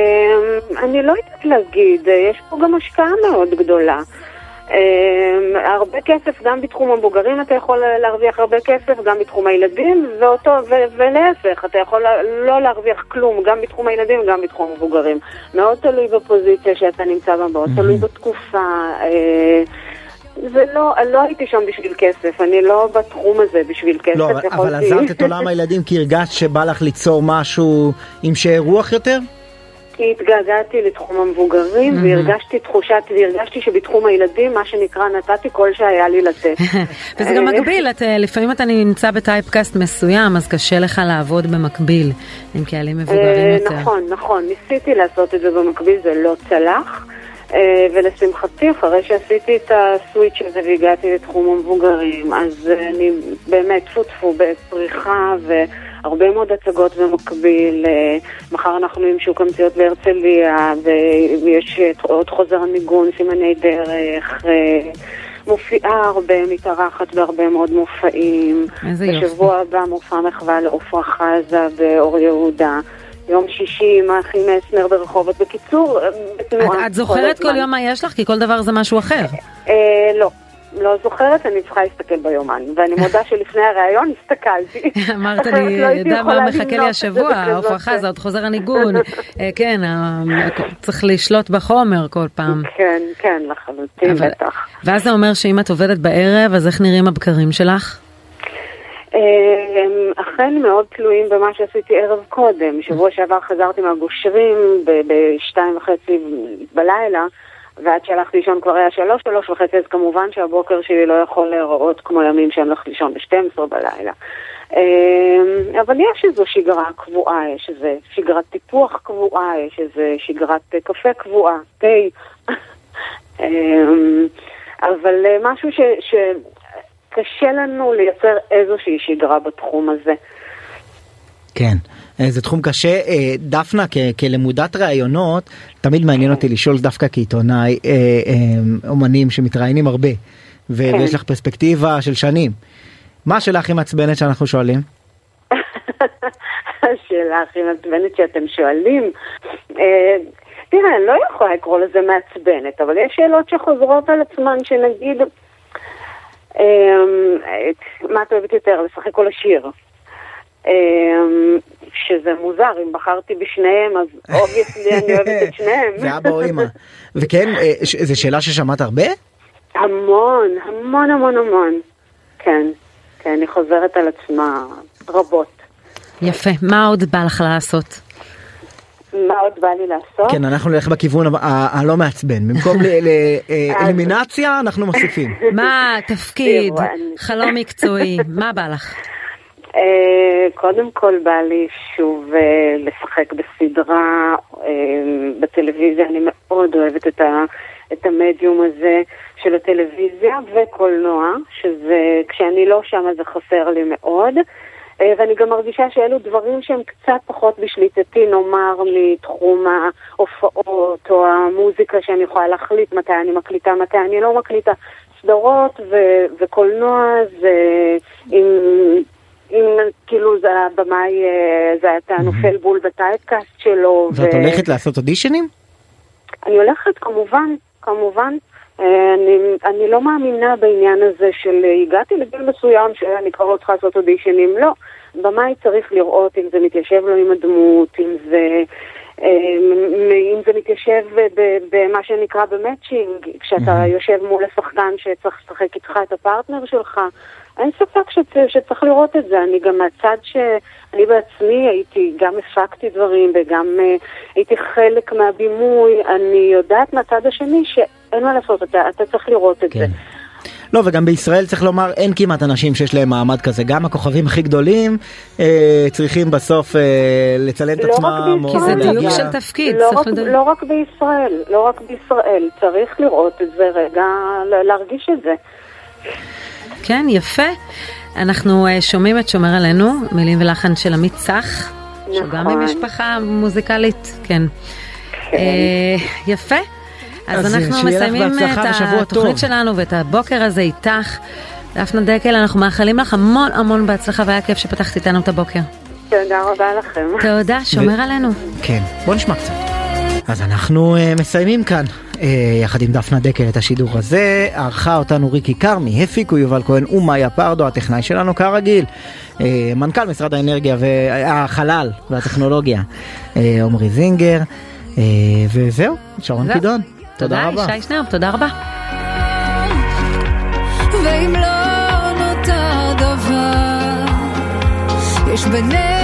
H: אני לא יודעת להגיד, יש פה גם השקעה מאוד גדולה. אמ, הרבה כסף, גם בתחום המבוגרים אתה יכול להרוויח הרבה כסף, גם בתחום הילדים, ואותו, ו- ולהפך, אתה יכול לא להרוויח כלום, גם בתחום הילדים וגם בתחום המבוגרים. מאוד תלוי בפוזיציה שאתה נמצא בה, מאוד תלוי בתקופה. אה, זה לא, לא הייתי שם בשביל כסף, אני לא בתחום הזה בשביל כסף.
C: לא, אבל, עזבת את עולם הילדים כי הרגשת שבא לך ליצור משהו עם שאר רוח יותר?
H: כי התגעגעתי לתחום המבוגרים,
B: Mhm.
H: והרגשתי תחושת, והרגשתי שבתחום הילדים, מה שנקרא, נתתי כל שהיה לי לתת.
B: וזה גם
H: אה,
B: מגביל, את, אה, לפעמים אתה נמצא בטייפקאסט מסוים, אז קשה לך לעבוד במקביל עם קהלים מבוגרים
H: אה,
B: יותר.
H: נכון, נכון, ניסיתי לעשות את זה במקביל, זה לא צלח. ולשמחתי, אחרי שעשיתי את הסוויץ' הזה והגעתי לתחום המבוגרים, אז אני באמת, טפו טפו, בפריחה והרבה מאוד הצגות במקביל. אה, מחר אנחנו עם שוק המציאות בהרצליה, ויש אה, עוד חוזר הניגון, סימני דרך. אה, מופיעה הרבה, מתארחת בהרבה מאוד מופעים.
B: איזה יופי.
H: בשבוע הבא מופע מחווה לעופרה חזה באור יהודה. יום שישי עם האחים מסנר ברחובות. בקיצור, בתנועה.
B: את, את זוכרת כל
H: הזמן.
B: יום מה יש לך? כי כל דבר זה משהו אחר.
H: אה, לא. לא זוכרת, אני צריכה להסתכל ביומן, ואני מודה שלפני הראיון הסתכלתי.
B: אמרת לי,
H: לא
B: יודע מה מחכה לי השבוע, חזה, עוד חוזר הניגון. אה, כן, אה, צריך לשלוט בחומר כל פעם.
H: כן, כן, לחלוטין, בטח.
B: ואז זה אומר שאם את עובדת בערב, אז איך נראים הבקרים שלך?
H: אה, הם אכן מאוד תלויים במה שעשיתי ערב קודם. שבוע שעבר חזרתי מהגושרים בשתיים וחצי בלילה, ועד שהלכתי לישון כבר היה שלוש, שלוש וחצי, אז כמובן שהבוקר שלי לא יכול להיראות כמו ימים שאני הולכת לישון ב-12 בלילה. אה, אבל יש איזו שגרה קבועה, יש איזו שגרת טיפוח קבועה, יש איזו שגרת אה, קפה קבועה, תה. אה, אבל אה, משהו ש... ש... קשה לנו לייצר איזושהי שגרה בתחום הזה.
C: כן, אה, זה תחום קשה. אה, דפנה, כלמודת ראיונות, תמיד מעניין אותי לשאול דווקא כעיתונאי אה, אומנים שמתראיינים הרבה,
H: כן.
C: ויש לך פרספקטיבה של שנים. מה השאלה הכי מעצבנת שאנחנו שואלים?
H: השאלה הכי מעצבנת שאתם שואלים. אה, תראה, אני לא יכולה לקרוא לזה מעצבנת, אבל יש שאלות שחוזרות על עצמן, שנגיד, מה את אוהבת יותר, לשחק או לשיר? אה, שזה מוזר, אם בחרתי בשניהם, אז obviously אני אוהבת את שניהם.
C: זה אבא או אמא. וכן, אה, זו שאלה ששמעת הרבה?
H: המון, המון המון המון. כן, כן, היא חוזרת על עצמה רבות.
B: יפה, מה עוד בא לך לעשות?
H: מה עוד בא לי לעשות?
C: כן, אנחנו נלך בכיוון הלא מעצבן. במקום לאלימינציה, אנחנו מוסיפים.
B: מה, תפקיד, חלום מקצועי, מה בא לך?
H: אה, קודם כל בא לי שוב אה, לשחק בסדרה אה, בטלוויזיה, אני מאוד אוהבת את, ה, את המדיום הזה של הטלוויזיה וקולנוע, שזה, כשאני לא שם זה חסר לי מאוד. ואני גם מרגישה שאלו דברים שהם קצת פחות בשליטתי, נאמר, מתחום ההופעות או המוזיקה שאני יכולה להחליט מתי אני מקליטה, מתי אני לא מקליטה. סדרות ו- וקולנוע זה עם... אם כאילו זה הבמאי, אה, זה אתה נופל בול בטייפקאסט שלו.
C: ואת ו... הולכת לעשות אודישנים?
H: אני הולכת, כמובן, כמובן. אה, אני, אני לא מאמינה בעניין הזה של אה, הגעתי לגיל מסוים שאני כבר לא צריכה לעשות אודישנים, לא. במאי צריך לראות אם זה מתיישב לו עם הדמות, אם זה, אם זה מתיישב במה שנקרא במצ'ינג, כשאתה יושב מול השחקן שצריך לשחק איתך את הפרטנר שלך. אין ספק שצ... שצריך לראות את זה. אני גם מהצד שאני בעצמי הייתי, גם הפקתי דברים וגם uh, הייתי חלק מהבימוי, אני יודעת מהצד השני שאין מה לעשות, אתה, אתה צריך לראות את כן. זה.
C: לא, וגם בישראל צריך לומר, אין כמעט אנשים שיש להם מעמד כזה. גם הכוכבים הכי גדולים אה, צריכים בסוף אה, לצלם את
H: לא
C: עצמם.
B: כי זה דיוק של תפקיד.
H: לא רק, לא רק בישראל, לא רק בישראל. צריך לראות את זה רגע, להרגיש את זה.
B: כן, יפה. אנחנו uh, שומעים את שומר עלינו, מילים ולחן של עמית צח, נכון. שהוא גם ממשפחה מוזיקלית, כן. כן. Uh, יפה. אז, אז אנחנו מסיימים את התוכנית טוב. שלנו ואת הבוקר הזה איתך. דפנה דקל, אנחנו מאחלים לך המון המון בהצלחה והיה כיף שפתחת איתנו את הבוקר.
H: תודה רבה לכם.
B: תודה, שומר ו... עלינו.
C: כן, בוא נשמע קצת. אז אנחנו uh, מסיימים כאן. אה, יחד עם דפנה דקל את השידור הזה. ערכה אותנו ריקי כרמי, הפיקו יובל כהן ומאיה פרדו, הטכנאי שלנו כרגיל. אה, מנכ"ל משרד האנרגיה והחלל והטכנולוגיה עמרי זינגר. וזהו, שרון קידון. תודה רבה.
B: תודה, ישי שנר, תודה רבה.
P: ואם לא נותר דבר, יש בינינו